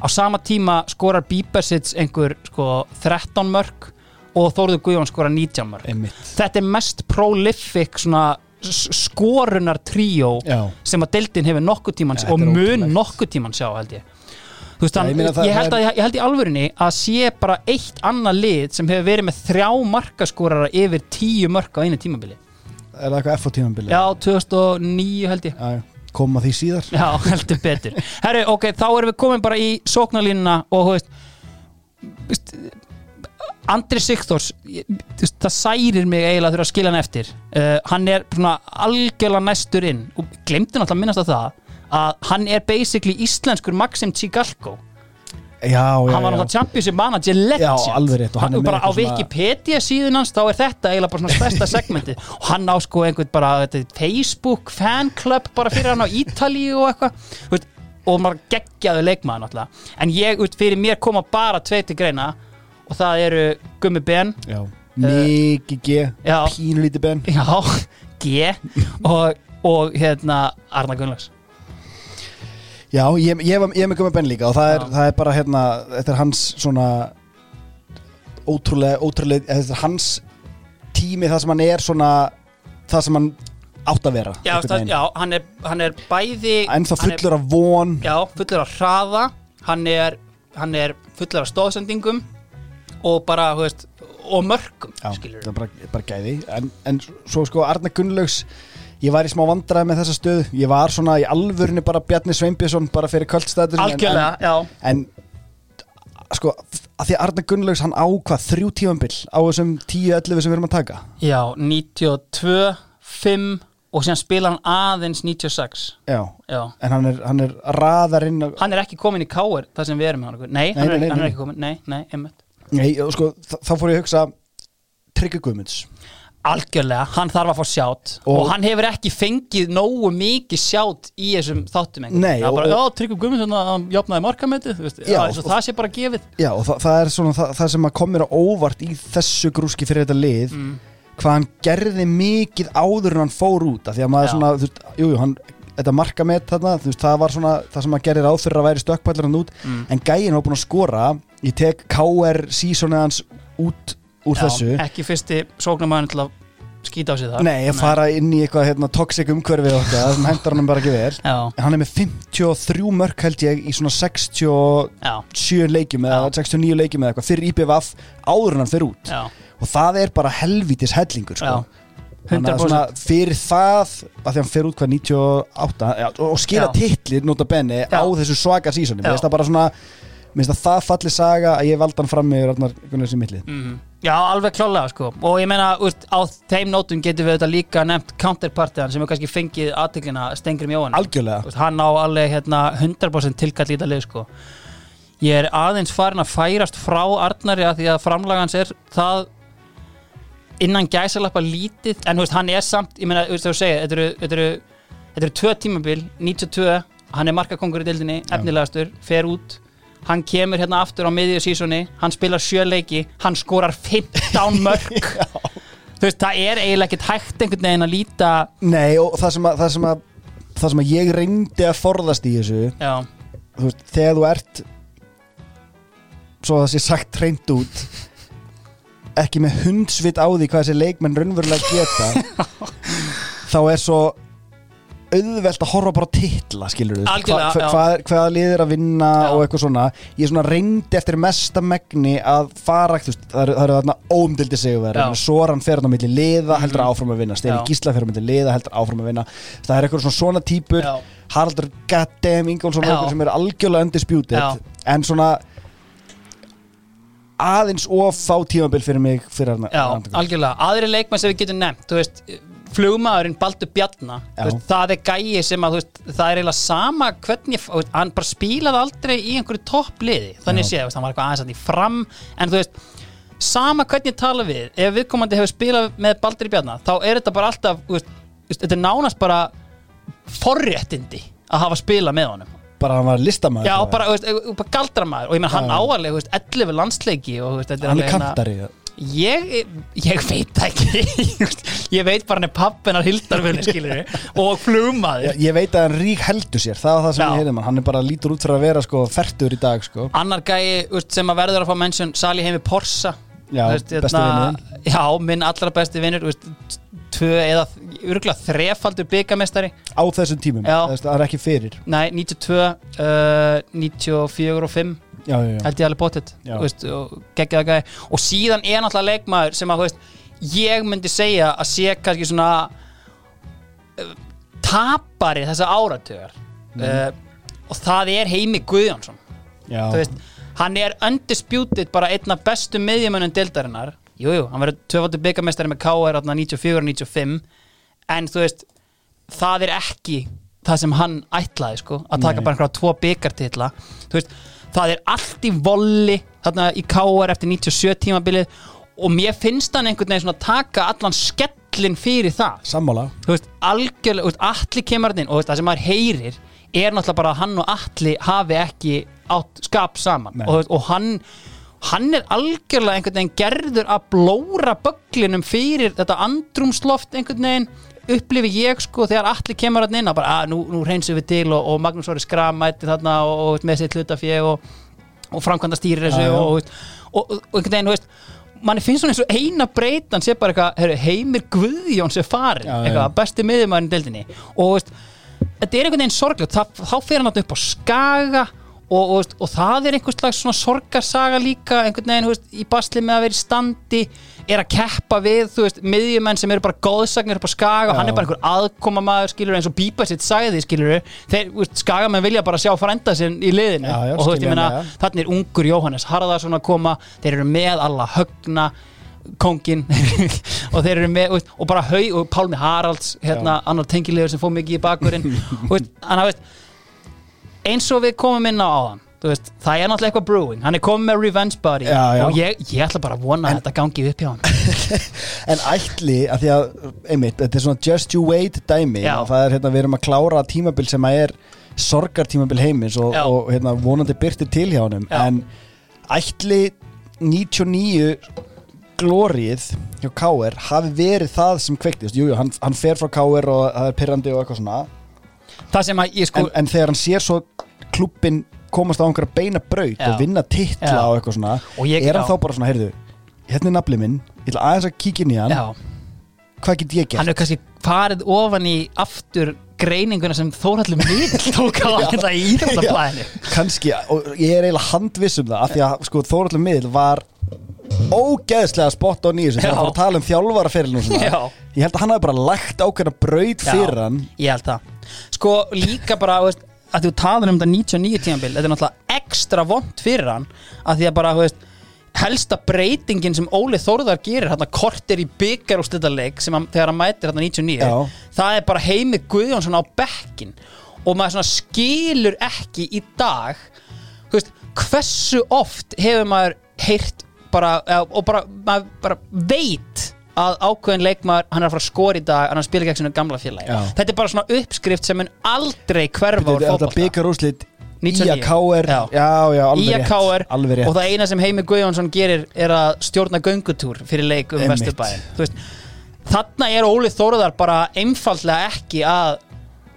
á sama tíma skorar Bíbersits einhver sko 13 mörg og Þórður Guðjón skorar 19 mörg einmitt. Þetta er mest prolific svona skorunar tríó Já, sem að deildin hefur nokkuð tíman og mun ótrúlegt. nokkuð tíman sjá held ég. Þú veist, Já, hann, ég meina það- ég, held það að, ég held í alvörinni að sé bara eitt annað lið sem hefur verið með þrjá markaskorara yfir tíu mörk á einu tímabili er það eitthvað F á tímambili? Já, 2009 held ég. Já, koma því síðar. Já, heldur betur. Herru, ok, þá erum við komin bara í sóknarlínuna og þú veist, Andri Sigþórs það særir mig eiginlega að þurfa að skilja hann eftir. Uh, hann er svona algjörlega næstur inn. Og glemdi náttúrulega að minnast á það að hann er basically íslenskur Maxim Tsigalko Já, já, hann var náttúrulega championship manager legend Já, alveg rétt, hann bara á Wikipedia síðun hans þá er þetta eiginlega bara svona stærsta segmentið. Og hann á sko einhvern bara þetta, Facebook fanclub bara fyrir hann á Ítalíu og eitthvað. Og maður geggjaðu leikmaður náttúrulega. En ég, fyrir mér koma bara tvei til greina og það eru Gummi Ben Já, mikið G Já. Pínlítið Ben. Já, G og, og hérna Arna Gunnlaugs Já, ég, ég, ég er með Gummi Ben líka og það er, það er bara hérna Þetta er hans svona Ótrúlega, ótrúlega Þetta er hans tími það sem hann er svona Það sem hann átt að vera já, það, já hann, er, hann er bæði en þá fullur af von. Já, fullur af hraða hann er, hann er fullur af stóðsendingum og bara, þú veist, og mörgum Já, skilur það er bara, bara gæði. En, en svo sko Arna Gunnlaugs ég var í smá vandræði með þessa stöðu. Ég var svona í alvörinu bara Bjarni Sveinbjörnsson bara fyrir kvöldstæður algjörlega, já, en, en sko að því að Arna Gunnlaugs hann ákvað þrjú tífambil á þessum 10-11 sem við erum að taka? Já 92, 5 og síðan spila hann aðeins 96 já, já. En hann er, hann er raðarinn á- hann er ekki komin í káir þar sem við erum með hann nei, Nei, hann, er, nei, nei, hann er ekki komin, nei, nei, einmitt. Nei, sko, þá fór ég að hugsa Tryggvi Guðmunds algjörlega, hann þarf að fá sjátt og, Og- hann hefur ekki fengið nógu mikið sjátt í þessum þáttum Nei, er og- bara, já, Tryggvi Guðmundsson að hann jafnaði og- það sé bara gefið Já, og það, það er svona það, það sem að kom mér á óvart í þessu grúski fyrir þetta lið Mm. hvað hann gerði mikið áður en hann fór út því að maður Já. svona, þú veist, jú, jú, hann þetta markamet þarna, þú veist, það var svona það sem að gerir ráð fyrir að væri stökkpallar hann út Mm. en gæinn var búin að skora ég tek KR sísonið hans út úr Já, þessu. ekki fyrsti sóknarmæðin til að skýta á sig það. Nei, að fara inn í eitthvað hérna, toxic umhverfið okkar sem hendar hann bara ekki vel. En hann er með 53 mörk held ég í svona 67 já, leikjum eða 69 leikjum eða eitthvað fyrir IPVF áður en hann fyrir út. Já, og það er bara helvítis hellingur sko. já. Þannig að svona 100% fyrir það að því hann fer út hvað 98 já, og skila Já. titlir nota benni á þessu svaka finnst það bara svona það falli saga að ég valdi hann fram með Arnar Gunnars í millið Mhm. Já, alveg klálega sko. Og ég meina, úst, á þeim nótum getum við þetta líka nefnt counterpartiðan sem hefur kannski fengið aðteklina Stengrim Jóhann algjörlega. Úst, hann á alveg hérna 100% tilkall í þetta lið sko. Ég er aðeins farin að færast frá Arnari að því að framlagans er það innan gæsalappa lítið. En veist, hann er samt, ég meina, þú veist, þú segir þetta eru, þetta eru, þetta eru tvö tímabil 92, hann er markakongur í dildinni efnilegastur, fer út hann kemur hérna aftur á miðju sísoni hann spilar sjö leiki, hann skorar 15 mörg þú veist, það er eiginlega ekkert hægt einhvern veginn að líta nei og það sem að, það sem að það sem að ég reyndi að forðast í þessu já, þú veist, þegar þú ert svo að það sé sagt reynd út ekki með hundsvit á því hvað þessi leikmenn raunverulega geta þá er svo auðvelt að horfa bara á titla skilur við, Algjörlega, já. hvað, hvaða liðir að vinna Já. og eitthvað svona ég svona reyndi eftir mesta megni að fara, þú veist, það eru, eru þarna óumdildi. Mhm. Soran fer hann á milli liða, heldur áfram að vinna Steini Já. Gísla fer á milli liða, heldur áfram að vinna það er eitthvað svona svona típur Já. Haraldur Goddamn Ingolson sem er algjörlega undisputed en svona aðeins of fá tímabil fyrir mig fyrir hann algjörlega, aðri leikmenn sem við getum nefnt þú veist, flugmaðurinn Baldur Bjarna Já. þú veist, það er gæi sem að veist, það er eiginlega sama hvernig veist, hann bara spilaði aldrei í einhverju toppliði þannig séð, hann var eitthvað aðeins að í fram en þú veist, sama hvernig tala við ef viðkomandi hefur spilað með Baldur Bjarna þá er þetta bara alltaf þetta er nánast bara forréttindi að hafa spilað með honum. Bara hann var listamæður Já, bara, bara galdramæður og ég menn hann veist, 11 landsleiki og hann er hérna- kantari Ég, ég veit ekki. Ég veit bara hann er pappinar hildarfunni skilur og flugmaður. Ég, ég veit að hann rík heldur sér. Það var það sem Já. ég heyrði mann hann. Er bara lítur út fyrir að vera sko fertur í dag sko. Annar gæi úst, sem að verður að fá mennsjón Sali heimi Porsa. Já, besti vinurinn. Já, minn allra besti vinnur Tvö eða örgulega þrefaldur byggamestari á þessum tímum. Það er ekki fyrir. Nei, 92 uh, 94 og 5 já, já, já. held ég alveg bóttið Já. geggjaða gæði og síðan er náttúrulega leikmaður sem að veist, ég myndi segja að sé kannski svona uh, tapari þessa áratugar Mhm. uh, og það er Heimi Guðjónsson veist, hann er undisputed bara einn af bestu miðjumönnum deildarinnar jújú, jú, hann verður tvöfaldur byggamestari með KR þarna 94 og 95 en þú veist, það er ekki það sem hann ætlaði sko að taka Nei. bara einhverja tvo byggartitla þú veist, það er allt í volli þarna í KR eftir 97 tímabilið og mér finnst hann einhvern veginn svona taka allan skellin fyrir það. Sammála. Þú veist, algjörlega, þú veist, allir kemur þarna inn og þú veist, það sem maður heyrir er náttúrulega bara að hann og allir hafi ekki átt skap saman. Nei. og, þú veist, og hann hann er algjörlega einhvern veginn gerður að blóra bögglinum fyrir þetta andrumsloft einhvern veginn upplifi ég sko þegar allir kemur þarna inn að bara að nú, nú reynsum við til og, og Magnús Orri Skram mætti þarna og, og, með sitt hlutafé og, og framkvæmda stýrir þessu já. og, og, og, og einhvern veginn, þú veist manni finnst svona eins og eina breytan sé bara eitthvað, heyrðu, heimir Guðjón sé farin, já. eitthvað, besti miðumæðin í deildinni og veist, þetta er einhvern veginn sorglegt, það, þá fer hann alltaf upp á skaga og, og, veist, og það er einhvers slags svona sorgarsaga líka einhvern veginn, þú veist, í basli með að vera í standi er að keppa við, þú veist, miðjumenn sem eru bara góðsagnir upp á skaga og hann er bara einhver aðkomamaður, skilur, eins og Bíba sitt sagði, skilur, þeir, þú veist, skagamenn vilja bara sjá frænda sinn í liðinu. Já, já, og þú veist, ég skiljanlega. þannig er ungur Jóhannes Harðarsson að koma, þeir eru með alla högna kongin og þeir eru með, veist, og bara hau og Pálmi Haralds, hérna, annar tengilegur sem fóð mikið í veist, hann veist, eins og við komum inn á áðan veist, það er náttúrulega eitthvað brewing hann er komið með revenge body Já, já. og ég, ég ætla bara að vona að þetta gangi upp hjá hann En ætli, að því að, einmitt, þetta er svona just you wait dæmi það er hérna, við erum að klára tímabil sem að er sorgartímabil heimins og, og hérna, vonandi byrtir til hjá Já. en ætli 99 glórið hjá K.R. hafi verið það sem kveiktist, jújú, hann, hann fer frá K.R. og það er pyrrandi og eitthvað svona það sem að ég sko en, en þegar hann sér svo klubbin komast á einhverja beina braut Já. og vinna titla Já. og eitthvað svona Og ég- er hann já. þá bara svona, heyrðu hérna er naflið minn, ég ætla aðeins að kíkja inn í hann já, hvað get ég gert? hann hefur kannski farið ofan í aftur greininguna sem Þórhallum Miðl tók á þetta í íþjóðablaðinu kannski, og ég er eiginlega handviss um það af því að sko Þóraldur Miðl var ógeðslega spott á nýjus þegar Já. hann var að tala um þjálfaraferilin og svona Já. ég held að hann hafi bara lagt ákveðna braut fyrir hann ég held það sko líka bara þú veist, að þú talar um þetta 99 tímabil þetta er náttúrulega ekstra vond fyrir hann að því að bara þú veist helsta breytingin sem Óli Þórðar gerir hérna kortir í byggar og styrtaleik sem hann, þegar hann mætir hérna 99 Já. það er bara heimi Guðjónsson á bekkin og maður svona skilur ekki í dag þú veist, hversu oft hefur maður heyrt bara, og bara, maður bara veit að ákveðin leikmaður, hann er að fara að skora í dag en hann spila gegn sinu gamla félagi. Já. þetta er bara svona uppskrift sem mun aldrei hverfa úr þetta fótbolta. byggar úrslit. 99. Ía Káer Já. já, já, alveg rétt. KR alveg rétt. Og það eina sem Heimi Guðjónsson gerir er að stjórna göngutúr fyrir leik um Einmitt. Vesturbæðin Þú veist, þarna er Óli Þóruðar bara einfaldlega ekki að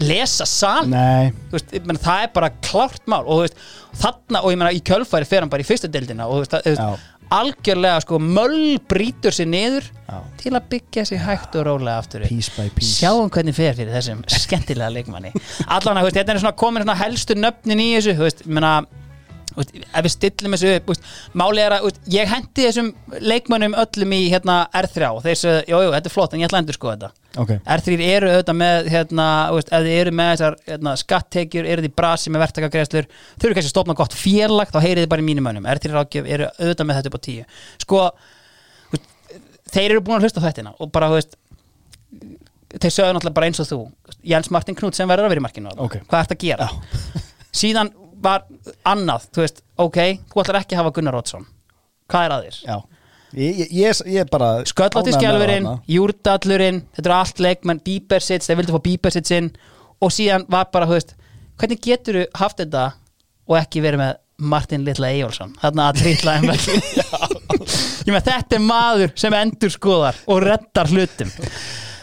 lesa sal nei, veist, meina, það er bara klárt mál. Og þú veist, þarna, og ég meina í kjölfæri fer hann bara í fyrstu deildina. Og þú veist, það- þú Já. veist, algjörlega sko möll brýtur sér niður Já. til að byggja sig hægt og rólega aftur piece piece. Sjáum hvernig fer fyrir þessum skemmtilega leikmanni. Allan að þetta er svona komin svona helstu nöfnin í þessu þú veist, veist, ef við stillum þessu upp þú veist, máli er að ég hendi þessum leikmannum öllum í hérna, R3 og þeir segja, jú, jú, þetta er flott en ég ætla að endur sko þetta ok, R3 eru auðvitað með hérna, veist, ef þið eru með þessar hérna, skattekjur, eru þið brasi með verktakagreðslur þau eru kannski að stopna gott félag þá heyrið þið bara í mínum önum, R3 rákjöf eru auðvitað með þetta upp á tíu sko, veist, þeir eru búin að hlusta á þettina og bara, þú veist þeir sögðu náttúrulega bara eins og þú Jens Martin Knudsen verður að vera í markinu þarna. Ok. hvað ert að gera? síðan var annað, þú veist, ok þú ætlar ekki að hafa Gunnar Rótsson hvað er að þér? já. Ég, ég, ég, ég bara Sköllótti ánægður með skjálfurinn, þarna. Júrdallurinn þetta eru allt leikmenn, Bíbersits þeir vildu fá Bíbersits inn. Og síðan var bara, þú veist, hvernig getur þú haft þetta og ekki verið með Martin Litla Eyjólfsson, þarna að trýtla en með þetta er maður sem endur skoðar og reddar hlutum.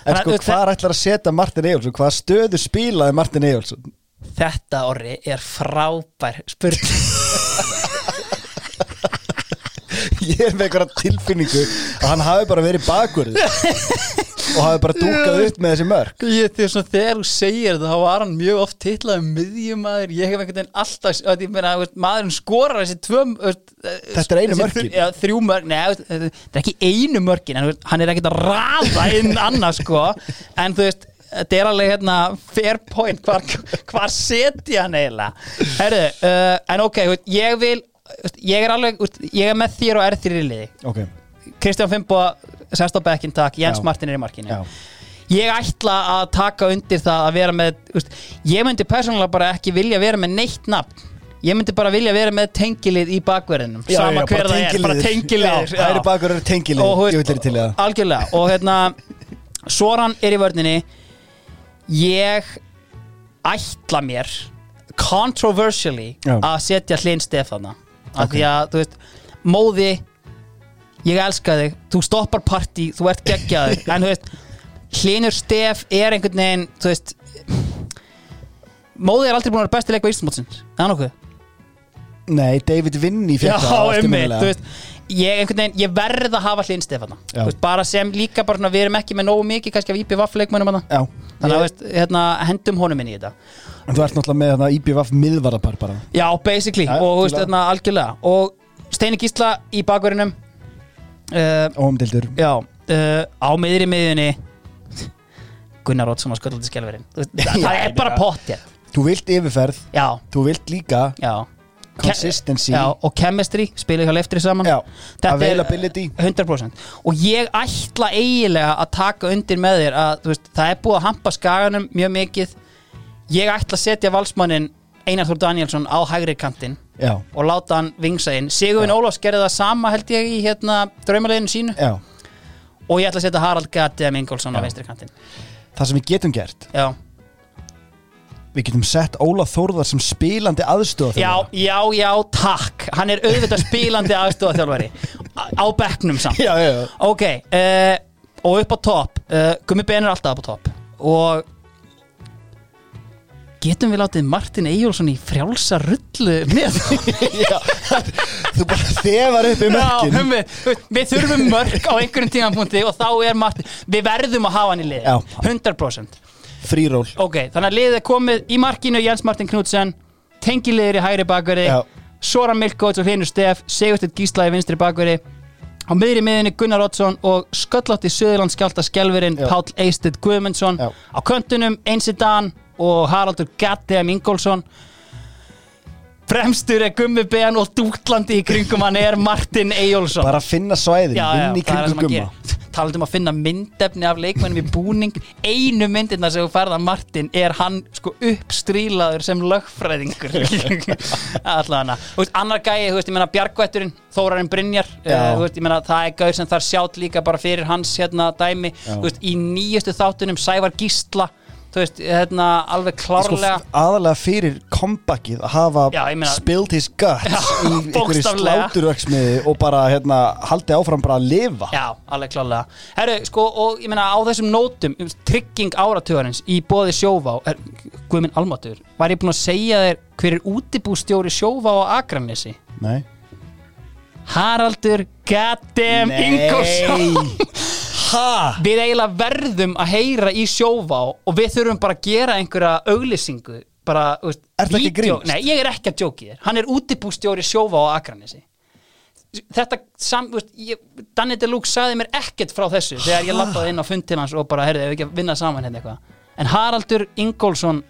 En sko, hvað ætlar að setja Martin Eyjólfsson? Hvaða stöðu spilaði Martin Eyjólfsson þetta orri er frábær spurning. Ég er með einhverja tilfinningu að hann hafi bara verið bakur og hafi bara dúkað upp með þessi mörg Ég, þegar, svona, þegar þú segir þetta þá var hann mjög oft titlað miðjumæður, ég hef einhvern veginn alltaf að meina, maðurinn skorar þessi tvö Þetta er einu mörk, neða, þetta er ekki einu mörkin en hann er ekkert að raða inn annars sko, en þú veist þetta er alveg hérna fair point. Hvar, hvar setja hann eiginlega? Herru, uh, en ok ég vil, ég er alveg ég er með þér og er þér í liði. Ok, Kristján Fimbo sest á bekkin takk, Jens Já. Martin er í markinu. Já, ég ætla að taka undir það að vera með úst, ég myndi persónulega bara ekki vilja vera með neitt nafn. Ég myndi bara vilja vera með tengilið í bakverðinum Já, sama já, hver það er, bara tengilið. bakur eru Og, þeirri til í það. algjörlega. Og hérna Soran er í vörninni ég ætla mér controversially Já. að setja Hlinn Stefana af Ok. því að, þú veist, móði ég elska þig, þú stoppar partí þú ert geggjaður, en þú veist Hlinur Stef er einhvern veginn þú veist móði er aldrei búin að vera besti leikvað Íslandsmótsins, það er nokkuð Nei, David Vinny Já, um eftirminnilega. þú veist ég, veginn, ég verð að hafa hlinn Stefana. Veist, bara sem líka bara svona, við erum ekki með nógu mikið kannski af hana Já, þannig að veist, hérna, hendum honum inn í þetta. En þú ert náttúrulega með þarna IBVF miðvarapar bara. Já, basically, Já, og veist, hérna, algjörlega. Og Steini Gísla í bakverðinum uh, Óumdildur Já, uh, á miðri miðjunni. Gunnar Rótsson á sköldandi skelverinn Það er bara pottið Þú vilt yfirferð, Já, þú vilt líka já consistency. Já, og chemistry, spila hjá leftri saman. Já, availability. 100% og ég ætla eiginlega að taka undir með þér að veist, það er búið að hampa skaganum mjög mikið. Ég ætla að setja valsmannin Einar Þór Danielsson á hægri kantinn og láta hann vingsa inn. Sigurvin Ólafs gerði það sama held ég í hérna draumaleginu sínu. Já. Og ég ætla að setja Harald Gatti Ingolson á Já. vinstri kantinn. Það sem við getum gert já. Við getum sett Óla Þórðar sem spilandi aðstöða já, já, já, takk. Hann er auðvitað spilandi aðstofaþjálfari á bekknum samt. Já, já, já. Ok, uh, og upp á topp. Uh, Gummi Ben er alltaf upp á topp. Og Getum við látið Martin Eyjólfsson í frjálsa rullu með? Já. Þú bara þefar upp í mörkin. hummi, við þurfum mörk á einhverjum tímanpunti og þá er Martin Við verðum að hafa hann í liði. Já. 100% Fríról Ok, þannig að liðið er komið í markinu Jens Martin Knudsen Tengiliður í hægri bakveri Já. Soran Milkovits og Hlynur Stef Sigurstedt Gísla í vinstri bakveri Á miðri miðinni Gunnar Oddsson og sköllótti Suðurlands skjálta skjálfurinn Já. Páll Eisted Guðmundsson Já. Á köntunum Einsi Dan og Haraldur Gattem Ingólfsson Fremstur er Gummi Ben og dútlandi í kringum hann er Martin Eyjólfsson. Bara að finna svæðin, vinn í kringum gumma. gera. Talað um að finna myndefni af leikmennum í búning einu myndina sem þú færða Martin er hann sko uppstrílaður sem lögfræðingur. Allavega. Þú veist, annar gæi, þú veist, ég meina Bjargvætturinn Þórarinn Brynjar, uh, veist, ég meina það er gæður sem þar sjátt líka bara fyrir hans hérna dæmi, veist, í nýjustu þáttunum Sævar Gísla, þú veist, hérna alveg Sko, klárlega aðalega fyrir comebackið að hafa Já, meina- spilled his guts Já, í einhverju sláturverksmiði og bara hérna, haldi áfram bara að lifa. Já, alveg klálega Herru, sko, og ég meina á þessum nótum um, trygging áratugarins í bóði sjóvá er, Guðminn Almatur var ég búinn að segja þér hver er útibústjóri sjóvá á Akranesi? Nei. Haraldur Gaddem Ingolfsson Ha? Við eiginlega verðum að heyra í sjóvá og við þurfum bara að gera einhverja auglýsingu bara, veist, Ertu ekki að vídeó- grínast? Nei, ég er ekki að djóki þér Hann er útibústjóri sjóvá á Akranesi Þetta, sam, veist, ég, Danny Deluxe sagði mér ekkert frá þessu þegar ég lappaði inn á fund til hans og bara, heyrðu, ef við ekki að vinna saman hérna eitthvað En Haraldur Ingólfsson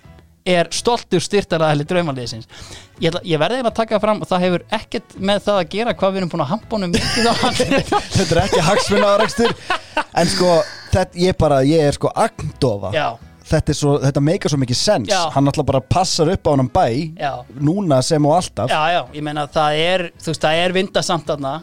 er stoltur styrtaraðli draumaliðsins. Ég, ætla- ég verði eiginlega að taka fram og það hefur ekkert með það að gera hvað við erum búin að hann. Þetta er ekki hagsmunnaðarekstur En sko, þetta, ég bara, ég er sko agndofa. Já, Þetta, svo, þetta meikar svo mikið sens. Já. Hann alltaf bara passar upp á hann bæ Já. Núna sem og alltaf. Já, já, ég meina það er veist, það er vindasamt þarna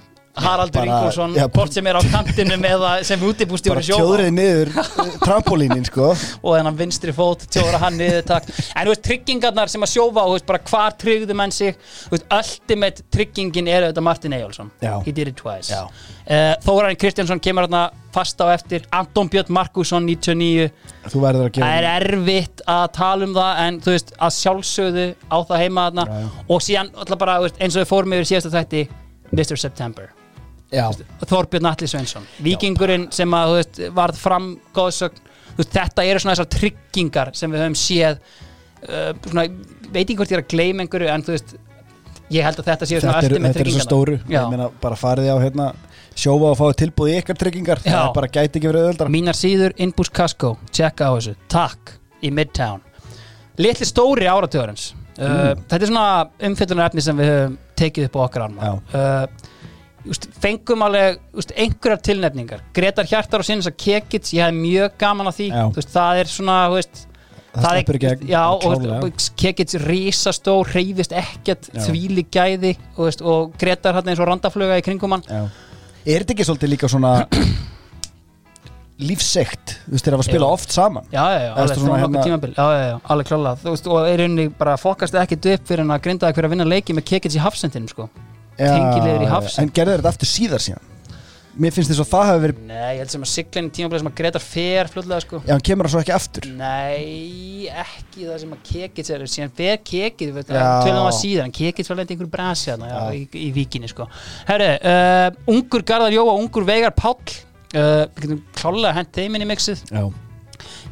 Haraldur bara- Ingólfsson, já, hvort sem er á kantinum eða sem Bara útibústjóri sjóvá tjóðrið niður eh, trampolínin sko. Og þennan vinstri fót tjóra hann niður takk. En þú veist tryggingarnar sem að sjófa þú veist bara hvar tryggðu menn sig? Þú veist ultimate tryggingin er auðvitað Martin Eyjálsson Já. he did it twice. Já. uh, Þórarinn Kristjánsson kemur hérna fast á eftir. Anton Björn Markusson 99 Þú verður að það er erfitt að tala um það en þú veist að sjálfsögðu á það heima þarna. Já, já. og síðan alltaf bara eins og við fórum yfir síðasta þætti Mr. September Þorbjörn Atli Sveinsson vikingurinn sem að veist, varð fram góðsögn, þú veist, þetta eru svona þessar tryggingar sem við höfum séð uh, svona, veit ekki hvort ég er að gleyma einhverju en þú veist ég held að þetta séu svona þetta er, ultimate þetta er svo stóru. Já. Ég meina, bara farið á hérna sjófa og fáið tilbúð í ykkar tryggingar. Já. Það bara gæti ekki verið öðuldra mínar síður Inbús Casco, tjekka á þessu. Takk í Midtown. Litli stóri áratugurins. Uh, þetta er svona umfyllunarefni sem við höfum tekið upp á okkar arma. Uh, just, fengum alveg just, einhverjar tilnefningar. Gretar Hjartar og sinns að Kekits ég hef mjög gaman að því. Veist, það er svona veist, Það í gegn, já, og Kekits rísastór hreyfist ekkert þvíli gæði og, og Gretar hann eins og randafluga í kringum hann. Já. Er þetta ekki svolítið líka svona lífsegt Þú veist, hafa að spila Já. oft saman? Já, já, já, alveg hérna- veist, og er unni bara fokast ekkert upp fyrir að grinda hver að vinna leiki með Kekits í hafsendinum, sko Tengiliður í hafsend. En gerðu þetta aftur síðar síðan? Mér finnst þess að það hafi verið Nei, ég held sem að siglinn tímablega sem að Gretar fer fljóðlega sko. Já, hann kemur það svo ekki aftur. Nei, ekki það sem að Kekits er. Síðan fer Kekits, við tölum það síðan. Kekits var lendi einhver brasi þarna, já, í, í víkinni sko. Herru, uh, ungur Garðar Jóa, ungur Veigar Páll uh, klálega hent þeim inn í mixið. Já,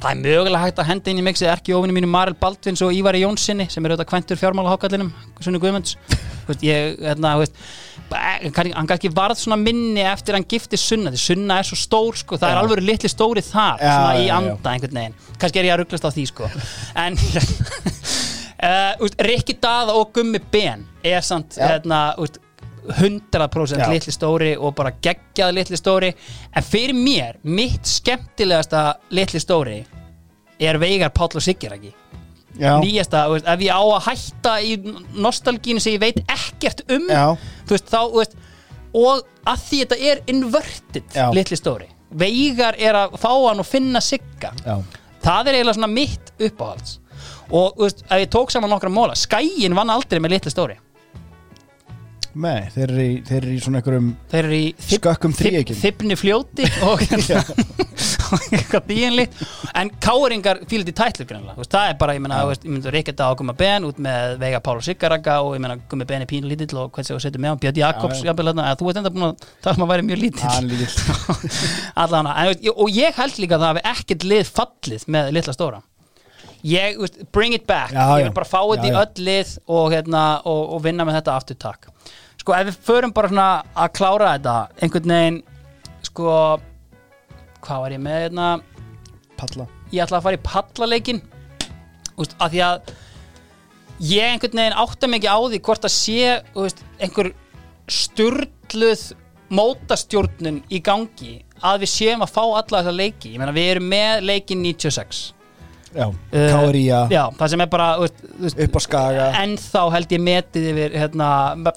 Það er mögulega hægt að henda inn í mixið ekki ofinu mínu Marel Baldvins og Ívari Jónssoni sem er auðvitað Sunnu Guðmunds. Þú veist, ég, hérna, veist, hann kannski varð svona minni eftir hann gifti Sunna því Sunna er svo stór sko, það er Já. alveg litli stóri þar Já, svona í anda einhvern veginn. Kannski er ég að rugglast á því sko. En uh, Rikki Daða og Gummi Ben er samt hérna, úst, 100% Já. litli stóri og bara geggjað litli stóri. En fyrir mér, mitt skemmtilegasta litli stóri er Veigar Páll og Siguraki já, nýjasta, veist, ef ég á að hætta í nostalgínu sem ég veit ekkert um já, þú veist, þá, veist og að því þetta er inverted Já. litli stóri, Veigar er að fá hann og finna Sigga. Það er eiginlega svona mitt uppáhalds. Og veist, ef ég tók saman nokkra móla Skæin vann aldrei með litli stóri Nei, þeir eru í, þeir eru í svona einhverjum Skökkum þríeykjum. þybbni fljóti og eitthvað dýinli en káringar fílið í tætlu það er bara, ég veist, ég myndi Ríkjata á Gumma Ben út með Veiga Pála Sigaraga og ég meina Gummi Ben er pínu lítill og hvernig þú setur með hann Björn Jakobs, þarna, að þú ert enda búin að tala um að væri mjög lítill. Og ég held líka að það hafi ekkert lið fallið með litla stóra. Ég, bring it back. Já, ég vil bara fá þetta í öll lið og, hérna, og, og vinna með þetta aftur takk sko, ef við förum bara svona að klára þetta einhvern veginn sko, hvað var ég með hérna? Palla. Ég ætla að fara í pallaleikin úst, af því að ég einhvern veginn átta ekki á því hvort að sé úst, einhver sturluð mótastjórnun í gangi að við séum að fá alla þessa leiki. Ég meina við erum með leikin 96 Já, Uh, Kária já, það sem er bara úst, úst, Upp á Skaga. ennþá held ég metið yfir hérna,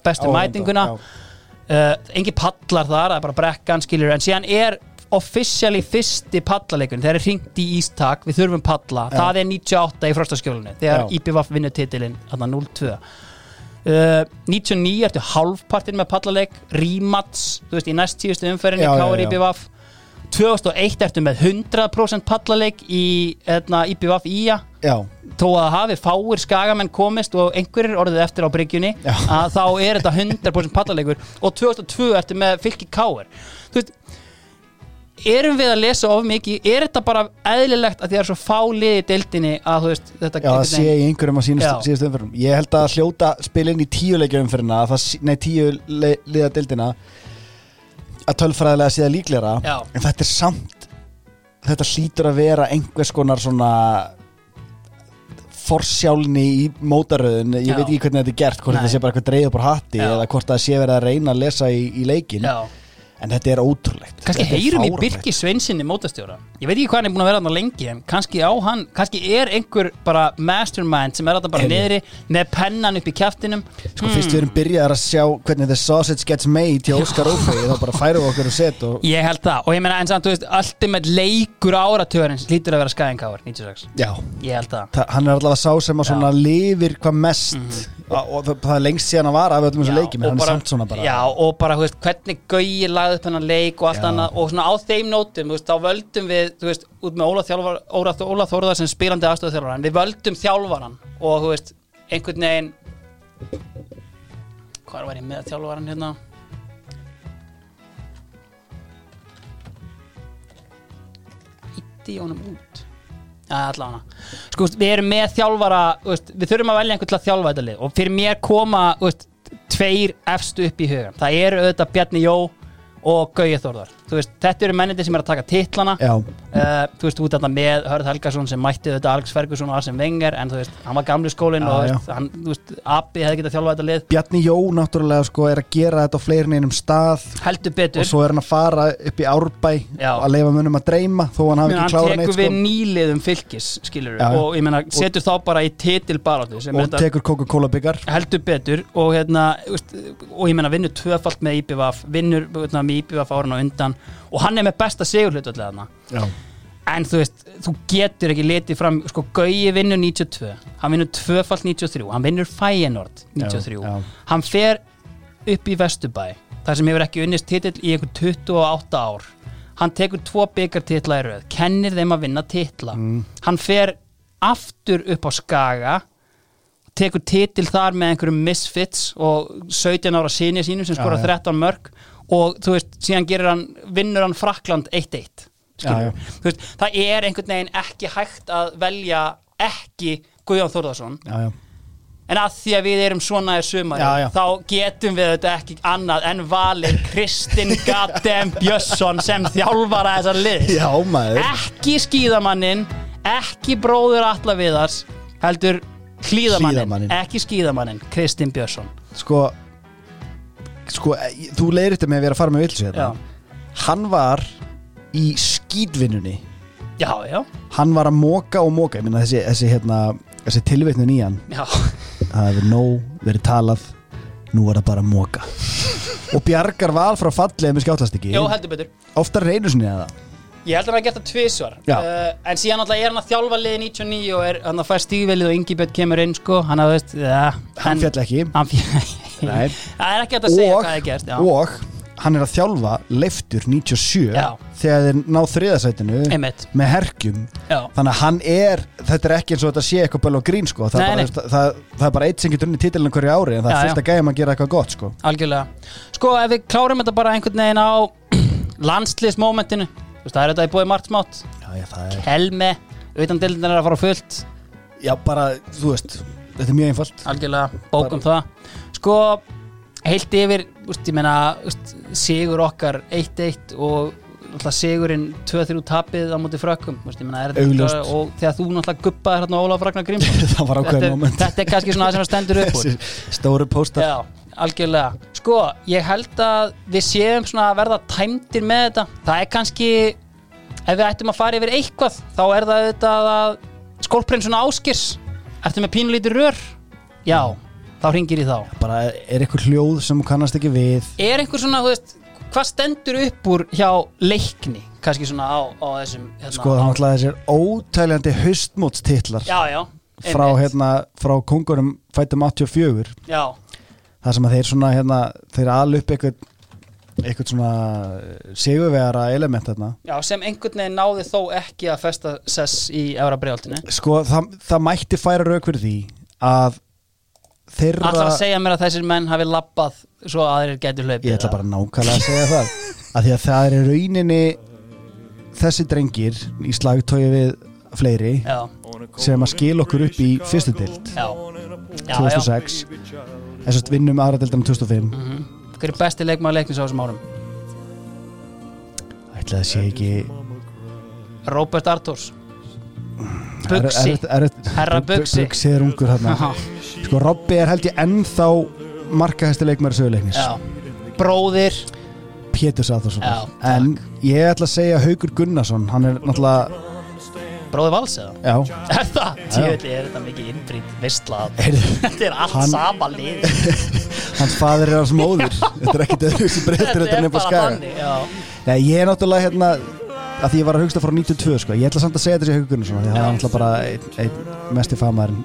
bestu mætinguna. uh, engin pallar þar, það er bara brekkan skilur, en síðan er officially fyrsti pallaleikurinn, þegar er hringt í ístak við þurfum palla, Já. það er 98 í frostaskjólinu, þegar. IPVAF vinnur titilinn, þarna 0-2 Uh, 99 ertu halvpartin með pallaleik Rímats, þú veist, í næst tíustu umferðinni Já, 2001 ertu með 100% pallaleik í hérna, IPVAF IA Já, þó að hafi fáir skagamenn komist og einhverjir orðið eftir á bryggjunni að þá er þetta 100% pallaleikur og 2002 ertu með fylki káir þú veist erum við að lesa of mikið er þetta bara eðlilegt að því að það er svo fá liði í deildinni að þú veist þetta já það sé í einhverjum á síðustu umferðum. Ég held að hljóta spilin í tíu leikja umferðina Nei, tíu le, liða dildina að tölfræðilega sé það líklegra Já. En þetta er samt Þetta hlýtur að vera einhvers konar svona forsjálni í mótaröðun ég Já. veit ekki hvernig þetta er gert hvort Nei. þetta sé bara eitthvað dreigð upp á hatti Já. eða hvort það sé verið að reyna að lesa í, í leikin Já. En þetta er ótrúlegt. Kannski heyrum í. Birki Sveinsinni mótastjóra ég veit ekki hvað hann er búin að vera þarna lengi en kannski á hann, kannski er einhver bara mastermind sem er þarna bara Heyrðu. niðri með pennan upp í kjaftinum. Sko fyrst við erum byrjaðar að sjá hvernig the sausage gets made hjá Óskar Ófei þá bara færum við okkur og set og Ég held það. Og ég meina en samt, þú veist, ultimate leikur áratugurins lítur að vera skæðinkáður 96, já, ég held það. Það, hann er allavega sá sem að lifir hvað mest og, og það, það er lengst síðan að vara af öllum þessu en og svona bara Já, og bara, veist, hvernig Gauji lagði upp hennar leik og allt annað og svona á þeim nótum, veist, þá völdum við þú veist, út með Óla, þjálfar, Óla, Óla Þórðar sem spilandi aðstöðu þjálfaran, við völdum þjálfaran og þú veist, einhvern veginn hvað var ég með þjálfaran hérna? Ítti honum út allavega. Sko, við erum með þjálfara veist, við þurfum að velja einhvern til að þjálfa þetta lið. Og fyrir mér koma veist, tveir efstu upp í hugan það eru auðvitað Bjarni Jó og Gauja Þórðar veist, þetta eru mennindi sem er að taka titlana. Uh, þú veist, út af þetta með Hörð Helgason sem mætti þetta Alex Ferguson og Arsene Wenger en þú veist, hann var gamli skólinn og veist, hann, þú veist, Abbi hefði getað þjálfað þetta lið. Bjarni Jó náttúrulega sko er að gera þetta á fleirin einum stað. Heldur betur. Og svo er hann að fara upp í Árbæ Já. að leifa munum að dreyma þó hann hafi ekki hann klárað tekur neitt við sko. nýliðum fylgis skilur Já, og ég meina, setur þá bara í titilbaráttu og þetta tekur Coca-Cola byggar. Heldur betur. Og hérna og ég meina vinnur tvöfalt með IPVAF vinnur hérna, með IPVAF árin og undan og hann er með besta Já, en þú veist, þú getur ekki litið fram, sko, Gauji vinnur 92 hann vinnur tvöfalt 93 hann vinnur Feyenoord 93 Já, já. hann fer upp í Vesturbæ þar sem hefur ekki unnist titill í einhver 28 ár. Hann tekur tvo byggartitla í röð kennir þeim að vinna titla. Hann fer aftur upp á skaga tekur titil þar með einhverjum misfits og 17 ára sinni sínum sem skora Já, já. 13 mörg og þú veist, síðan gerir hann vinnur hann Frakland 1-1 Já, já. Þú veist, það er einhvern veginn ekki hægt að velja ekki Guðjón Þórðarsson já, já. en að því að við erum svona í já. þá getum við þetta ekki annað en valið Kristinn Gaddem Björnsson sem þjálfara þessar lið já ekki skíðamannin ekki bróður Alla Viðars heldur hlýðamannin, ekki skíðamannin Kristinn Björnsson. Sko, sko eh, þú leiðir þetta með að vera að fara með já, hérna. Hann var í skýtvinnunni já, já, hann var að móka og móka þessi, þessi, hérna, þessi tilveitnun í hann. Já. það hefur nóg verið talað. Nú er það bara að móka og bjargar val frá fallið með betur. Oftar reynur sinni að það. Ég held að hann hafi gert það tvisvar. Já. uh, En síðan alltaf er hann að þjálfa liði 99 og er hann að fæ stígvelið og Ingi Björn kemur inn sko. Hann að veist, ja, hann fjall ekki. hann fjall Nei. Það er ekki hægt að segja og, hvað er gert já. og hann er að þjálfa leiftur 97 Já. þegar þeir ná þriðasætinu Einmitt. með herkjum Já. þannig að hann er, þetta er ekki eins og þetta sé eitthvað bæl og grín sko, það, Nei, er nei. bara, það, það, það er bara eitt sem getur unni títilin hverju ári en það Já, er fullt að gæja að gera eitthvað gott sko. Algjörlega Sko, ef við klárum þetta bara einhvern veginn á landsliðsmomentinu Þú veist, Það er þetta í búið margt smátt já, já, það er, Helme, utan deildin er að fara á fullt já, bara, þú veist þetta er mjög einfalt Algjörlega, bókum það Sko, heilt yfir úst, ég meina, úst, sigur okkar 1-1 og náttúrulega sigurinn 2-3 tapið á móti frökkum úst, meina, þetta og þegar þú náttúrulega guppaði hérna Ólaf Ragnar Grímsson það þetta, þetta er kannski svona það sem stendur upp stóru póstar. Já, algjörlega. Sko, ég held að við séum svona að verða tæmdir með þetta. Það er kannski ef við ættum að fara yfir eitthvað þá er það auðvitað að skólprinsun Áskirs Ertu með pínulítið rör? Já, þá ringir ég þá. Bara er eitthvað hljóð sem kannast ekki við? Er einhver svona, þú veist, hvað stendur upp úr hjá leikni? Kannski svona á, á þessum hérna, sko á- er náttúrulega þessir ótæljandi já frá, hérna, frá kongurum fættum 84 Já, það sem að þeir svona hérna, þeir ala upp eitthvað eitthvað svona sigurvegara element þarna. Já, sem einhvern veginn náði þó ekki að festa sess í Evra Brjáltinu sko það, það mætti færa rauk fyrir því að þeirra Ætlar að segja mér að þessir menn hafi labbað svo að þeir getur hlaupið ég ætla bara nákvæmlega að segja það. Að því að það er rauninni þessi drengir í slagtói við fleiri Já, sem að skil okkur upp í fyrstu dild já, já, já. 2006 þess að vinnum aðra dildan 2005 Mhm. Hver er besti leikmaður leiknis á þessum árum? ætla að sé ekki Robert Arturs Buxi er, er, er, Herra Buxi. Buxi er ungur hérna sko Robby er held ég ennþá markahæsti leikmæri söguleiknis. Bróðir. Pétur Sáþórsson en ég ætla að segja Haugur Gunnarsson. Hann er náttúrulega Bróðir Vals eða? já, Er það? Tjóðli er þetta mikið innbrýnt veistla heyrðu, Þetta er allt Hann- sama lið hans fadir er hans móður þetta er ekkit öðru sem breytir þetta nefn á skaga. þannig Já, Nei, ég er náttúrulega hérna að því ég var að hugsta frá 92 sko. ég ætla samt að segja þetta sér því að það er náttúrulega bara einn ein mesti famaðurinn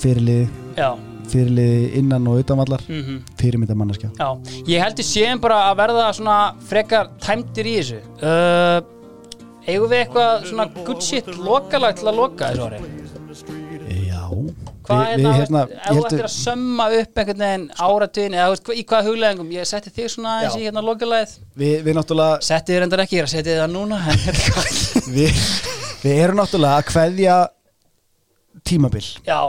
fyrirliði, já, fyrirliði innan og utanvallar mhm. Fyrirmynda manneskja. Já, ég heldur séum bara að verða svona frekar tæmdir í þessu. Uh, Eigum við eitthvað svona good shit lokalag til að loka þessu ári? Já Hvað er það, hérna, ef þú ættir að- að sömma upp einhvern veginn áratugin eða veist, í hvaða hugleggingum ég setti þig svona aðeins Já. í hérna lokalagið við, við náttúrulega Setti þið reyndar ekki, ég er að setja það núna við, við erum náttúrulega að kveðja tímabil. Já,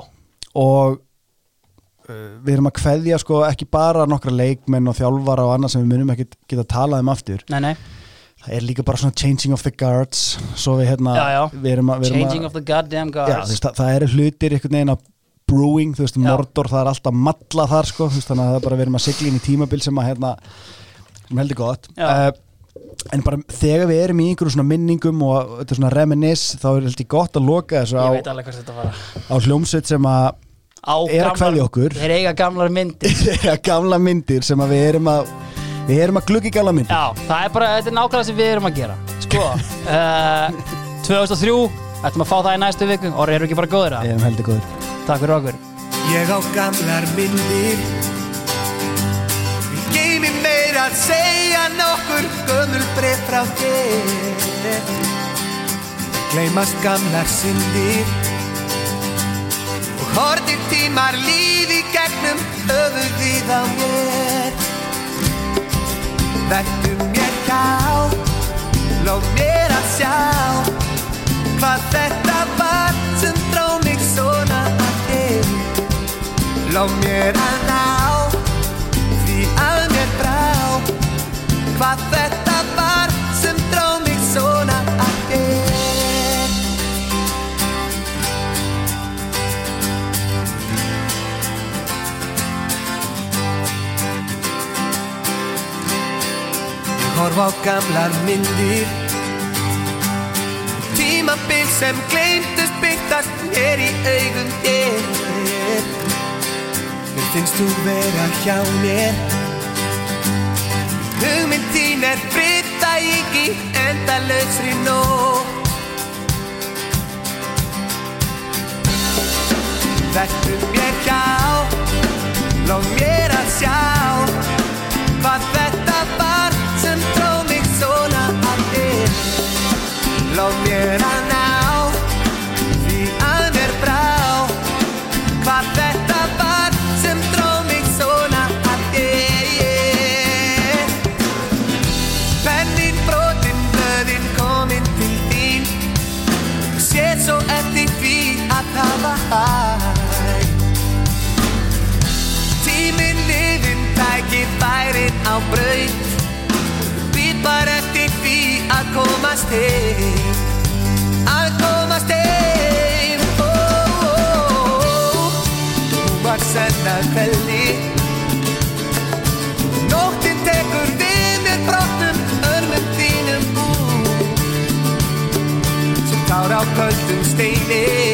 og uh, við erum að kveðja sko ekki bara nokkra leikmenn og þjálfara og annað sem við munum ekki geta talað um aftur. Nei, nei, það er líka bara svona changing of the guards svo við hérna Já, já. við að, við changing að of the goddamn guards. það, það eru hlutir einhvern veginn að brewing, þú veist, Já. Mordor það er alltaf matla þar sko, þú veist, þannig að það er bara við erum að sigla inn í tímabil sem að hérna sem heldur gott. Uh, en bara þegar við erum í einhverjum svona minningum og þetta er svona reminisce þá er heldur gott að loka þessu á, Ég á hljómsveit sem að Á Er að kveðja okkur. Þeir eiga gamlar myndir. Þegar gamla myndir sem að við erum að við erum að glugga í gamla myndir. Já, það er bara, þetta er nákvæmlega sem við erum að gera. Sko, uh, 2003 Ættum að fá það í næstu viku Orri, eru ekki bara góðir að? við erum heldur góður Takk fyrir okkur. Ég á gamlar myndir. Ég geymi meira að segja nokkur gömul breyf frá þér. Gleimast gamlar syndir. Og hortir tímar lífi gegnum höfuðið á mér. Vertu mér hjá, lóð mér að sjá Hvað þetta var sem dró mig svona Lóð mér að ná, því að mér brá Hvað þetta var sem dró mig svona að þér Horf á gamlar myndir Tímabil sem gleymdust byrtast hér í augum þér Mér finnst þú vera hjá mér? Hugmynd þín er fritta ekki enda lausri nóg Vertu mér hjá, lóð mér að sjá komast heim Að komast heim Ó, ó, ó Þú var senna kveldi Nóttin tekur við mér brottum örmum þínum út. Sem tár á köldum steini